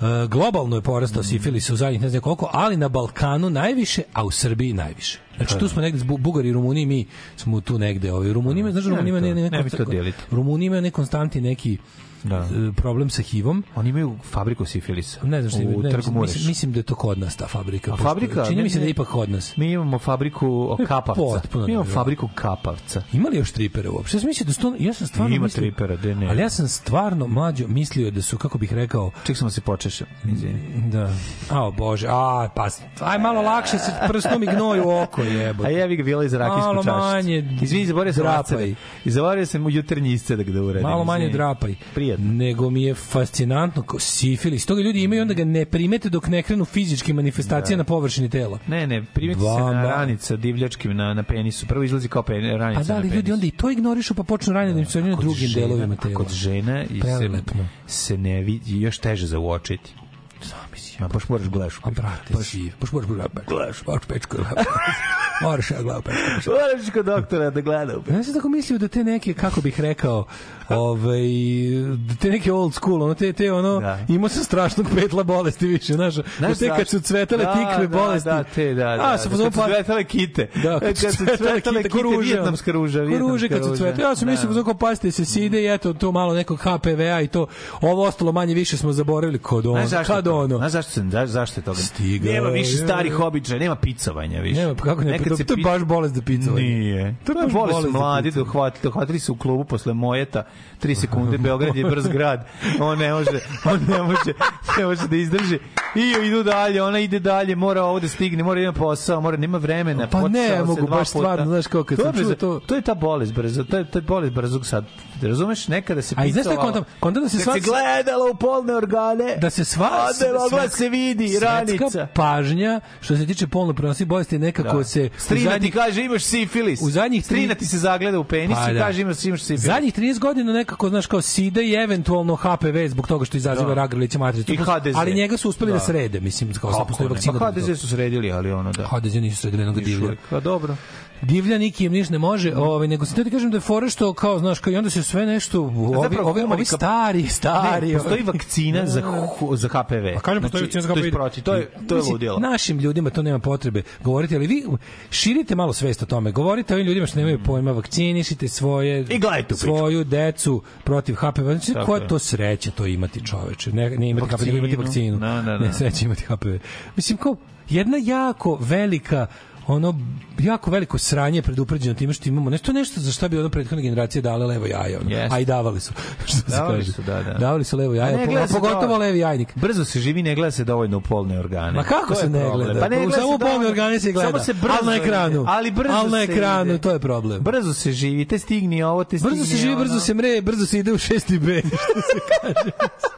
[SPEAKER 3] e, globalno je porastao sifilis u zadnjih ne znam koliko, ali na Balkanu najviše, a u Srbiji najviše. Znači tu smo negde, Bu- Bugari i Rumuni, mi smo tu negde. Ovi. Rumuni imaju, znaš,
[SPEAKER 2] Ne,
[SPEAKER 3] Rumuni imaju
[SPEAKER 2] to-
[SPEAKER 3] ne, ne,
[SPEAKER 2] ne bi to deliti.
[SPEAKER 3] Rumuni imaju ne konstanti neki
[SPEAKER 2] Da.
[SPEAKER 3] e, problem sa HIV-om.
[SPEAKER 2] Oni imaju fabriku sifilisa.
[SPEAKER 3] Ne znam što
[SPEAKER 2] u
[SPEAKER 3] ne,
[SPEAKER 2] Trgu
[SPEAKER 3] mislim, mislim, da je to kod nas ta fabrika.
[SPEAKER 2] A fabrika?
[SPEAKER 3] Čini mi se da je ipak kod nas.
[SPEAKER 2] Mi imamo fabriku kapavca.
[SPEAKER 3] potpuno
[SPEAKER 2] Mi imamo
[SPEAKER 3] nevjerovatno.
[SPEAKER 2] fabriku kapavca.
[SPEAKER 3] Ima li još tripera uopšte? Ja sam mislio da su to, ja sam stvarno
[SPEAKER 2] Ima
[SPEAKER 3] mislio,
[SPEAKER 2] tripera, de ne.
[SPEAKER 3] Ali ja sam stvarno mlađo mislio da su, kako bih rekao,
[SPEAKER 2] Ček samo se počeše. Izvini.
[SPEAKER 3] da, a bože, a, pa, aj malo lakše se prstom i gnoj u oko, jebote.
[SPEAKER 2] A jevi ga bila iz rakijsku
[SPEAKER 3] Malo
[SPEAKER 2] čašicu.
[SPEAKER 3] manje
[SPEAKER 2] Izvini, zaboravio sam
[SPEAKER 3] drapaj.
[SPEAKER 2] I zaboravio sam u jutarnji iscedak da uradim.
[SPEAKER 3] Malo manje drapaj.
[SPEAKER 2] Prijatno.
[SPEAKER 3] Nego mi je fascinantno sifilis. Toga ljudi imaju onda ga ne primete dok ne krenu fizičke manifestacije na površini tela.
[SPEAKER 2] Ne, ne, primeti se
[SPEAKER 3] Vama.
[SPEAKER 2] na ranica divljačkim na, na penisu. Prvo izlazi kao pen, ranica
[SPEAKER 3] Pa da, ali ljudi onda i to ignorišu pa počnu ranije da im se na
[SPEAKER 2] Kod
[SPEAKER 3] drugim
[SPEAKER 2] žena-
[SPEAKER 3] delovima tela.
[SPEAKER 2] Kod žena i se, se ne vidi, još teže za uočiti. Ma baš moraš gledaš.
[SPEAKER 3] A brate,
[SPEAKER 2] baš,
[SPEAKER 3] baš moraš gledati. Gledaš, baš pečko. *laughs* Moraš ja gledati pečko.
[SPEAKER 2] moraš kod doktora da gleda.
[SPEAKER 3] Ja sam tako mislio da te neke, kako bih rekao, *laughs* ovaj, da te neke old school, ono, te, te ono,
[SPEAKER 2] Da.
[SPEAKER 3] imao sam strašnog petla bolesti više, znaš, da
[SPEAKER 2] Znaš
[SPEAKER 3] te kad su cvetale
[SPEAKER 2] Da,
[SPEAKER 3] tikve
[SPEAKER 2] da,
[SPEAKER 3] bolesti.
[SPEAKER 2] Da, te, da, da.
[SPEAKER 3] A, sam
[SPEAKER 2] kad
[SPEAKER 3] pozvao
[SPEAKER 2] su
[SPEAKER 3] pa...
[SPEAKER 2] cvetale kite.
[SPEAKER 3] Da,
[SPEAKER 2] kad su cvetale kite,
[SPEAKER 3] ruže,
[SPEAKER 2] vijetnamska ruža.
[SPEAKER 3] Ruže kad su cvete. Ja sam mislio,
[SPEAKER 2] Da.
[SPEAKER 3] da. pazite se side i eto, to malo nekog HPV-a i to, ovo ostalo manje više smo zaboravili kod ono,
[SPEAKER 2] Znaš zašto
[SPEAKER 3] kad
[SPEAKER 2] to?
[SPEAKER 3] ono.
[SPEAKER 2] Znaš zašto znaš zašto je toga?
[SPEAKER 3] Stigao
[SPEAKER 2] Nema više starih običaja, nema picovanja više.
[SPEAKER 3] Nema, pa kako ne,
[SPEAKER 2] Nekad
[SPEAKER 3] to, to je baš bolest za picovanje.
[SPEAKER 2] Nije. To je
[SPEAKER 3] baš
[SPEAKER 2] bolest
[SPEAKER 3] bolest
[SPEAKER 2] mladi, dohvatili, dohvatili su u klubu posle Mojeta, 3 sekunde, *laughs* Beograd je brz grad, on ne može, on ne može, ne može da izdrži. I idu dalje, ona ide dalje, mora ovo da stigne, mora da ima posao, mora, nema vremena.
[SPEAKER 3] Pa ne mogu, baš
[SPEAKER 2] puta.
[SPEAKER 3] stvarno, znaš kao kad
[SPEAKER 2] To
[SPEAKER 3] sam
[SPEAKER 2] brzo-
[SPEAKER 3] to-
[SPEAKER 2] To je ta bolest brzo, to je, je bolest brzog sad. Razumeš, nekada se
[SPEAKER 3] A i znaš šta kontam? Kontam da se sva-
[SPEAKER 2] se gledalo u polne organe,
[SPEAKER 3] da se sva svetska-
[SPEAKER 2] se vidi ranica.
[SPEAKER 3] pažnja što se tiče polno prenosivih bolesti nekako
[SPEAKER 2] Da.
[SPEAKER 3] se
[SPEAKER 2] Strina ti kaže imaš sifilis.
[SPEAKER 3] u zadnjih tri-
[SPEAKER 2] Strina ti se zagleda u penis
[SPEAKER 3] Pa
[SPEAKER 2] i
[SPEAKER 3] da.
[SPEAKER 2] kaže imaš, imaš sifilis.
[SPEAKER 3] Zadnjih 30 godina nekako, znaš, kao SIDA i eventualno HPV zbog toga što izaziva
[SPEAKER 2] Da.
[SPEAKER 3] rak grlića matrice.
[SPEAKER 2] I HDZ.
[SPEAKER 3] Ali njega su uspeli da,
[SPEAKER 2] Da.
[SPEAKER 3] srede, mislim, kao
[SPEAKER 2] Kako
[SPEAKER 3] postoji vakcina.
[SPEAKER 2] Pa. HDZ su sredili, ali ono da.
[SPEAKER 3] HDZ nisu sredili jednog divlja.
[SPEAKER 2] uvijek. Pa dobro.
[SPEAKER 3] Divlja niki im ništa ne može, ovaj nego se ti kažem da je fora što kao znaš kao i onda se sve nešto ovi ovi, ovi stari, stari.
[SPEAKER 2] Ne, postoji
[SPEAKER 3] ovi-
[SPEAKER 2] vakcina za, hu- za HPV.
[SPEAKER 3] Pa kažem, postoji vakcina za HPV.
[SPEAKER 2] je protiv, to je, to je ludilo.
[SPEAKER 3] Našim ljudima to nema potrebe govoriti, ali vi širite malo svest o tome. Govorite ovim ljudima što nemaju pojma, vakcinišite svoje
[SPEAKER 2] I gledajte tu
[SPEAKER 3] svoju decu protiv HPV. Znači,
[SPEAKER 2] Tako
[SPEAKER 3] koja
[SPEAKER 2] je.
[SPEAKER 3] to sreća to imati čoveče. Ne, ne imati HPV, nego imati
[SPEAKER 2] Vakcinu.
[SPEAKER 3] vakcinu.
[SPEAKER 2] Da, da, da.
[SPEAKER 3] Ne, sreća imati HPV. Mislim, kao jedna jako velika ono jako veliko sranje predupređeno time što imamo nešto nešto za šta bi ono prethodne generacije dale levo jaje ono.
[SPEAKER 2] Jeste.
[SPEAKER 3] a i davali su *laughs* što se
[SPEAKER 2] Davali
[SPEAKER 3] kaže.
[SPEAKER 2] su, da, da.
[SPEAKER 3] davali su levo jaje po-
[SPEAKER 2] se
[SPEAKER 3] pogotovo
[SPEAKER 2] dovoljno.
[SPEAKER 3] levi jajnik
[SPEAKER 2] Brzo se živi, ne gleda se dovoljno u polne organe.
[SPEAKER 3] Ma kako se ne
[SPEAKER 2] problem.
[SPEAKER 3] gleda?
[SPEAKER 2] Pa ne gleda
[SPEAKER 3] samo
[SPEAKER 2] se
[SPEAKER 3] u polne organe se gleda.
[SPEAKER 2] Samo se brzo
[SPEAKER 3] Ali na ekranu.
[SPEAKER 2] Ali brzo
[SPEAKER 3] Ali na
[SPEAKER 2] se
[SPEAKER 3] ekranu,
[SPEAKER 2] ide.
[SPEAKER 3] to je problem.
[SPEAKER 2] Brzo se živi, te stigni ovo, te stigni
[SPEAKER 3] Brzo se živi,
[SPEAKER 2] ono.
[SPEAKER 3] brzo se mre, brzo se ide u šesti B, *laughs* što se kaže. *laughs*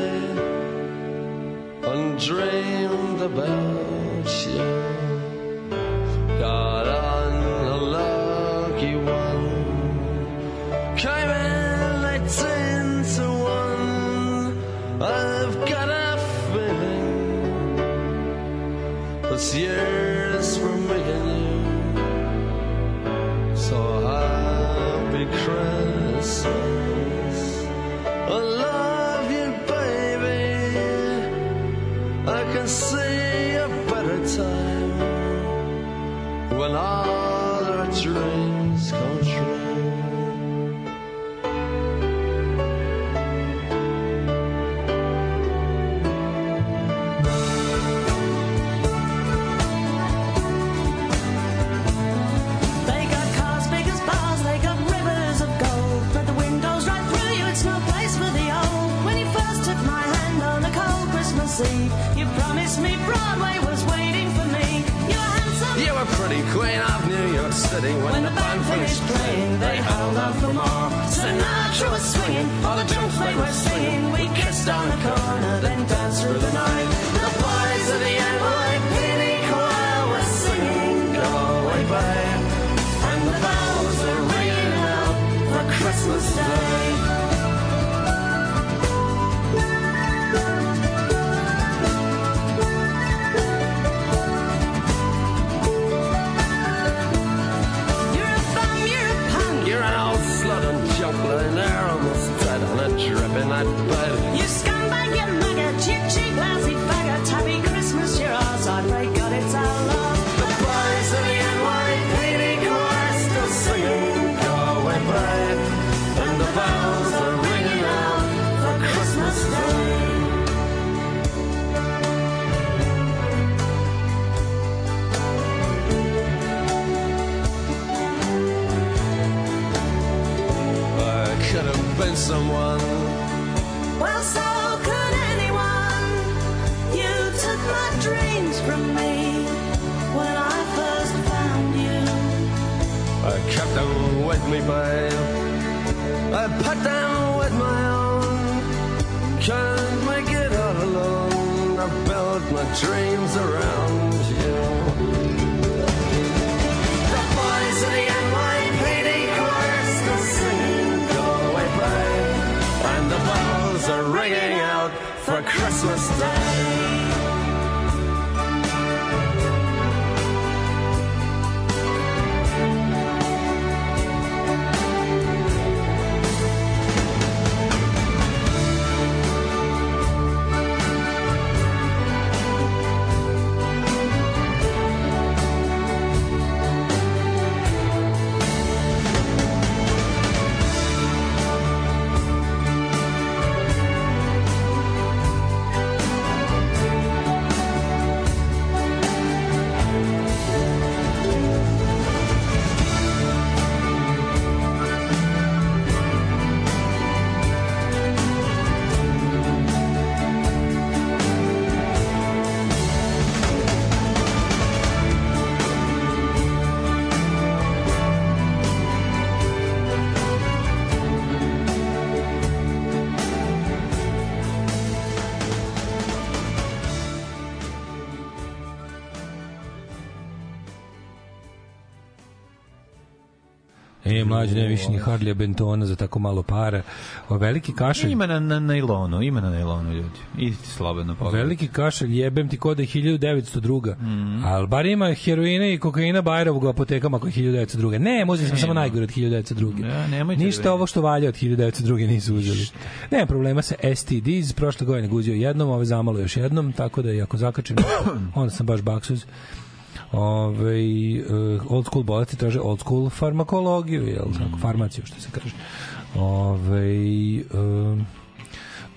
[SPEAKER 1] A
[SPEAKER 8] dreamed about you. Got on a lucky one. Came in eighteen to one. I've got a feeling this year's for me and you. So happy Christmas. City when, the band finished playing.
[SPEAKER 14] they held out for more. Sinatra was swinging, all the junk they were singing. We kissed on the corner, then danced through the night. The boys of the NYPD me,
[SPEAKER 8] babe. I put them with my own. Can't make it all alone. I built my dreams around you.
[SPEAKER 14] The boys of the NYPD choir still singing, Go away, babe.
[SPEAKER 8] And the bells are ringing out for Christmas Day.
[SPEAKER 3] Mlađe, ne više ni Harlija Bentona za tako malo para. O, veliki kašalj...
[SPEAKER 2] Ima na, na nailonu, ima na nailonu ljudi. Idite slobodno pogledajte.
[SPEAKER 3] Veliki kašalj, jebem ti kod je 1902. Mm. Ali bar ima heroina i kokaina Bajrovog u apotekama je 1902. Ne, muzi smo samo najgore od 1902.
[SPEAKER 2] Ja, nemojte
[SPEAKER 3] Ništa
[SPEAKER 2] da-
[SPEAKER 3] ovo što valja od 1902. nisu uzeli. Nema problema sa STDs, prošle godine guzio jednom, ove zamalo još jednom, tako da i ako zakačim, *clears throat* onda sam baš baksuz. Ove, uh, old school bolesti traže old school farmakologiju, jel, tako, farmaciju, što se kaže. Ove, um,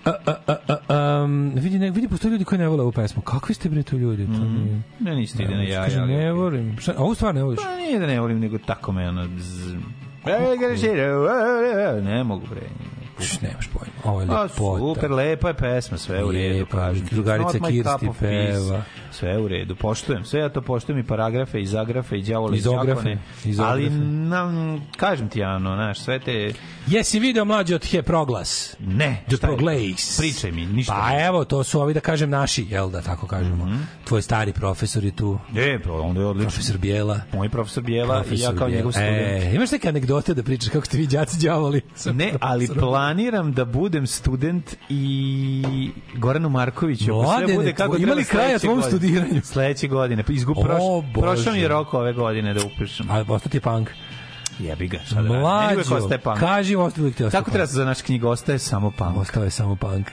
[SPEAKER 3] A, a, a, a, um, vidi, ne, vidi, postoje ljudi koji ne vole ovu pesmu. Kakvi ste bre tu ljudi? To nije...
[SPEAKER 2] Ne, niste ide na jaja.
[SPEAKER 3] Kaže, ne volim. Šta, a ovu stvar ne voliš?
[SPEAKER 2] Pa nije da ne volim, nego tako me ono... Z... Ne mogu bre.
[SPEAKER 3] Nemaš pojma. Ovo je lepota.
[SPEAKER 2] super, lepa je pesma, sve je u redu, kažem. ti.
[SPEAKER 3] drugarica Kirsti peva.
[SPEAKER 2] Sve je u redu, poštujem. Sve ja to poštujem i paragrafe, i zagrafe, i đavole, i
[SPEAKER 3] izografe.
[SPEAKER 2] Ali, nam, kažem ti, ano, znaš, sve te...
[SPEAKER 3] Jesi video mlađe od He Proglas?
[SPEAKER 2] Ne,
[SPEAKER 3] The
[SPEAKER 2] je?
[SPEAKER 3] Proglace.
[SPEAKER 2] Pričaj mi, ništa.
[SPEAKER 3] Pa evo, to su ovi da kažem naši, jel da tako kažemo.
[SPEAKER 2] Mhm.
[SPEAKER 3] Tvoj stari profesor je tu.
[SPEAKER 2] E, pa onda je odlično.
[SPEAKER 3] Profesor Bijela.
[SPEAKER 2] Moj profesor Bijela i ja
[SPEAKER 3] Profesor
[SPEAKER 2] kao njegov student.
[SPEAKER 3] E, imaš neke anegdote da pričaš kako ste vi đaci đavoli? sa
[SPEAKER 2] Ne, ali
[SPEAKER 3] profesorom?
[SPEAKER 2] Planiram da budem student i Goranu Markoviću. ako sve
[SPEAKER 3] Mladene,
[SPEAKER 2] bude kako
[SPEAKER 3] ima li kraja tvom studiranju?
[SPEAKER 2] Sledeće godine. Pa Izgub,
[SPEAKER 3] O,
[SPEAKER 2] proš, prošao mi je rok ove godine da upišem.
[SPEAKER 3] Ali ostati punk.
[SPEAKER 2] Jebi ga, šta da
[SPEAKER 3] Mlađo,
[SPEAKER 2] ostaje
[SPEAKER 3] kaži uvijek ti ostaje
[SPEAKER 2] Tako treba se za naš knjig, ostaje samo punk.
[SPEAKER 3] Ostao je samo punk.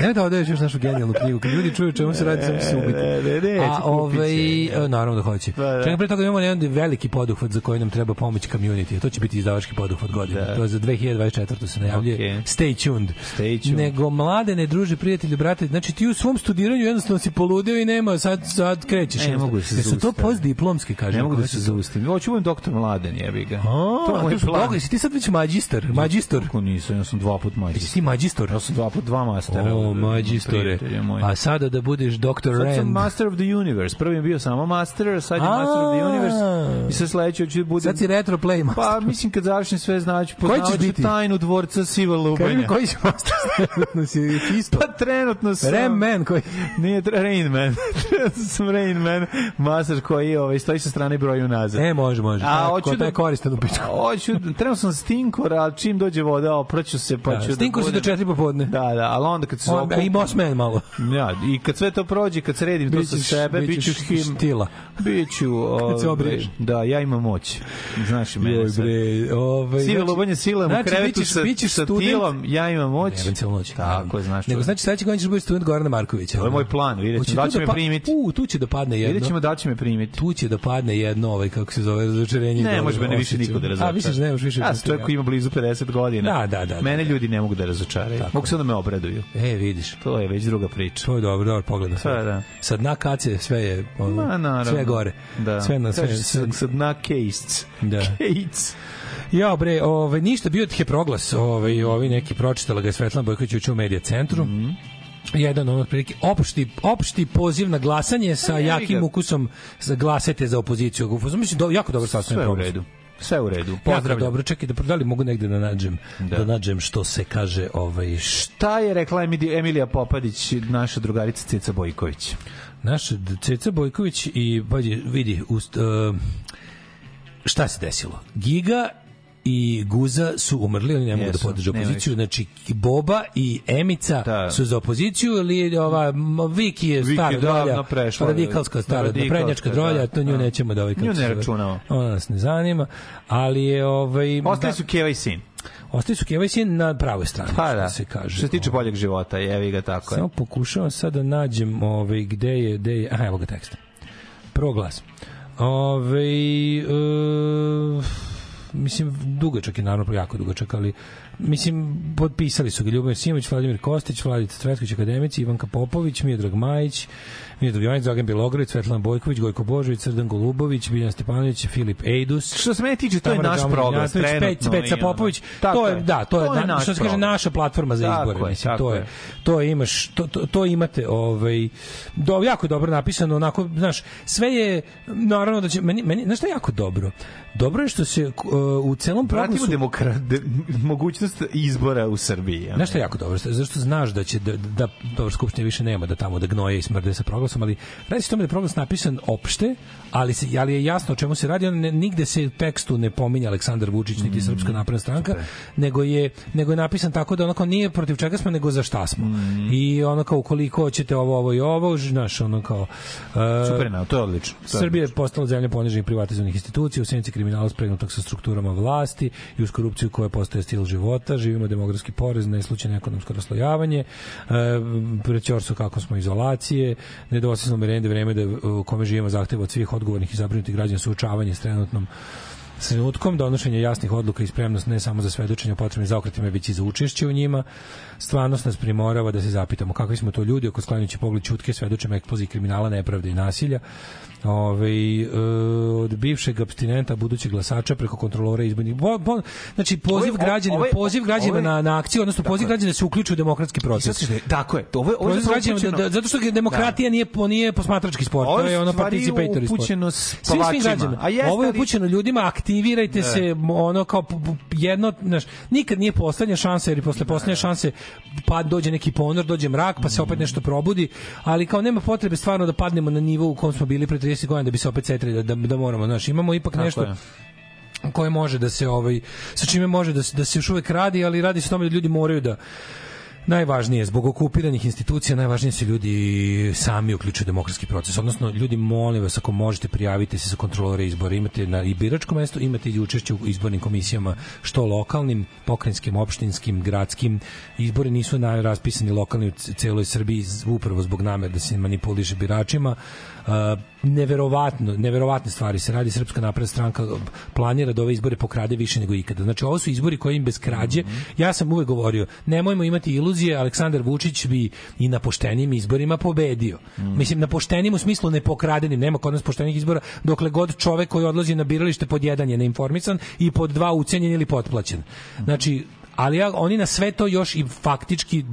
[SPEAKER 3] Ne da odeš još našu genijalnu knjigu. Kad ljudi čuju čemu se radi, samo se ubiti.
[SPEAKER 2] Ne, ne, ne,
[SPEAKER 3] A ovaj, e, naravno da hoće.
[SPEAKER 2] Pa, da.
[SPEAKER 3] Čekaj, pre toga imamo jedan veliki poduhvat za koji nam treba pomoć community. To će biti izdavački poduhvat godine.
[SPEAKER 2] Da.
[SPEAKER 3] To je za 2024. se najavljuje.
[SPEAKER 2] Okej.
[SPEAKER 3] Stay tuned.
[SPEAKER 2] Stay tuned.
[SPEAKER 3] Nego mlade, ne druže, prijatelji, brate. Znači ti u svom studiranju jednostavno si poludeo i nema, sad, sad krećeš.
[SPEAKER 2] Ne mogu da se
[SPEAKER 3] Jesu to
[SPEAKER 2] zaustavim.
[SPEAKER 3] postdiplomski, kaže.
[SPEAKER 2] Ne mogu da se zaustavim. Hoću budem doktor Mladen, jebi ga.
[SPEAKER 3] A,
[SPEAKER 2] to je moj
[SPEAKER 3] to su
[SPEAKER 2] plan.
[SPEAKER 3] Si ti sad već mađistar? Mađistor?
[SPEAKER 2] Kako nisam, ja sam dva put
[SPEAKER 3] Jesi
[SPEAKER 2] mađistor.
[SPEAKER 3] ti mađistor?
[SPEAKER 2] Ja sam dva put dva mastera.
[SPEAKER 3] O, mađistore. A sada da budeš doktor
[SPEAKER 2] Sad sam
[SPEAKER 3] Rand.
[SPEAKER 2] Master of the Universe. Prvi je bio samo Master, a sad je Master of the. Universe. I sad sledeće hoću da budem...
[SPEAKER 3] Sad si retro play master.
[SPEAKER 2] Pa, mislim, kad završim sve, znači, poznavaću
[SPEAKER 3] biti?
[SPEAKER 2] tajnu dvorca Siva Lubanja.
[SPEAKER 3] koji si master *laughs* trenutno si isto.
[SPEAKER 2] Pa trenutno sam...
[SPEAKER 3] Ram Man koji...
[SPEAKER 2] Nije Rain Man. *laughs* trenutno sam Rain Man. Master koji ovaj, stoji sa strane i broji unazad.
[SPEAKER 3] E, može, može.
[SPEAKER 2] A, hoću da-
[SPEAKER 3] da... je koristan u pičku. *laughs*
[SPEAKER 2] Hoću, trenutno sam stinkor, ali čim dođe voda, opraću se, pa ću
[SPEAKER 3] Da, Stinko si do četiri popodne.
[SPEAKER 2] Da, da, ali onda kad se
[SPEAKER 3] On,
[SPEAKER 2] okupim-
[SPEAKER 3] I Boss Man malo. *laughs*
[SPEAKER 2] Ja, i kad sve to prođe, kad sredim to sa sebe, biću him,
[SPEAKER 3] štila.
[SPEAKER 2] biću, *laughs*
[SPEAKER 3] Kad se
[SPEAKER 2] ovaj, da, ja imam moć. Znaš i mene
[SPEAKER 3] Joj bre, ovaj...
[SPEAKER 2] Sive
[SPEAKER 3] znači-
[SPEAKER 2] lubanje sile u
[SPEAKER 3] znači,
[SPEAKER 2] krevetu
[SPEAKER 3] bićeš-
[SPEAKER 2] sa,
[SPEAKER 3] bićeš
[SPEAKER 2] sa tilom, ja imam moć.
[SPEAKER 3] Ne, cijelu noć.
[SPEAKER 2] Tako je, znaš.
[SPEAKER 3] Nego znači sledeće godine ćeš biti student Gorana Markovića.
[SPEAKER 2] To je moj plan, vidjet
[SPEAKER 3] Hoće
[SPEAKER 2] ćemo, da će me
[SPEAKER 3] pa-
[SPEAKER 2] primiti.
[SPEAKER 3] U, tu će da padne jedno.
[SPEAKER 2] Vidjet ćemo da će me primiti.
[SPEAKER 3] Tu će da padne jedno, ovaj, kako se zove, razočarenje.
[SPEAKER 2] Ne može mene više niko da razočara.
[SPEAKER 3] A, misliš da nemaš više?
[SPEAKER 2] Ja čovjek koji ima blizu 50 godina.
[SPEAKER 3] Da, da, da, da.
[SPEAKER 2] Mene ljudi ne mogu da razočaraju. Mogu samo da me obraduju.
[SPEAKER 3] E, vidiš.
[SPEAKER 2] To je već druga priča.
[SPEAKER 3] To je dobro, dobro pogleda.
[SPEAKER 2] Pa, da.
[SPEAKER 3] Sa dna kace sve je ono,
[SPEAKER 2] Ma, naravno.
[SPEAKER 3] sve gore.
[SPEAKER 2] Da.
[SPEAKER 3] Sve na sve.
[SPEAKER 2] Sa, sa dna case.
[SPEAKER 3] Da.
[SPEAKER 2] Case.
[SPEAKER 3] Ja bre, ovaj ništa bio je proglas, ovaj ovi neki pročitala ga je Svetlana Bojković u medija centru.
[SPEAKER 2] Mhm.
[SPEAKER 3] Jedan ono otprilike opšti opšti poziv na glasanje sa jakim ukusom za glasete za opoziciju. Mislim do, jako dobro sastavljen
[SPEAKER 2] Sve u redu. Sve u redu.
[SPEAKER 3] Jako
[SPEAKER 2] Pozdravljam.
[SPEAKER 3] dobro, čekaj da da li mogu negde da nađem da.
[SPEAKER 2] Da.
[SPEAKER 3] nađem što se kaže ovaj
[SPEAKER 2] Šta je rekla Emilija Popadić, naša drugarica Ceca Bojković?
[SPEAKER 3] Naša Ceca Bojković i pađi, vidi, ust, uh, šta se desilo? Giga i Guza su umrli, oni ne mogu da
[SPEAKER 2] Jesu,
[SPEAKER 3] podrže
[SPEAKER 2] nema
[SPEAKER 3] opoziciju, znači Boba i Emica
[SPEAKER 2] Da.
[SPEAKER 3] su za opoziciju, ili ova Viki je
[SPEAKER 2] Viki
[SPEAKER 3] stara drolja,
[SPEAKER 2] prešla,
[SPEAKER 3] radikalska stara,
[SPEAKER 2] radikalska,
[SPEAKER 3] prednjačka drolja,
[SPEAKER 2] da,
[SPEAKER 3] to nju
[SPEAKER 2] da.
[SPEAKER 3] nećemo da ovaj kako
[SPEAKER 2] Nju ne računamo.
[SPEAKER 3] Ona nas ne zanima, ali je ovaj
[SPEAKER 2] Ostali
[SPEAKER 3] da,
[SPEAKER 2] su Keva i sin.
[SPEAKER 3] ostali su Keva i sin na pravoj strani,
[SPEAKER 2] Pa
[SPEAKER 3] što
[SPEAKER 2] da,
[SPEAKER 3] se kaže.
[SPEAKER 2] Što se tiče boljeg života, jevi ga tako je.
[SPEAKER 3] Samo pokušavam sad da nađem ovaj, gde je, gde je, aha, evo ga tekst. Prvo glas. Ove, e, mislim, dugačak je naravno, jako dugačak, ali mislim, potpisali su ga Ljubomir Simović, Vladimir Kostić, Vladica Cvetković, akademici, Ivanka Popović, Miodrag Majić, Miodrag Jovanić, Dragan Bjelograd, Svetlana Bojković, Gojko Božović, Srdan Golubović, Biljan Stepanović, Filip Ejdus.
[SPEAKER 2] Što se mene tiče, to je naš
[SPEAKER 3] Mijatović,
[SPEAKER 2] trenutno.
[SPEAKER 3] Pec- Peca. Popović,
[SPEAKER 2] Tako
[SPEAKER 3] to je, da, to je, na, što se kaže naša platforma za
[SPEAKER 2] Tako
[SPEAKER 3] izbore,
[SPEAKER 2] je,
[SPEAKER 3] mislim,
[SPEAKER 2] tako
[SPEAKER 3] to je,
[SPEAKER 2] je.
[SPEAKER 3] to imaš, to, to, to imate, ovaj, do, jako dobro napisano, onako, znaš, sve je, naravno da će, meni, meni, znaš šta je jako dobro? Dobro je što se uh, u celom
[SPEAKER 2] Vratimo
[SPEAKER 3] proglasu...
[SPEAKER 2] demokra, de, mogućnost izbora u Srbiji. ja.
[SPEAKER 3] Znaš šta je jako dobro? Zašto znaš da će da, da dobro skupštine više nema da tamo da gnoje i smrde sa proglasom, ali radi se o tome da je proglas napisan opšte, ali se ali je jasno o čemu se radi, on ne, nigde se u tekstu ne pominje Aleksandar Vučić niti
[SPEAKER 2] Mm,
[SPEAKER 3] Srpska napredna stranka, nego je nego je napisan tako da onako nije protiv čega smo, nego za šta smo.
[SPEAKER 2] Mm.
[SPEAKER 3] I ono kao ukoliko hoćete ovo, ovo i ovo, znaš, ono kao... Uh,
[SPEAKER 2] Super, na, to je odlično. To je
[SPEAKER 3] Srbija je postala zemlja poniženih privatizovanih institucija, u senci kriminala spregnutog sa strukturama vlasti i uz korupciju koja postaje stil života, živimo demografski porez, neslučajno ekonomsko raslojavanje, e, prećorstvo kako smo izolacije, nedosledno merenje vreme da u kome živimo zahteva od svih odgovornih i zabrinutih građana suočavanje s trenutnom trenutkom donošenja jasnih odluka i spremnost ne samo za svedočenje o potrebnim zaokretima, već i za učešće u njima. Stvarnost nas primorava da se zapitamo kakvi smo to ljudi ako sklanjući pogled čutke svedočimo eksploziji kriminala, nepravde i nasilja. Ove, e, od bivšeg abstinenta budućeg glasača preko kontrolora izbornih bo, bo, znači poziv
[SPEAKER 2] Ovo je-
[SPEAKER 3] građanima
[SPEAKER 2] ovo je-
[SPEAKER 3] poziv građanima
[SPEAKER 2] ovo je-
[SPEAKER 3] na, na akciju odnosno poziv građana da se uključuju u demokratski proces
[SPEAKER 2] tako je. Ovo ovo je
[SPEAKER 3] građanima da, da, zato što demokratija nije po nije posmatrački sport
[SPEAKER 2] Ovo
[SPEAKER 3] to je ono participatory sport
[SPEAKER 2] upućeno
[SPEAKER 3] svim svim građanima
[SPEAKER 2] A jeste,
[SPEAKER 3] ovo je upućeno ljudima aktivirajte
[SPEAKER 2] Ne.
[SPEAKER 3] se ono kao jedno znaš nikad nije poslednja šansa jer posle poslednje šanse pa dođe neki ponor dođe mrak pa se opet
[SPEAKER 2] Mm.
[SPEAKER 3] nešto probudi ali kao nema potrebe stvarno da padnemo na nivo u kom smo bili pre 30 godina da bi se opet setili da, da, da moramo znaš imamo ipak
[SPEAKER 2] Tako
[SPEAKER 3] nešto
[SPEAKER 2] je.
[SPEAKER 3] koje može da se ovaj sa čime može da se da se još uvek radi, ali radi se o tome da ljudi moraju da najvažnije zbog okupiranih institucija najvažnije se ljudi sami uključuju u demokratski proces. Odnosno ljudi molim vas ako možete prijavite se za kontrolore izbora. Imate na i biračko mesto imate i učešće u izbornim komisijama što lokalnim pokrajinskim opštinskim gradskim. Izbori nisu na raspisani lokalni u celoj Srbiji upravo zbog namere da se manipuliše biračima neverovatno, neverovatne stvari se radi Srpska napredna stranka planira da ove izbore pokrade više nego ikada. Znači ovo su izbori koji im bez krađe. Ja sam uvek govorio, nemojmo imati iluzije, Aleksandar Vučić bi i na poštenim izborima pobedio. Mislim na poštenim u smislu nepokradenim, nema kod nas poštenih izbora dokle god čovek koji odlazi na biralište pod jedan je neinformisan i pod dva ucenjen ili potplaćen. Znači ali ja, oni na sve to još i faktički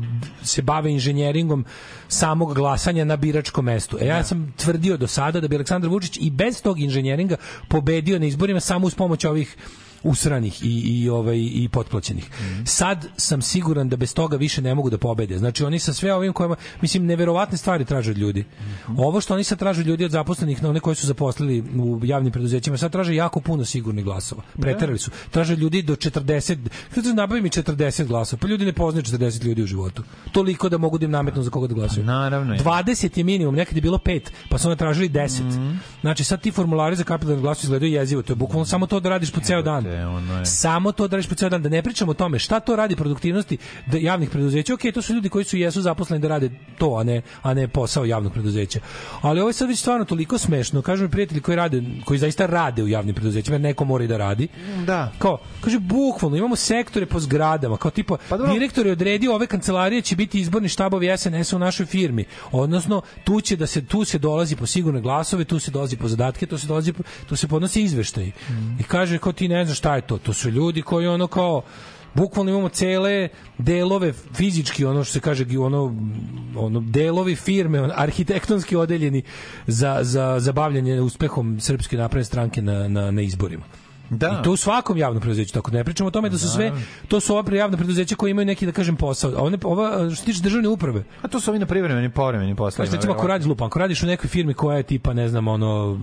[SPEAKER 3] se bave inženjeringom samog glasanja na biračkom mestu. E ja sam tvrdio do sada da bi Aleksandar Vučić i bez tog inženjeringa pobedio na izborima samo uz pomoć ovih usranih i, i ovaj i potplaćenih. Sad sam siguran da bez toga više ne mogu da pobede. Znači oni sa sve ovim kojima mislim neverovatne stvari traže od ljudi. Ovo što oni sad traže od ljudi od zaposlenih na one koji su zaposlili u javnim preduzećima, sad traže jako puno sigurnih glasova. Preterali su. Traže ljudi do 40, kako nabavi mi 40 glasova. Pa ljudi ne poznaju 40 ljudi u životu. Toliko da mogu da im nametnu za koga da glasaju.
[SPEAKER 2] Naravno. je.
[SPEAKER 3] 20 je minimum, nekad je bilo 5, pa su onda tražili 10. Znači sad ti formulari za kapitalni glas izgledaju jezivo, to je bukvalno samo to da radiš po ceo dan.
[SPEAKER 2] Ono je.
[SPEAKER 3] Samo to da radiš po ceo dan, da ne pričamo o tome šta to radi produktivnosti da javnih preduzeća. Okej, to su ljudi koji su jesu zaposleni da rade to, a ne a ne posao javnog preduzeća. Ali ovo je sad već stvarno toliko smešno. Kažu mi prijatelji koji rade, koji zaista rade u javnim preduzećima, jer neko mora i da radi.
[SPEAKER 2] Da.
[SPEAKER 3] Kao, kaže bukvalno imamo sektore po zgradama, kao tipa
[SPEAKER 2] Pa dobro.
[SPEAKER 3] direktor je odredio ove kancelarije će biti izborni štabovi SNS u našoj firmi. Odnosno tu će da se tu se dolazi po sigurne glasove, tu se dolazi po zadatke, tu se dolazi po- tu se podnose izveštaji. I kaže kao ti ne znaš šta je to. To su ljudi koji ono kao bukvalno imamo cele delove fizički ono što se kaže ono ono delovi firme on, arhitektonski odeljeni za za za bavljanje uspehom srpske napredne stranke na na na izborima.
[SPEAKER 2] Da.
[SPEAKER 3] I to u svakom javnom preduzeću, tako ne pričamo o tome da su sve to su ova javna preduzeća koji imaju neki da kažem posao. A one ova što se tiče državne uprave.
[SPEAKER 2] A to su ovi na privremenim povremenim poslovima.
[SPEAKER 3] Znači recimo ako radiš lupa, ako radiš u nekoj firmi koja je tipa ne znam ono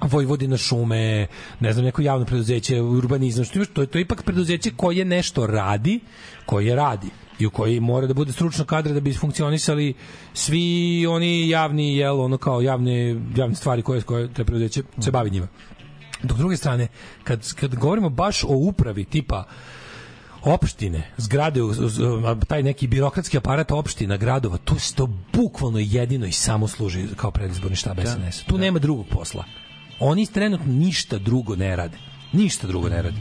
[SPEAKER 3] Vojvodina šume, ne znam, neko javno preduzeće, urbanizam, što imaš, to je, to je ipak preduzeće koje nešto radi, koje radi i u koji mora da bude stručno kadre da bi funkcionisali svi oni javni, jel, ono kao javne, javne stvari koje, koje te preduzeće se bavi njima. Dok druge strane, kad, kad govorimo baš o upravi tipa opštine, zgrade, taj neki birokratski aparat opština, gradova, tu se to bukvalno jedino i samo služi kao predizborni štab SNS. Tu nema drugog posla. Oni trenutno ništa drugo ne rade. Ništa drugo ne rade.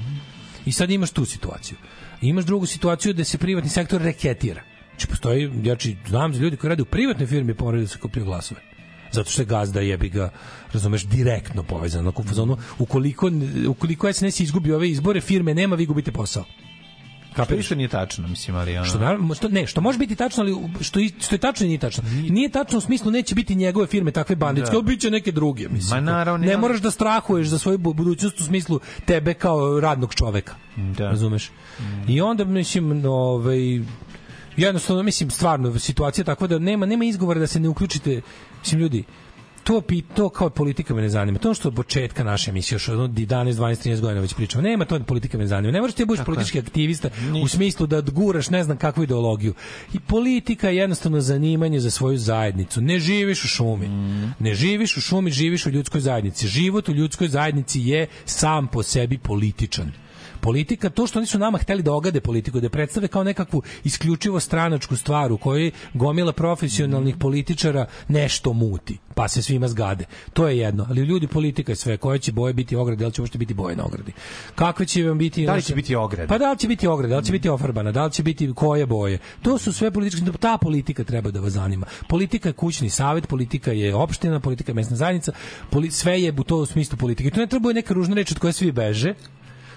[SPEAKER 3] I sad imaš tu situaciju. Imaš drugu situaciju da se privatni sektor reketira. Znači, postoji, ja či, znam za ljudi koji rade u privatnoj firmi pa moraju da se kupuju glasove zato što je gazda jebi ga razumeš direktno povezan ukoliko ukoliko SNS izgubi ove izbore firme nema vi gubite posao
[SPEAKER 2] Što isto nije tačno, mislim, ali ono...
[SPEAKER 3] Što naravno, što ne, što može biti tačno, ali što i- što je tačno i nije tačno. Nije tačno u smislu neće biti njegove firme takve banditske,
[SPEAKER 2] Da.
[SPEAKER 3] da. biće neke druge, mislim.
[SPEAKER 2] Ma naravno,
[SPEAKER 3] ne moraš da strahuješ za svoju bu- budućnost u smislu tebe kao radnog čoveka.
[SPEAKER 2] Da.
[SPEAKER 3] Razumeš? I onda mislim, ovaj jednostavno mislim stvarno situacija je takva da nema nema izgovora da se ne uključite mislim ljudi to pi, to kao politika me ne zanima. To što od početka naše emisije, još od 11, 12, 13 godina već pričamo. Nema to politika me ne zanima. Ne možeš ti da budeš
[SPEAKER 2] Tako je.
[SPEAKER 3] politički aktivista u smislu da guraš ne znam kakvu ideologiju. I politika je jednostavno zanimanje za svoju zajednicu. Ne živiš u šumi. Ne živiš u šumi, živiš u ljudskoj zajednici. Život u ljudskoj zajednici je sam po sebi političan Politika, to što oni su nama hteli da ogade politiku, da predstave kao nekakvu isključivo stranačku stvar u kojoj gomila profesionalnih političara nešto muti, pa se svima zgade. To je jedno, ali ljudi politika je sve, koje će boje biti ograde, da li će uopšte biti boje na ogradi. Kakve će vam biti...
[SPEAKER 2] Da li će biti ograde?
[SPEAKER 3] Pa da li će biti ograde, da li će biti ofarbana, da li će biti koje boje. To su sve političke, ta politika treba da vas zanima. Politika je kućni savet, politika je opština, politika je mesna zajednica, poli, sve je u to u smislu politike. Tu ne treba neka ružna reč od koje svi beže.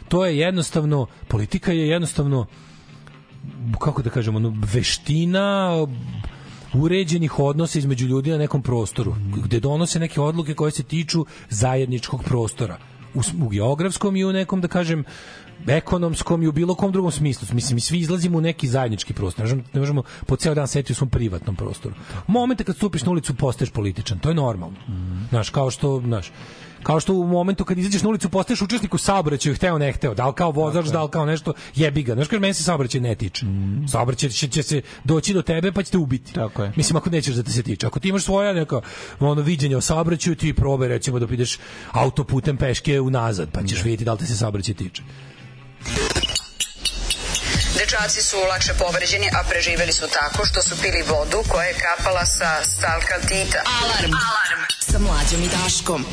[SPEAKER 3] To je jednostavno, politika je jednostavno kako da kažemo, ono, veština uređenih odnosa između ljudi na nekom prostoru, gde donose neke odluke koje se tiču zajedničkog prostora u, u geografskom i u nekom, da kažem, ekonomskom i u bilo kom drugom smislu. Mislim, mi svi izlazimo u neki zajednički prostor. Ne možemo, po ceo dan setiti u svom privatnom prostoru. Momente kad stupiš na ulicu postaješ političan. To je normalno. Znaš, kao što, znaš, kao što u momentu kad izađeš na ulicu postaješ učesnik u saobraćaju, hteo ne hteo, da li kao vozač, da li kao nešto, jebi ga. Znaš, kaže, meni se saobraćaj ne tiče. Saobraćaj će, će se doći do tebe pa će te ubiti.
[SPEAKER 2] Tako je.
[SPEAKER 3] Mislim, ako nećeš da te se tiče. Ako ti imaš svoja neka ono, viđenje o saobraćaju, ti probaj recimo da ideš autoputem peške unazad, pa ćeš vidjeti da li te se saobraćaj tiče.
[SPEAKER 15] Dečaci su lakše povređeni, a preživeli su tako što su pili vodu koja je kapala sa stalkaltita.
[SPEAKER 7] Alarm. Alarm. Sa mlađom i Daškom.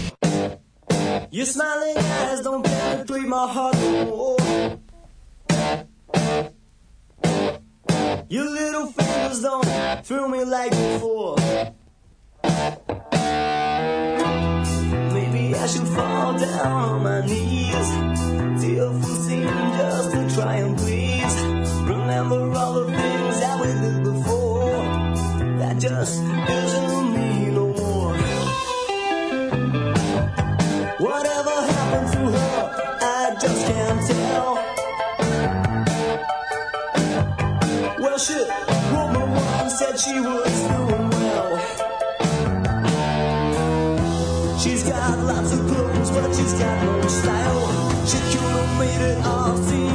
[SPEAKER 4] Your smiling eyes don't penetrate my heart no more. Your little fingers don't thrill me like before. Maybe I should fall down on my knees. Tearful seem just to try and please. Remember all the things that we did before. That just isn't shit, woman once said she was doing well. She's got lots of clothes, but she's got no style. She could have made it all seem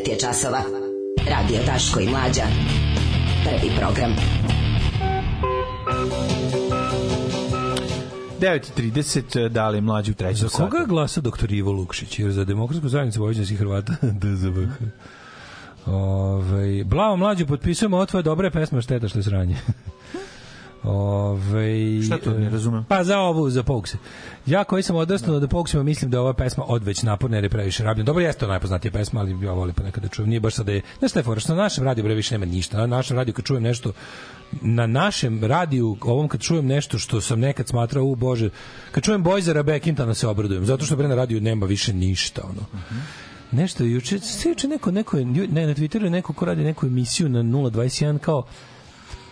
[SPEAKER 13] 9 je časova. Radio Daško i Mlađa. Prvi program.
[SPEAKER 2] 9.30 dali mlađu treću
[SPEAKER 3] Za koga je glasa doktor Ivo Lukšić? Jer za demokratsku zajednicu vojvođanskih Hrvata *laughs* DZVH. Ove, Blavo mlađu potpisujemo, ovo tvoje dobre pesme, šteta što je sranje. *laughs* Ove,
[SPEAKER 2] Šta to, ne razumem?
[SPEAKER 3] Pa za ovu, za Pokse. Ja koji sam odrastao da Poksima mislim da je ova pesma odveć naporna jer je previše rabljena. Dobro, jeste to najpoznatija pesma, ali ja volim ponekad da čujem. Nije baš sad da je... Znaš šta je fora, što na našem radiju bre više nema ništa. Na našem radiju kad čujem nešto na našem radiju, ovom kad čujem nešto što sam nekad smatrao, u Bože, kad čujem Bojzera Bekintana se obradujem, zato što bre na radiju nema više ništa, ono. Nešto je juče, se juče neko, neko, je- ne, na Twitteru je neko ko radi neku emisiju na 021 kao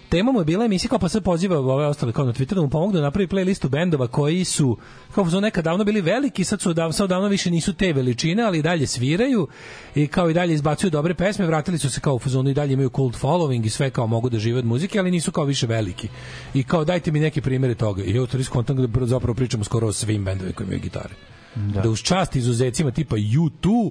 [SPEAKER 3] tema mu je bila emisija kao pa sad poziva ove ostale kao na Twitteru da mu pomognu da napravi playlistu bendova koji su kao su nekad davno bili veliki sad su dav, sad davno više nisu te veličine ali i dalje sviraju i kao i dalje izbacuju dobre pesme vratili su se kao u fazonu i dalje imaju cult following i sve kao mogu da žive od muzike ali nisu kao više veliki. I kao dajte mi neke primere toga. I ja u to skontam da zapravo pričamo skoro o svim bendovima koji imaju gitare. Da. da uz čast izuzecima tipa U2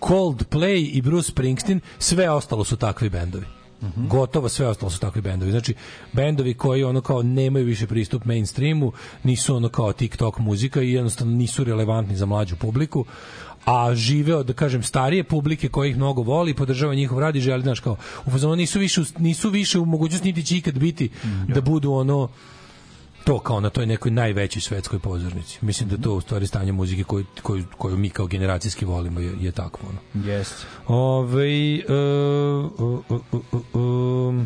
[SPEAKER 3] Coldplay i Bruce Springsteen sve ostalo su takvi bendovi gotovo sve ostalo su takvi bendovi. Znači, bendovi koji ono kao nemaju više pristup mainstreamu, nisu ono kao TikTok muzika i jednostavno nisu relevantni za mlađu publiku, a žive od, da kažem, starije publike koji ih mnogo voli, podržava njihov rad i želi, znaš, kao, u fazonu nisu više, nisu više u mogućnosti niti će ikad biti da budu ono to kao na toj nekoj najvećoj svetskoj pozornici. Mislim da to u stvari stanje muzike koju, koju, koju mi kao generacijski volimo je, je takvo. Ono.
[SPEAKER 2] Jeste.
[SPEAKER 3] Ove, e, uh, uh, uh, uh,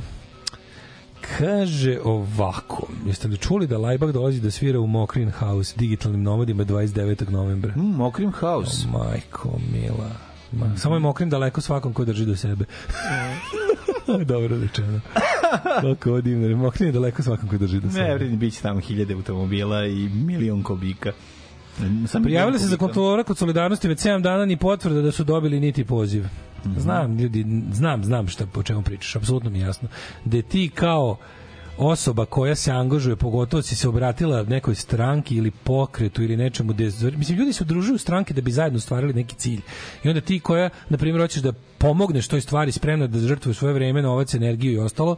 [SPEAKER 3] kaže ovako, jeste li čuli da Lajbak dolazi da svira u Mokrin House digitalnim nomadima 29. novembra?
[SPEAKER 2] Mm, Mokrim House.
[SPEAKER 3] O, majko mila. Ma, Samo je Mokrin daleko svakom ko drži do sebe. *laughs* Dobro rečeno. Kako ovo divno. Mokrin je daleko svakom ko drži do sebe.
[SPEAKER 2] Ne, vredni bit će tamo hiljade automobila i milion kubika. Sam
[SPEAKER 3] Prijavili se za kontrolora kod solidarnosti već 7 dana ni potvrda da su dobili niti poziv. Znam, ljudi, znam, znam šta po čemu pričaš, apsolutno mi jasno. Da ti kao osoba koja se angažuje, pogotovo si se obratila nekoj stranki ili pokretu ili nečemu gde, mislim, ljudi se udružuju stranke da bi zajedno stvarili neki cilj. I onda ti koja, na primjer, hoćeš da pomogneš toj stvari, spremna da žrtvuje svoje vreme, novac, energiju i ostalo,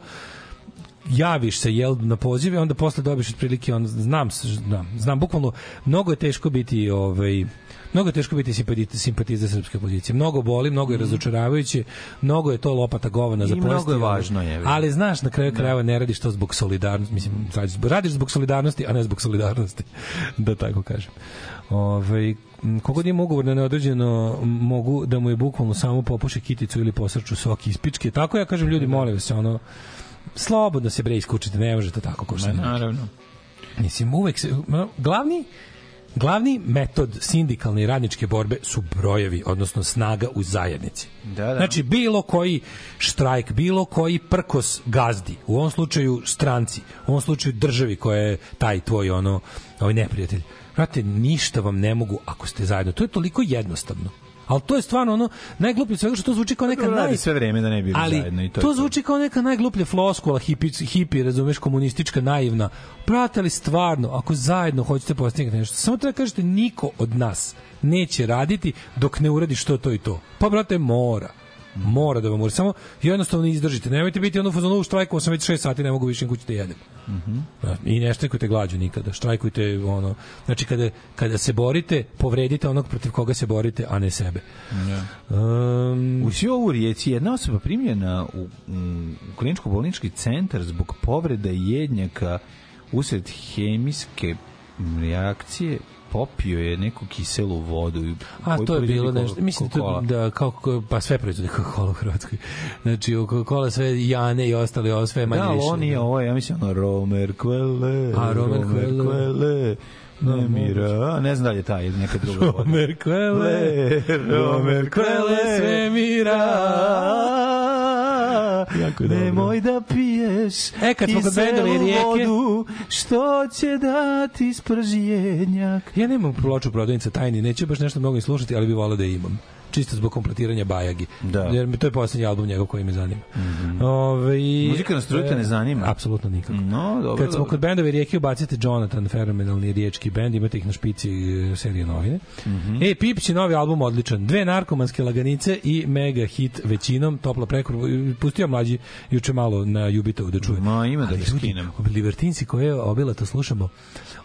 [SPEAKER 3] javiš se jel na pozive onda posle dobiš otprilike on znam znam znam bukvalno mnogo je teško biti ovaj mnogo je teško biti simpatizer srpske opozicije mnogo boli mnogo je razočaravajuće mnogo je to lopata govana za
[SPEAKER 2] I mnogo
[SPEAKER 3] pojesti,
[SPEAKER 2] je važno, je, vidim.
[SPEAKER 3] ali znaš na kraju krajeva ne radiš to zbog solidarnosti mislim radiš, zbog solidarnosti a ne zbog solidarnosti *laughs* da tako kažem. Ovaj m, kogod ima ugovor na neodređeno mogu da mu je bukvalno samo popuše kiticu ili posrču sok iz pičke. Tako ja kažem ljudi molim vas ono slobodno se bre iskučite, ne možete tako ko što
[SPEAKER 2] naravno.
[SPEAKER 3] Mislim, uvek se, glavni Glavni metod sindikalne i radničke borbe su brojevi, odnosno snaga u zajednici.
[SPEAKER 2] Da, da.
[SPEAKER 3] Znači, bilo koji štrajk, bilo koji prkos gazdi, u ovom slučaju stranci, u ovom slučaju državi koja je taj tvoj ono, ovaj neprijatelj. Znate, ništa vam ne mogu ako ste zajedno. To je toliko jednostavno. Ali to je stvarno ono najgluplje svega što to zvuči kao neka
[SPEAKER 2] Dobro, radi
[SPEAKER 3] naj
[SPEAKER 2] sve vreme da ne bi
[SPEAKER 3] ali
[SPEAKER 2] zajedno i to
[SPEAKER 3] to, zvuči kao neka najgluplja floskula hipi, hipi, razumeš, komunistička, naivna. Brate, ali stvarno, ako zajedno hoćete postignuti nešto, samo treba kažete niko od nas neće raditi dok ne uradi što to i to. Pa, brate, mora. Mora da vam mora. Samo jednostavno izdržite. Nemojte biti ono fazonu u štrajku, sam već 6 sati, ne mogu više kući da jedem. Da, I ne štrajkujte glađu nikada. Štrajkujte ono, znači kada, kada se borite, povredite onog protiv koga se borite, a ne sebe. Um,
[SPEAKER 2] U Siovu u Rijeci jedna osoba primljena u, u kliničko-bolnički centar zbog povreda jednjaka usred hemijske reakcije popio je neku kiselu vodu.
[SPEAKER 3] A to je bilo nešto. Mislim to,
[SPEAKER 2] Coca-Cola.
[SPEAKER 3] da kao pa sve proizvodi Coca-Cola u Hrvatskoj. Znači Coca-Cola sve Jane i ostali ovo sve manje
[SPEAKER 2] Da, ali on nije ovo, ja mislim ono Romer Quelle,
[SPEAKER 3] A, Romer Quelle.
[SPEAKER 2] Quelle, ne mira, ne znam da li je ta ili neka druga voda.
[SPEAKER 3] Romer Quelle, Romer Quelle, sve mira. Jako dobro.
[SPEAKER 2] Nemoj da piješ
[SPEAKER 3] E, kad smo kod rijeke-
[SPEAKER 2] vodu, što će dati spržijenjak.
[SPEAKER 3] Ja nemam ploču prodavnica tajni, neću baš nešto mnogo i slušati, ali bi volao da je imam. Čisto zbog kompletiranja Bajagi.
[SPEAKER 2] Da.
[SPEAKER 3] Jer to je poslednji album njegov koji me zanima. Ove, i-
[SPEAKER 2] Muzika na struju te ne zanima?
[SPEAKER 3] Apsolutno nikako.
[SPEAKER 2] No, dobro.
[SPEAKER 3] Kad smo
[SPEAKER 2] dobro.
[SPEAKER 3] kod bendove rijeke ubacite Jonathan, fenomenalni riječki bend, imate ih na špici e, serije novine.
[SPEAKER 2] Mhm.
[SPEAKER 3] E, Pipić je novi album odličan. Dve narkomanske laganice i mega hit većinom, topla prekor. Pustio mlađi juče malo na Jubitovu da čuje.
[SPEAKER 2] Ma, ima da ga skinem.
[SPEAKER 3] Libertinci koje obilato slušamo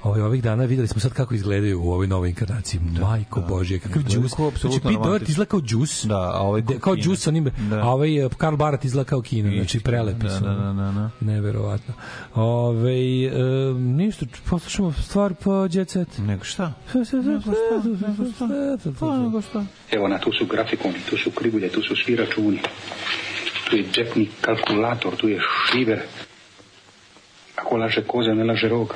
[SPEAKER 3] ovaj, ovih dana, videli smo sad kako izgledaju u ovoj novoj inkarnaciji. Majko Božje, kakav
[SPEAKER 2] Izgledaju
[SPEAKER 3] džus. Znači, Pete Doherty izgleda kao džus.
[SPEAKER 2] Da, a ovaj kao
[SPEAKER 3] kao džus sa njim,
[SPEAKER 2] Da.
[SPEAKER 3] a ovaj e, Karl Barat izgleda kao kino, znači prelepi
[SPEAKER 2] Da,
[SPEAKER 3] su.
[SPEAKER 2] da, da, da, da.
[SPEAKER 3] Neverovatno. Ove, e, ništa, poslušamo stvar po Jet Set.
[SPEAKER 2] Nego šta?
[SPEAKER 3] Pa, nego šta?
[SPEAKER 16] Evo na, tu su grafikoni, tu su krivulje, tu su svi računi. Tu je džepni kalkulator, tu je šiver. Ako laže koza, ne laže rog.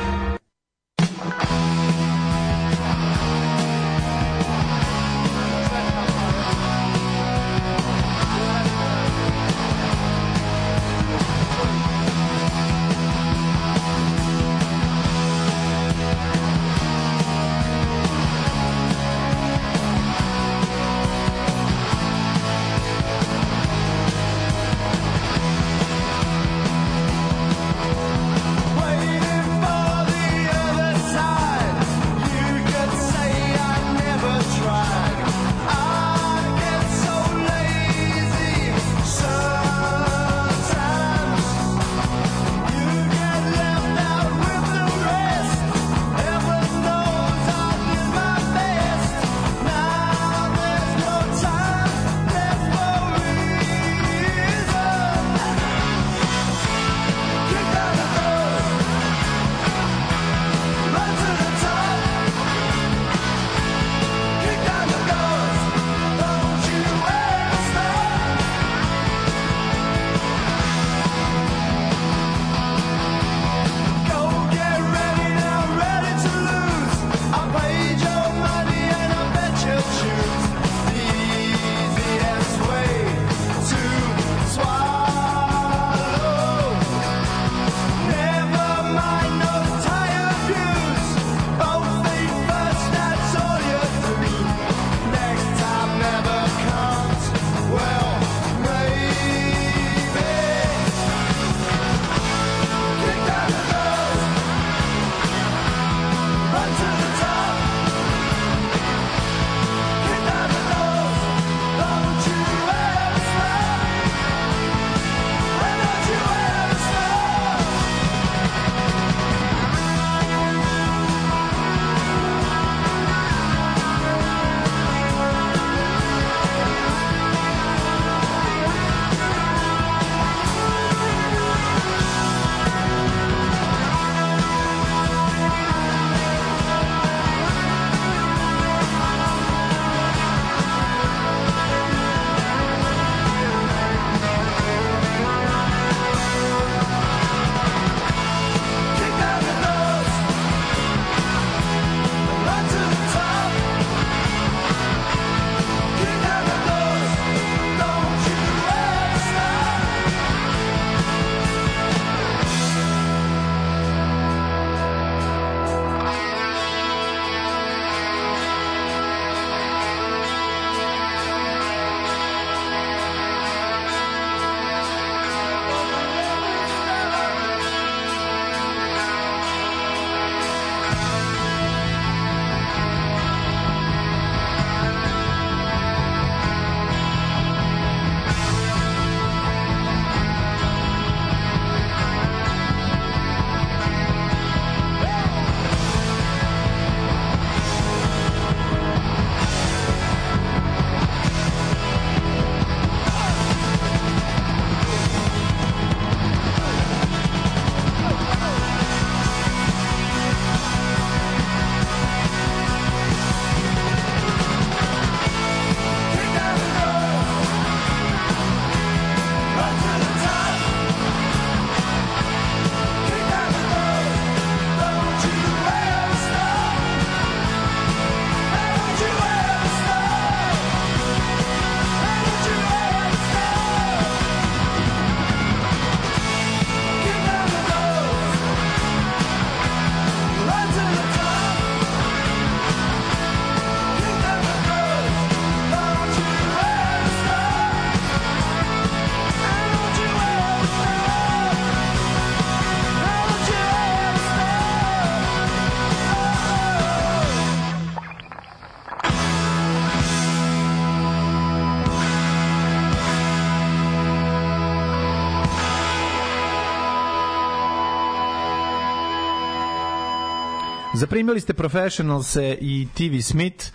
[SPEAKER 2] Zaprimili ste Professionals i TV Smith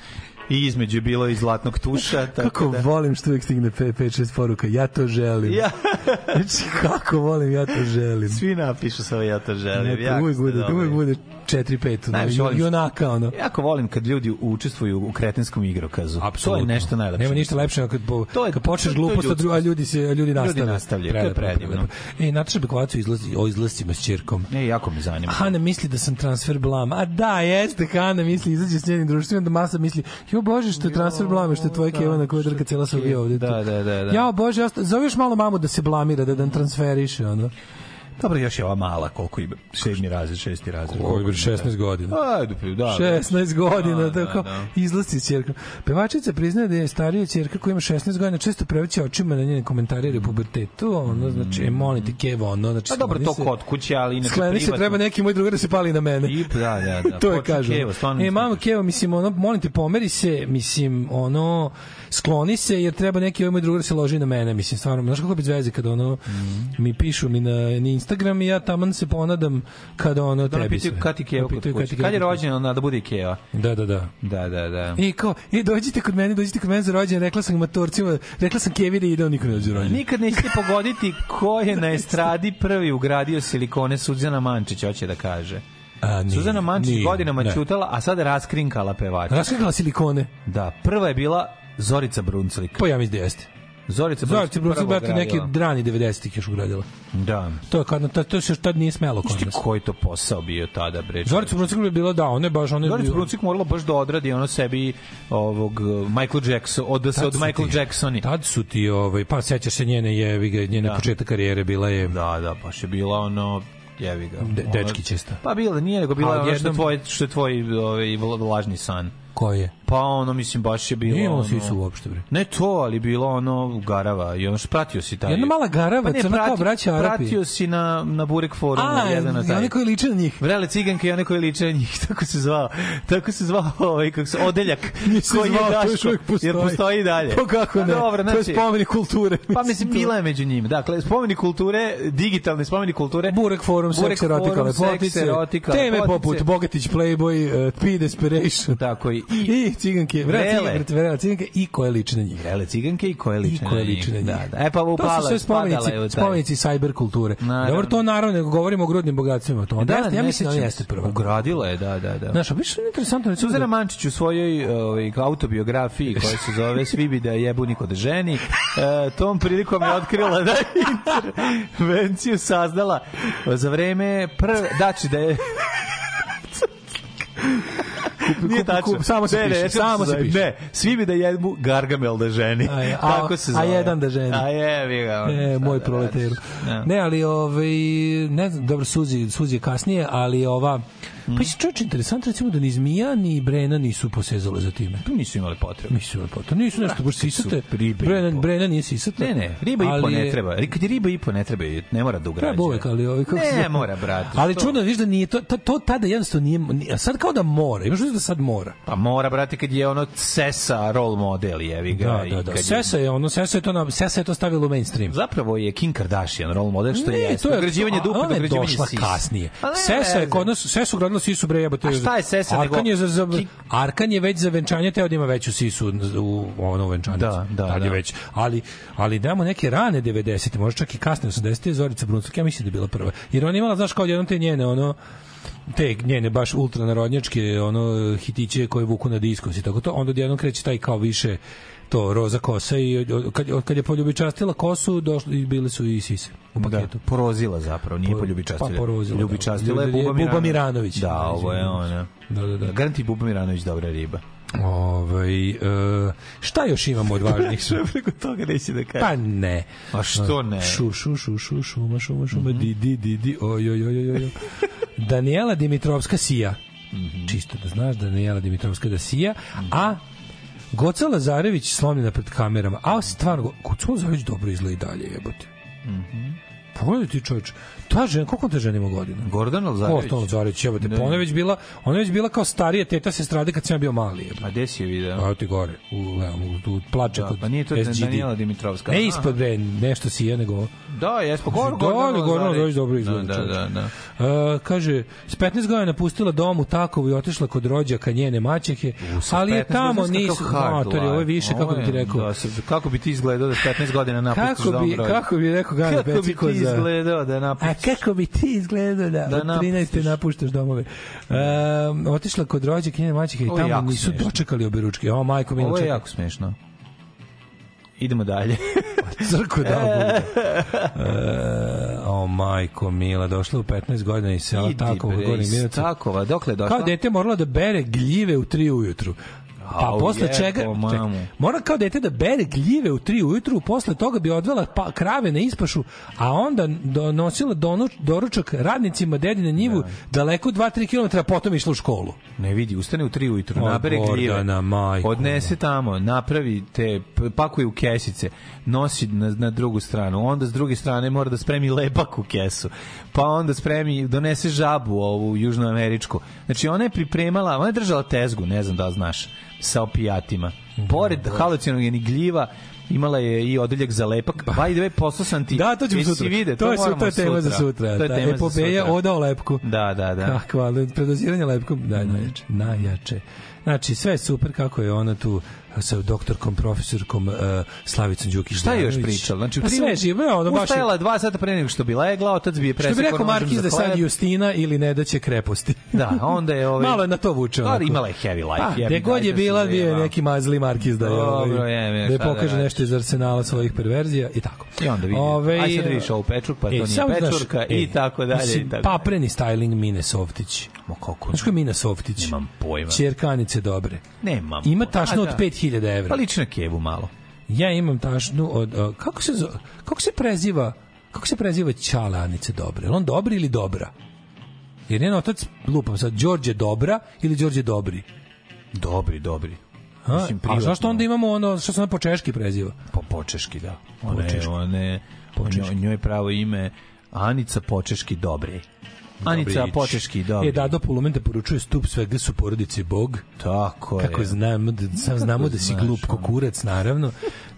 [SPEAKER 2] i između je bilo i zlatnog tuša. *laughs* Tako
[SPEAKER 3] Kako
[SPEAKER 2] da...
[SPEAKER 3] volim što uvijek stigne 5-6 poruka. Ja to želim.
[SPEAKER 2] Ja. *laughs*
[SPEAKER 3] Znači, kako volim, ja to želim.
[SPEAKER 2] Svi napišu sa ja to želim.
[SPEAKER 3] Ne,
[SPEAKER 2] jako
[SPEAKER 3] uvijek bude, uvijek bude 4-5.
[SPEAKER 2] Najviše volim što-
[SPEAKER 3] Junaka, ono.
[SPEAKER 2] Jako volim kad ljudi učestvuju u kretenskom igrokazu. To je nešto najlepše.
[SPEAKER 3] Nema ništa lepše kad, po,
[SPEAKER 2] To je-
[SPEAKER 3] kad počneš
[SPEAKER 2] to
[SPEAKER 3] glupost, a, dru, a ljudi, se, ljudi nastavljaju.
[SPEAKER 2] nastavljaju, to je predivno.
[SPEAKER 3] E, Nataša Bekovac o izlazi, o izlascima s čerkom.
[SPEAKER 2] Ne, jako me zanima.
[SPEAKER 3] Hana misli da sam transfer blam. A da, jeste, Hana misli, izađe s njenim društvima, da masa misli, jo bože, što je transfer blam, i što je tvoja keva na kojoj drka cijela Srbija ovde.
[SPEAKER 2] Da, da, da. da.
[SPEAKER 3] Ja, bože, ja, zoveš malo mamu da se blamira, da nam transferiše, ono.
[SPEAKER 2] Dobro, još je ova mala, koliko ima? Sedmi razred, šesti razred.
[SPEAKER 3] Ovo je 16 godina.
[SPEAKER 2] Ajde, pa da.
[SPEAKER 3] 16 godina,
[SPEAKER 2] Da, da,
[SPEAKER 3] tako
[SPEAKER 2] da.
[SPEAKER 3] izlasti s ćerkom. Pevačica priznaje da je starija ćerka koja ima 16 godina često prevrće očima na njene komentare o pubertetu, ono, znači, e, molim te, kevo, ono, znači,
[SPEAKER 2] Pa dobro, to
[SPEAKER 3] se-
[SPEAKER 2] kod kuće, ali inače
[SPEAKER 3] Skleni se,
[SPEAKER 2] privatno.
[SPEAKER 3] treba neki moj drugar da se pali na mene.
[SPEAKER 2] I, da, da, da. *laughs*
[SPEAKER 3] to je kažu.
[SPEAKER 2] Kevo,
[SPEAKER 3] e, mama Kevo, mislim, ono, molim te, pomeri se, mislim, ono, skloni se, jer treba neki ovaj moj drugar da se loži na mene, mislim, stvarno, znaš kako bez veze kada ono,
[SPEAKER 2] Mhm.
[SPEAKER 3] mi pišu mi na, na Instagram i ja taman se ponadam kada ono
[SPEAKER 2] Da,
[SPEAKER 3] tebi sve.
[SPEAKER 2] kad ti kod
[SPEAKER 3] pitaju kad
[SPEAKER 2] kuće. Kad je rođen, onda da bude i Keva.
[SPEAKER 3] Da, da, da.
[SPEAKER 2] Da, da, da.
[SPEAKER 3] I kao, e, dođite kod mene, dođite kod mene za rođendan, rekla sam matorcima, rekla sam Kevi da ide, on niko ne dođe za rođendan.
[SPEAKER 2] Nikad nećete pogoditi ko je na estradi prvi ugradio silikone Suzana Mančić, hoće da kaže.
[SPEAKER 3] A, nije,
[SPEAKER 2] Suzana Mančić
[SPEAKER 3] nije,
[SPEAKER 2] godinama
[SPEAKER 3] ne.
[SPEAKER 2] ćutala, a sada raskrinkala pevača.
[SPEAKER 3] Raskakala silikone.
[SPEAKER 2] Da, prva je bila Zorica Brunclik.
[SPEAKER 3] Pa ja mislim da jeste.
[SPEAKER 2] Zorica
[SPEAKER 3] Zorica Bruce,
[SPEAKER 2] prva
[SPEAKER 3] brate, neki drani 90-ih još ugradila.
[SPEAKER 2] Da.
[SPEAKER 3] To je kad to, to se još tad nije smelo kod nas.
[SPEAKER 2] koji to posao bio tada, bre?
[SPEAKER 3] Zorica Bruce je bila da, ona je baš ona je
[SPEAKER 2] Zorica Bruncik morala baš da odradi ono sebi ovog uh, Michael Jackson, od da se od Michael
[SPEAKER 3] ti-
[SPEAKER 2] Jacksoni.
[SPEAKER 3] Tad su ti, ovaj, pa sećaš se njene jevi ga, njene
[SPEAKER 2] Da.
[SPEAKER 3] početak karijere bila je
[SPEAKER 2] Da, da, baš je bila ono jevi ga.
[SPEAKER 3] De- dečki česta.
[SPEAKER 2] Pa bila, nije nego bila ono što je tvoj, što je tvoj ovaj, lažni san.
[SPEAKER 3] Koji je?
[SPEAKER 2] Pa ono, mislim, baš je bilo
[SPEAKER 3] Nije imao
[SPEAKER 2] ono...
[SPEAKER 3] sisu uopšte, bre.
[SPEAKER 2] Ne to, ali bilo ono garava i ono što pratio si taj...
[SPEAKER 3] Jedna mala garava,
[SPEAKER 2] pa ne,
[SPEAKER 3] crna kao braća Arapi.
[SPEAKER 2] Pratio si na, na Burek forumu
[SPEAKER 3] A,
[SPEAKER 2] jedan
[SPEAKER 3] i oni koji liče na njih.
[SPEAKER 2] Vrele ciganke i one koje liče na njih, *laughs* tako se zvao. Tako se zvao ovaj, kako se, odeljak. *laughs*
[SPEAKER 3] Se
[SPEAKER 2] koji
[SPEAKER 3] zvao, to
[SPEAKER 2] Daško,
[SPEAKER 3] još uvijek postoji.
[SPEAKER 2] Jer postoji dalje.
[SPEAKER 3] Pa kako ne?
[SPEAKER 2] Dobro,
[SPEAKER 3] to je
[SPEAKER 2] znači,
[SPEAKER 3] spomenik kulture.
[SPEAKER 2] Pa mislim, bila je među njima. Dakle, spomenik kulture, digitalne spomenik kulture.
[SPEAKER 3] Burek forum,
[SPEAKER 2] Burek
[SPEAKER 3] seks, erotika, lepotice, teme poput Bogatić, Playboy, uh, P Desperation.
[SPEAKER 2] Tako I
[SPEAKER 3] ciganke, vrela
[SPEAKER 2] Vrele.
[SPEAKER 3] ciganke, vrela ciganke i koje liče na njih.
[SPEAKER 2] Vrele ciganke i koje liče
[SPEAKER 3] I koje
[SPEAKER 2] na njih.
[SPEAKER 3] liče na njih.
[SPEAKER 2] Da, da. E pa
[SPEAKER 3] To
[SPEAKER 2] upala,
[SPEAKER 3] su sve spomenici,
[SPEAKER 2] taj.
[SPEAKER 3] spomenici cyber kulture.
[SPEAKER 2] Naravno.
[SPEAKER 3] Dobro, to naravno, nego govorimo o grudnim bogatstvima. To
[SPEAKER 2] Da,
[SPEAKER 3] jeste, ja mislim da jeste prva.
[SPEAKER 2] Ugradila je, da, da, da.
[SPEAKER 3] Znaš, više je interesantno
[SPEAKER 2] Suzana
[SPEAKER 3] da-
[SPEAKER 2] Mančić u svojoj ovaj, autobiografiji *laughs* koja se zove Svi bi da jebu niko da ženi, e, tom prilikom je otkrila da je intervenciju saznala za vreme prve, dači da je Nije
[SPEAKER 3] kup-
[SPEAKER 2] tačno.
[SPEAKER 3] kup- samo se
[SPEAKER 2] ne,
[SPEAKER 3] piše,
[SPEAKER 2] Ne,
[SPEAKER 3] samo se
[SPEAKER 2] ne,
[SPEAKER 3] piše.
[SPEAKER 2] Ne, svi bi da jebu Gargamel da ženi.
[SPEAKER 3] A je- *laughs* a-
[SPEAKER 2] Tako se
[SPEAKER 3] a
[SPEAKER 2] zove.
[SPEAKER 3] jedan da ženi.
[SPEAKER 2] A je, ga.
[SPEAKER 3] E, moj
[SPEAKER 2] da
[SPEAKER 3] proleteru.
[SPEAKER 2] Da.
[SPEAKER 3] Ne, ali ovaj ne znam, dobro Suzi, Suzi je kasnije, ali ova
[SPEAKER 2] Mm.
[SPEAKER 3] Pa je čovječ interesantno recimo da ni Zmija ni Brena nisu posezale za time.
[SPEAKER 2] Tu nisu imali potrebe.
[SPEAKER 3] Nisu imali potrebe. Nisu nešto baš sisate. Brena. Brena nije sisata.
[SPEAKER 2] Ne, ne, riba i po ne treba. Kad je riba i po ne treba, ne mora da ugrađuje.
[SPEAKER 3] Treba uvek, ali ovaj kako se
[SPEAKER 2] Ne, mora, brate.
[SPEAKER 3] Ali čudno, viš da nije to, to, to tada jednostavno nije, a sad kao da mora. Imaš da sad mora.
[SPEAKER 2] Pa mora, brate, kad je ono Sesa role model, jevi ga.
[SPEAKER 3] Da, da, da. Sesa je ono, Sesa je to na, Sesa je to stavilo u mainstream.
[SPEAKER 2] Zapravo je Kim Kardashian role model, što
[SPEAKER 3] Ne,
[SPEAKER 2] je
[SPEAKER 3] to je
[SPEAKER 2] Dograđivanje
[SPEAKER 3] a-
[SPEAKER 2] dupe,
[SPEAKER 3] ona je došla
[SPEAKER 2] sisa.
[SPEAKER 3] kasnije. Sesa je kod nas, Sesu gradila sisu bre jebote.
[SPEAKER 2] A šta je Sesa nego-
[SPEAKER 3] Arkan je za, za Arkan je već za venčanje teo da ima veću sisu u ono venčanicu.
[SPEAKER 2] Da, da,
[SPEAKER 3] Tad je
[SPEAKER 2] da.
[SPEAKER 3] već. Ali ali damo neke rane 90-te, možda čak i kasne 80-te Zorica Bruncak, ja mislim da je bila prva. Jer ona je imala znaš kao jednom te njene ono te njene baš ultranarodnjačke ono hitiće koje vuku na diskos i tako to onda odjednom kreće taj kao više to roza kosa i kad, kad je poljubičastila kosu došli i bile su i sise u
[SPEAKER 2] Da,
[SPEAKER 3] paketu.
[SPEAKER 2] porozila zapravo, nije
[SPEAKER 3] Po-
[SPEAKER 2] poljubičastila.
[SPEAKER 3] pa porozila, da.
[SPEAKER 2] Ljubičastila je
[SPEAKER 3] Ljubi-
[SPEAKER 2] Buba,
[SPEAKER 3] Buba
[SPEAKER 2] Miranović. Da, ovo je ona.
[SPEAKER 3] Da, da, da.
[SPEAKER 2] Garanti Buba Miranović dobra riba.
[SPEAKER 3] Ovaj e, šta još imamo od važnih? *laughs*
[SPEAKER 2] Što preko toga neće da kaže?
[SPEAKER 3] Pa ne.
[SPEAKER 2] A što ne? Mhm.
[SPEAKER 3] Šu, šu, šu, šu, šuma, šuma, šuma, di, di, di, di, oj, oj, oj, oj, oj. Daniela Dimitrovska sija.
[SPEAKER 2] Mhm.
[SPEAKER 3] Čisto da znaš, Daniela Dimitrovska da sija, a Goca Lazarević slomljena pred kamerama. A stvarno, Goca Lazarević dobro izgleda i dalje, jebote. Pogledaj ti čovječ, ta žena, koliko ta žena ima godina?
[SPEAKER 2] Gordana Lazarević.
[SPEAKER 3] Gordana Lazarević, jebote,
[SPEAKER 2] Da.
[SPEAKER 3] pa ona je već bila, ona je već bila kao starija teta sestrade kad sam ja bio mali. jebote.
[SPEAKER 2] A gde si je video?
[SPEAKER 3] A ti gore, u, u, u, u plače
[SPEAKER 2] Da,
[SPEAKER 3] kod
[SPEAKER 2] pa nije to
[SPEAKER 3] SGD.
[SPEAKER 2] Daniela Dimitrovska.
[SPEAKER 3] Ne ispod bre, nešto si je nego...
[SPEAKER 2] Da, jes, pa Gor,
[SPEAKER 3] Da,
[SPEAKER 2] Gordana
[SPEAKER 3] Gordana Lazarević dobro izgleda.
[SPEAKER 2] Da, da, da, da.
[SPEAKER 3] Uh, kaže, s 15 godina napustila dom u Takovu i otišla kod rođaka njene maćehe, ali je
[SPEAKER 2] 15
[SPEAKER 3] tamo nisu... Matori, ovo je više, kako bi ti rekao.
[SPEAKER 2] Da, kako bi ti izgledao da s 15 godina napustiš
[SPEAKER 3] Kako
[SPEAKER 2] dom
[SPEAKER 3] bi,
[SPEAKER 2] roditelja?
[SPEAKER 3] kako bi rekao Gane
[SPEAKER 2] Kako bi
[SPEAKER 3] Peciko
[SPEAKER 2] ti
[SPEAKER 3] za...
[SPEAKER 2] izgledao da napustiš?
[SPEAKER 3] Kako bi ti izgledao da,
[SPEAKER 2] Da
[SPEAKER 3] od 13. napuštaš domove? Um, otišla kod rođaka njene maćehe i tamo nisu
[SPEAKER 2] smešno.
[SPEAKER 3] dočekali oberučke. O, majko, mi
[SPEAKER 2] Ovo je jako smešno. Idemo dalje. *laughs*
[SPEAKER 3] Crko da bude. *laughs* E, o majko mila, došla u 15 godina i sela
[SPEAKER 2] Idi,
[SPEAKER 3] Takova
[SPEAKER 2] bre, iz. Takova, dokle je došla?
[SPEAKER 3] Kao dete morala da bere gljive u 3 ujutru. Pa posle čega čekaj, mora kao dete da bere gljive u 3 ujutru, posle toga bi odvela pa, krave na ispašu, a onda donosila donu, doručak radnicima dedi na njivu daleko 2-3 km, a potom išla u školu.
[SPEAKER 2] Ne vidi, ustane u tri ujutru,
[SPEAKER 3] O,
[SPEAKER 2] nabere gljive,
[SPEAKER 3] majko
[SPEAKER 2] odnese tamo, napravi te, pakuje u kesice, nosi na, na drugu stranu, onda s druge strane mora da spremi lepak u kesu, pa onda spremi, donese žabu ovu južnoameričku. Znači ona je pripremala, ona je držala tezgu, ne znam da znaš, sa opijatima. Pored halucinogenih gljiva, imala je i odeljak za lepak. By the way, poslao sam ti.
[SPEAKER 3] Da, to ćemo sutra.
[SPEAKER 2] Vide,
[SPEAKER 3] to, je, su-
[SPEAKER 2] moramo
[SPEAKER 3] to je tema za sutra.
[SPEAKER 2] To je tema za
[SPEAKER 3] epopeja
[SPEAKER 2] sutra.
[SPEAKER 3] oda o lepku.
[SPEAKER 2] Da, da, da. *laughs*
[SPEAKER 3] Kakva, ali predoziranje lepkom, da, najjače, najjače. Znači, sve je super kako je ona tu sa doktorkom, profesorkom uh, Slavicom Đukić.
[SPEAKER 2] Šta je još pričala? Znači,
[SPEAKER 3] pa sve žive, ono baš...
[SPEAKER 2] Ustajala je... dva sata pre nego što bi legla, otac bi je presekao.
[SPEAKER 3] Što bi rekao Markiz da sad Justina ili ne da će kreposti.
[SPEAKER 2] da, onda je... Ovaj...
[SPEAKER 3] Malo je na to vuče.
[SPEAKER 2] Da, imala je heavy life.
[SPEAKER 3] Pa, gde god je
[SPEAKER 2] da
[SPEAKER 3] bila, bio je neki mazli Markiz da je,
[SPEAKER 2] Dobro, ovaj-
[SPEAKER 3] da je,
[SPEAKER 2] da
[SPEAKER 3] pokaže nešto iz arsenala svojih perverzija i tako.
[SPEAKER 2] I onda vidi,
[SPEAKER 3] Ove,
[SPEAKER 2] aj sad vidiš ovu pečurk, pa to
[SPEAKER 3] e, nije
[SPEAKER 2] pečurka
[SPEAKER 3] e,
[SPEAKER 2] i tako dalje. i tako
[SPEAKER 3] papreni styling Mine Softić.
[SPEAKER 2] Ma kako?
[SPEAKER 3] Znaš ko je Mine Softić?
[SPEAKER 2] Nemam pojma.
[SPEAKER 3] Čerkanice dobre.
[SPEAKER 2] Nemam
[SPEAKER 3] Ima
[SPEAKER 2] tašno
[SPEAKER 3] od
[SPEAKER 2] da.
[SPEAKER 3] 5000 hiljada evra.
[SPEAKER 2] Pa lično kevu malo.
[SPEAKER 3] Ja imam tašnu od... Uh, kako, se, kako se preziva kako se preziva Ćala Anice Dobre? On Dobri ili Dobra? Jer njen otac, lupam sad, Đorđe Dobra ili Đorđe Dobri?
[SPEAKER 2] Dobri, Dobri.
[SPEAKER 3] A,
[SPEAKER 2] Mislim,
[SPEAKER 3] a zašto onda imamo ono, što se ona po češki preziva?
[SPEAKER 2] Po, po češki, da. One, po
[SPEAKER 3] češki.
[SPEAKER 2] one, po
[SPEAKER 3] češki.
[SPEAKER 2] njoj pravo ime Anica Počeški Dobri. Anica. Počeški Dobre.
[SPEAKER 3] E, Dado Polumente poručuje stup svega su porodice Bog.
[SPEAKER 2] Tako je.
[SPEAKER 3] Kako znamo da, sam znamo da si glup ko kurac, naravno.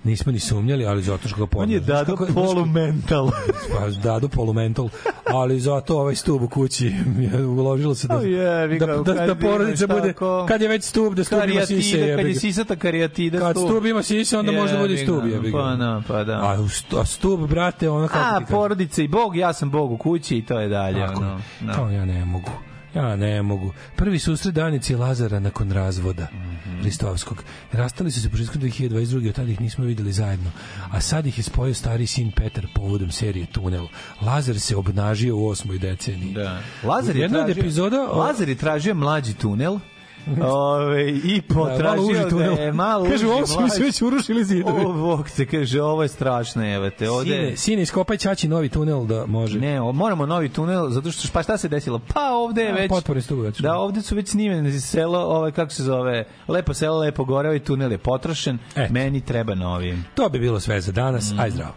[SPEAKER 3] Nismo ni sumnjali, ali zato što ga
[SPEAKER 2] On je dado
[SPEAKER 3] Kako-
[SPEAKER 2] polumental. *laughs*
[SPEAKER 3] Pa dado polumental, ali zato ovaj stub u kući je uložilo se da,
[SPEAKER 2] O jebi ga,
[SPEAKER 3] da, da, da porodica bude, kad je već stub, da stub ima sise.
[SPEAKER 2] Kad je sisata karijatida
[SPEAKER 3] Kad stub ima sise, onda može da bude stub.
[SPEAKER 2] Ga. Pa da, pa da.
[SPEAKER 3] A, a stub, brate, ono kako
[SPEAKER 2] A, porodica i Bog, ja sam Bog u kući i to je dalje.
[SPEAKER 3] Tako,
[SPEAKER 2] ono, da.
[SPEAKER 3] to ja ne mogu. Ja ne mogu. Prvi susret Danice i Lazara nakon razvoda
[SPEAKER 2] Mhm.
[SPEAKER 3] Ristovskog. Rastali su se početkom 2022. Od tada ih nismo videli zajedno. A sad ih je spojio stari sin Petar povodom serije Tunel. Lazar se obnažio u osmoj deceniji.
[SPEAKER 2] Da. Lazar je tražio,
[SPEAKER 3] epizoda... o-
[SPEAKER 2] Lazar je tražio mlađi tunel. *laughs* Ove, i
[SPEAKER 3] Da,
[SPEAKER 2] potražio da
[SPEAKER 3] tunel.
[SPEAKER 2] je malo
[SPEAKER 3] Kaže,
[SPEAKER 2] uži
[SPEAKER 3] ovo su mi se već urušili zidovi.
[SPEAKER 2] O, Bog te kaže, ovo je strašno, evo te. Ovde,
[SPEAKER 3] Sine, sine, iskopaj čači novi tunel da može.
[SPEAKER 2] Ne, o, moramo novi tunel, zato što, pa šta se desilo? Pa ovde je već...
[SPEAKER 3] potporni stup već.
[SPEAKER 2] Da, ovde su već snimene selo, ovaj, kako se zove, lepo selo, lepo gore, ovaj tunel je potrošen,
[SPEAKER 3] Eto.
[SPEAKER 2] meni treba novi.
[SPEAKER 3] To bi bilo sve za danas. Aj zdravo.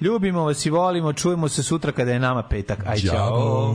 [SPEAKER 2] Ljubimo vas i volimo, čujemo se sutra kada je nama petak. Aj,
[SPEAKER 3] Ćao.
[SPEAKER 2] čao.